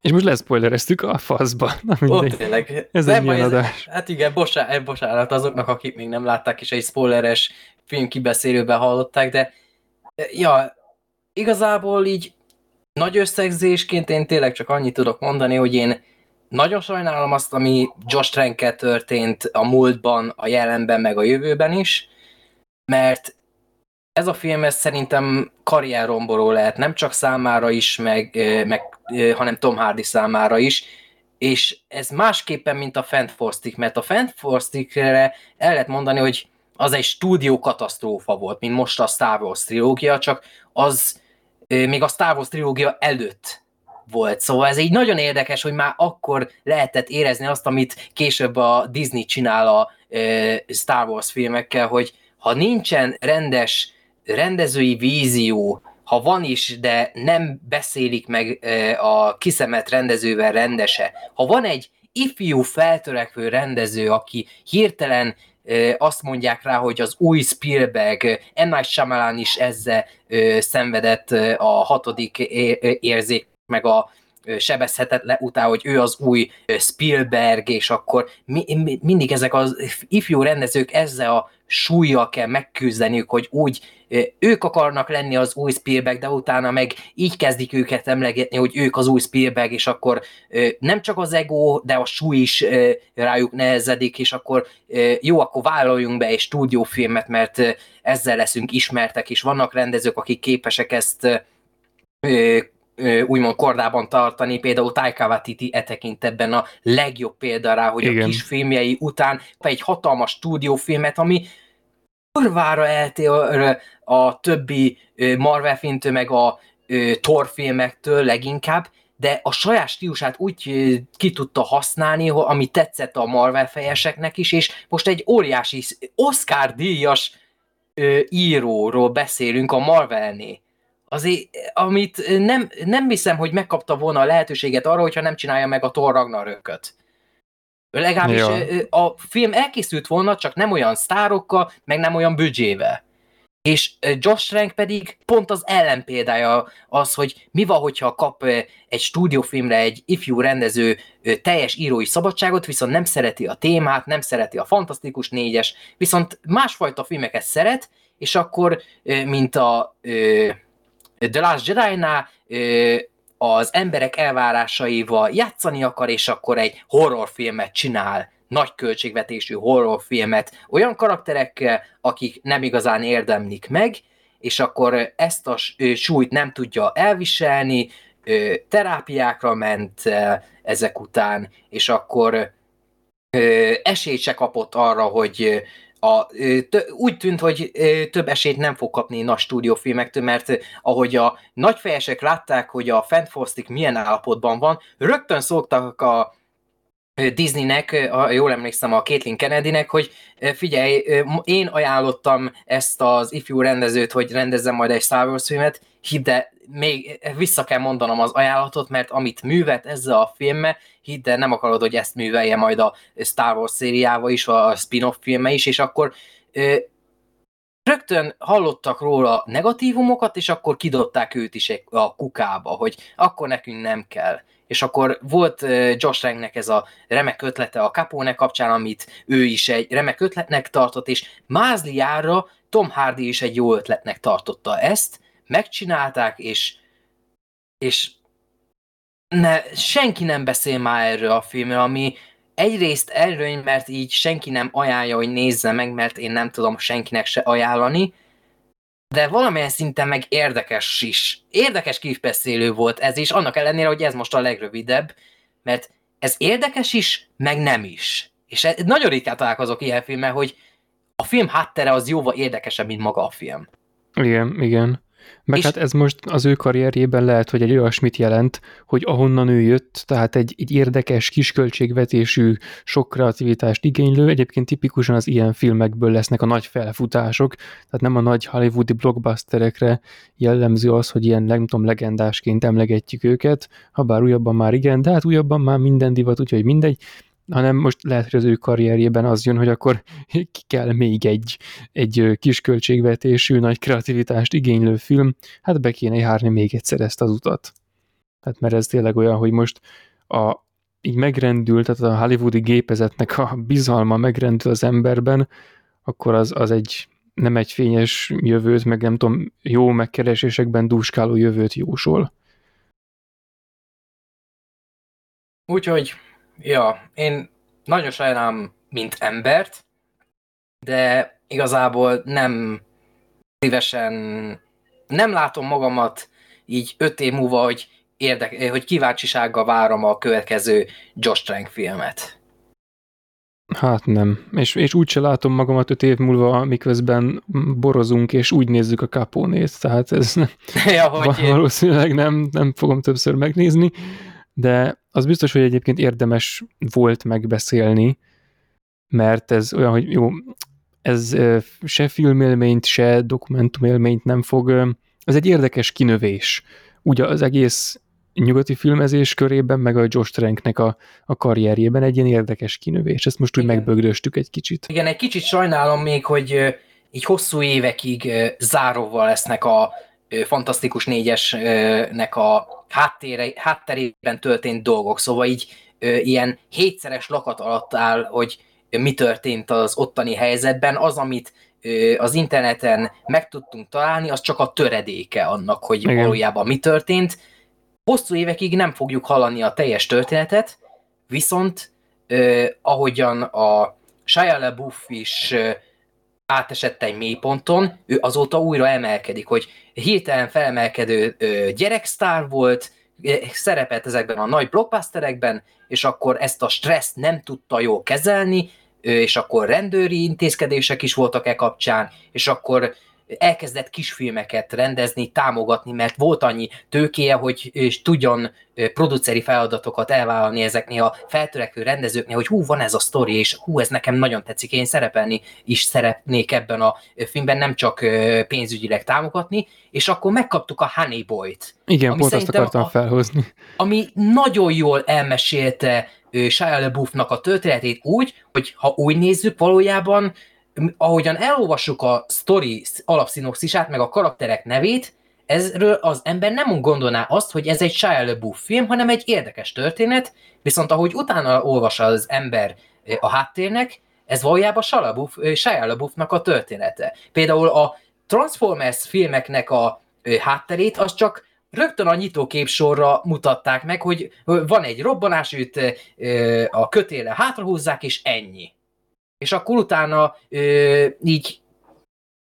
És most leszpoilereztük a faszba. Na Ott tényleg. Ez egy ilyen adás. Hát igen, bocsánat, bocsánat azoknak, akik még nem látták, és egy spoileres film kibeszélőben hallották, de ja, igazából így nagy összegzésként én tényleg csak annyit tudok mondani, hogy én nagyon sajnálom azt, ami Josh Tranket történt a múltban, a jelenben, meg a jövőben is, mert ez a film ez szerintem karrierromboló lehet, nem csak számára is, meg, meg, hanem Tom Hardy számára is, és ez másképpen, mint a Fantforstic, mert a Fantforsticre el lehet mondani, hogy az egy stúdió katasztrófa volt, mint most a Star Wars trilógia, csak az még a Star Wars trilógia előtt volt. Szóval ez így nagyon érdekes, hogy már akkor lehetett érezni azt, amit később a Disney csinál a Star Wars filmekkel, hogy ha nincsen rendes rendezői vízió, ha van is, de nem beszélik meg a kiszemett rendezővel rendese, ha van egy ifjú feltörekvő rendező, aki hirtelen azt mondják rá, hogy az új Spielberg, M. Night Shyamalan is ezzel szenvedett a hatodik érzék, meg a sebezhetetlen után, hogy ő az új Spielberg, és akkor mi, mi, mindig ezek az ifjú rendezők ezzel a súlyjal kell megküzdeniük, hogy úgy ők akarnak lenni az új Spielberg, de utána meg így kezdik őket emlegetni, hogy ők az új Spielberg, és akkor nem csak az ego, de a súly is rájuk nehezedik, és akkor jó, akkor vállaljunk be egy stúdiófilmet, mert ezzel leszünk ismertek, és vannak rendezők, akik képesek ezt úgymond kordában tartani, például Taika Waititi e tekintetben a legjobb példa rá, hogy Igen. a kis filmjei után egy hatalmas stúdiófilmet, ami kurvára eltér a többi Marvel filmtől, meg a Thor filmektől leginkább, de a saját stílusát úgy ki tudta használni, ami tetszett a Marvel fejeseknek is, és most egy óriási Oscar díjas íróról beszélünk a Marvelnél azért, amit nem, nem hiszem, hogy megkapta volna a lehetőséget arra, hogyha nem csinálja meg a Thor Ragnarököt. Legalábbis ja. a film elkészült volna, csak nem olyan sztárokkal, meg nem olyan büdzsével. És Josh Trank pedig pont az ellenpéldája az, hogy mi van, hogyha kap egy stúdiófilmre egy ifjú rendező teljes írói szabadságot, viszont nem szereti a témát, nem szereti a fantasztikus négyes, viszont másfajta filmeket szeret, és akkor, mint a The Last Jedi-nál az emberek elvárásaival játszani akar, és akkor egy horrorfilmet csinál, nagy költségvetésű horrorfilmet olyan karakterekkel, akik nem igazán érdemlik meg, és akkor ezt a súlyt nem tudja elviselni, terápiákra ment ezek után, és akkor esélyt se kapott arra, hogy a, t- úgy tűnt, hogy több esélyt nem fog kapni nagy stúdiófilmektől, mert ahogy a nagyfejesek látták, hogy a Fantastic milyen állapotban van, rögtön szóltak a Disneynek, ha jól emlékszem a Caitlin Kennedynek, hogy figyelj, én ajánlottam ezt az ifjú rendezőt, hogy rendezzem majd egy Star Wars filmet, hidd de még vissza kell mondanom az ajánlatot, mert amit művet ezzel a filmmel, hidd de nem akarod, hogy ezt művelje majd a Star Wars szériával is, a spin-off filme is, és akkor rögtön hallottak róla negatívumokat, és akkor kidották őt is a kukába, hogy akkor nekünk nem kell. És akkor volt Josh Ranknek ez a remek ötlete a Capone kapcsán, amit ő is egy remek ötletnek tartott, és Mázliára Tom Hardy is egy jó ötletnek tartotta ezt, megcsinálták, és, és ne, senki nem beszél már erről a filmről, ami egyrészt erről, mert így senki nem ajánlja, hogy nézze meg, mert én nem tudom senkinek se ajánlani, de valamilyen szinten meg érdekes is. Érdekes kifbeszélő volt ez is, annak ellenére, hogy ez most a legrövidebb, mert ez érdekes is, meg nem is. És e- nagyon ritkán találkozok ilyen filmmel, hogy a film háttere az jóval érdekesebb, mint maga a film. Igen, igen. Meg és... hát ez most az ő karrierjében lehet, hogy egy olyasmit jelent, hogy ahonnan ő jött, tehát egy, egy érdekes, kisköltségvetésű, sok kreativitást igénylő, egyébként tipikusan az ilyen filmekből lesznek a nagy felfutások, tehát nem a nagy hollywoodi blockbusterekre jellemző az, hogy ilyen, nem tudom, legendásként emlegetjük őket, ha bár újabban már igen, de hát újabban már minden divat, úgyhogy mindegy, hanem most lehet, hogy az ő karrierjében az jön, hogy akkor ki kell még egy, egy kis költségvetésű, nagy kreativitást igénylő film, hát be kéne járni még egyszer ezt az utat. Tehát mert ez tényleg olyan, hogy most a, így megrendült, tehát a hollywoodi gépezetnek a bizalma megrendül az emberben, akkor az, az egy nem egy fényes jövőt, meg nem tudom, jó megkeresésekben dúskáló jövőt jósol. Úgyhogy Ja, én nagyon sajnálom, mint embert, de igazából nem szívesen, nem látom magamat így öt év múlva, hogy, érdek, hogy kíváncsisággal várom a következő Josh Trank filmet. Hát nem. És, és úgy se látom magamat öt év múlva, miközben borozunk, és úgy nézzük a kapónét, tehát ez ja, hogy valószínűleg nem, nem fogom többször megnézni de az biztos, hogy egyébként érdemes volt megbeszélni, mert ez olyan, hogy jó, ez se filmélményt, se dokumentumélményt nem fog, ez egy érdekes kinövés. Ugye az egész nyugati filmezés körében, meg a Josh Tranknek a, a karrierjében egy ilyen érdekes kinövés. Ezt most úgy Igen. megbögdöstük egy kicsit. Igen, egy kicsit sajnálom még, hogy így hosszú évekig záróval lesznek a Fantasztikus négyesnek a háttére, hátterében történt dolgok, szóval így ilyen hétszeres lakat alatt áll, hogy mi történt az ottani helyzetben, az, amit az interneten meg tudtunk találni, az csak a töredéke annak, hogy Igen. valójában mi történt. Hosszú évekig nem fogjuk hallani a teljes történetet, viszont eh, ahogyan a Shia LaBeouf is átesett egy mélyponton, ő azóta újra emelkedik, hogy hirtelen felemelkedő gyereksztár volt, szerepelt ezekben a nagy blockbusterekben, és akkor ezt a stresszt nem tudta jól kezelni, és akkor rendőri intézkedések is voltak e kapcsán, és akkor elkezdett kisfilmeket rendezni, támogatni, mert volt annyi tőkéje, hogy és tudjon produceri feladatokat elvállalni ezeknél a feltörekvő rendezőknél, hogy hú, van ez a sztori, és hú, ez nekem nagyon tetszik, én szerepelni is szeretnék ebben a filmben, nem csak pénzügyileg támogatni, és akkor megkaptuk a Honey Boy-t. Igen, pont azt akartam a, felhozni. Ami nagyon jól elmesélte Shia LaBeouf-nak a történetét úgy, hogy ha úgy nézzük, valójában ahogyan elolvassuk a story alapszinoxisát, meg a karakterek nevét, ezről az ember nem gondolná azt, hogy ez egy Shia LaBeouf film, hanem egy érdekes történet, viszont ahogy utána olvas az ember a háttérnek, ez valójában Shia LaBeouf-nak a története. Például a Transformers filmeknek a hátterét, az csak rögtön a nyitóképsorra mutatták meg, hogy van egy robbanás, őt a kötéle hátrahúzzák, és ennyi és akkor utána ö, így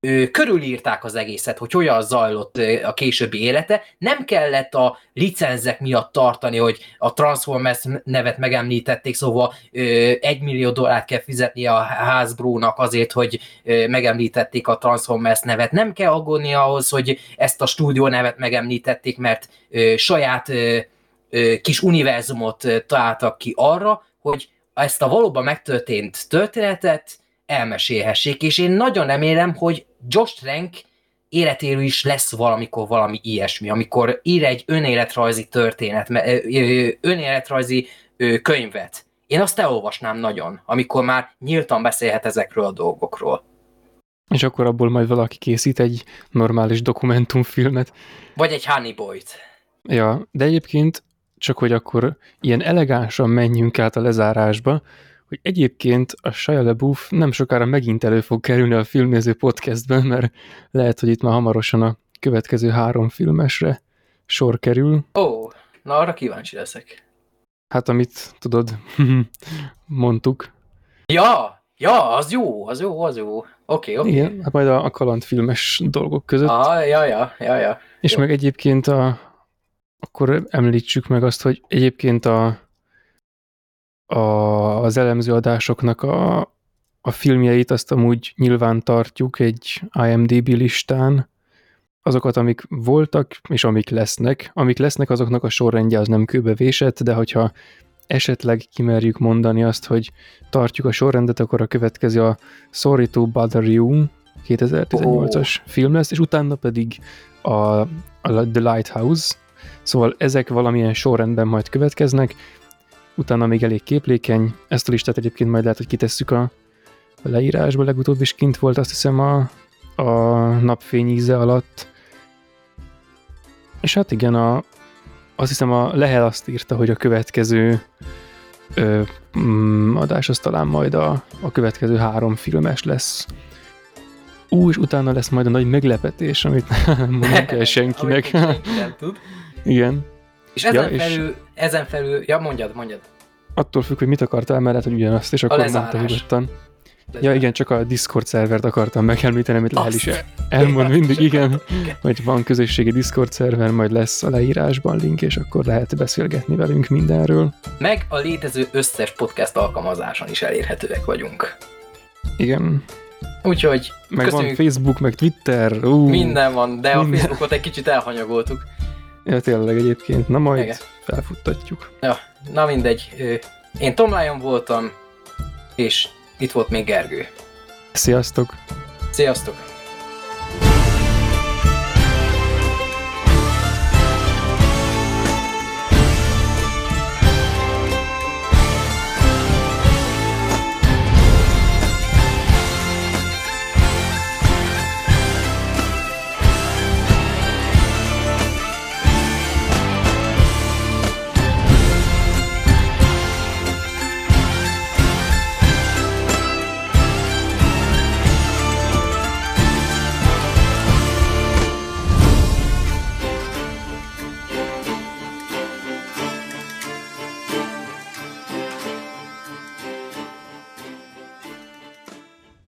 ö, körülírták az egészet, hogy hogyan zajlott ö, a későbbi élete. Nem kellett a licenzek miatt tartani, hogy a Transformers nevet megemlítették, szóval ö, egy millió dollárt kell fizetni a házbrónak azért, hogy ö, megemlítették a Transformers nevet. Nem kell aggódni ahhoz, hogy ezt a stúdió nevet megemlítették, mert ö, saját ö, ö, kis univerzumot találtak ki arra, hogy ezt a valóban megtörtént történetet elmesélhessék, és én nagyon remélem, hogy Josh Trank életéről is lesz valamikor valami ilyesmi, amikor ír egy önéletrajzi történet, önéletrajzi könyvet. Én azt elolvasnám nagyon, amikor már nyíltan beszélhet ezekről a dolgokról. És akkor abból majd valaki készít egy normális dokumentumfilmet. Vagy egy Honey Boy-t. Ja, de egyébként csak hogy akkor ilyen elegánsan menjünk át a lezárásba, hogy egyébként a Shia LaBeouf nem sokára megint elő fog kerülni a filmnéző podcastben, mert lehet, hogy itt már hamarosan a következő három filmesre sor kerül. Ó, oh, na arra kíváncsi leszek. Hát amit tudod, mondtuk. Ja, ja, az jó, az jó, az jó. Oké, okay, oké. Okay. Igen, hát majd a, a kalandfilmes dolgok között. Ah, ja, ja, ja, ja. És jó. meg egyébként a, akkor említsük meg azt, hogy egyébként a, a, az elemző adásoknak a, a filmjeit azt amúgy nyilván tartjuk egy IMDB listán, azokat, amik voltak, és amik lesznek. Amik lesznek, azoknak a sorrendje az nem kőbevésett, de hogyha esetleg kimerjük mondani azt, hogy tartjuk a sorrendet, akkor a következő a Sorry to Bother You 2018-as oh. film lesz, és utána pedig a, a The Lighthouse, Szóval ezek valamilyen sorrendben majd következnek, utána még elég képlékeny, ezt a listát egyébként majd lehet, hogy kitesszük a leírásba, legutóbb is kint volt, azt hiszem a, a napfény íze alatt. És hát igen, a, azt hiszem a Lehel azt írta, hogy a következő ö, mm, adás az talán majd a, a következő három filmes lesz. Ú, és utána lesz majd a nagy meglepetés, amit nem mondom kell senkinek. senki nem tud. Igen. És ezen, ja, felül, és ezen felül, ja mondjad, mondjad. Attól függ, hogy mit akartál, mert lehet, hogy ugyanazt, és akkor mondta nyugodtan. Ja igen, csak a Discord szervert akartam megemlíteni, amit Lehel is elmond mindig, igen, hogy van közösségi Discord szerver, majd lesz a leírásban link, és akkor lehet beszélgetni velünk mindenről. Meg a létező összes podcast alkalmazáson is elérhetőek vagyunk. Igen. Úgyhogy Meg köszönjük. van Facebook, meg Twitter. Uh, minden van, de minden. a Facebookot egy kicsit elhanyagoltuk. Ja, tényleg egyébként. Na majd Igen. felfuttatjuk. Ja, na mindegy. Én Tom Lyon voltam, és itt volt még Gergő. Sziasztok! Sziasztok!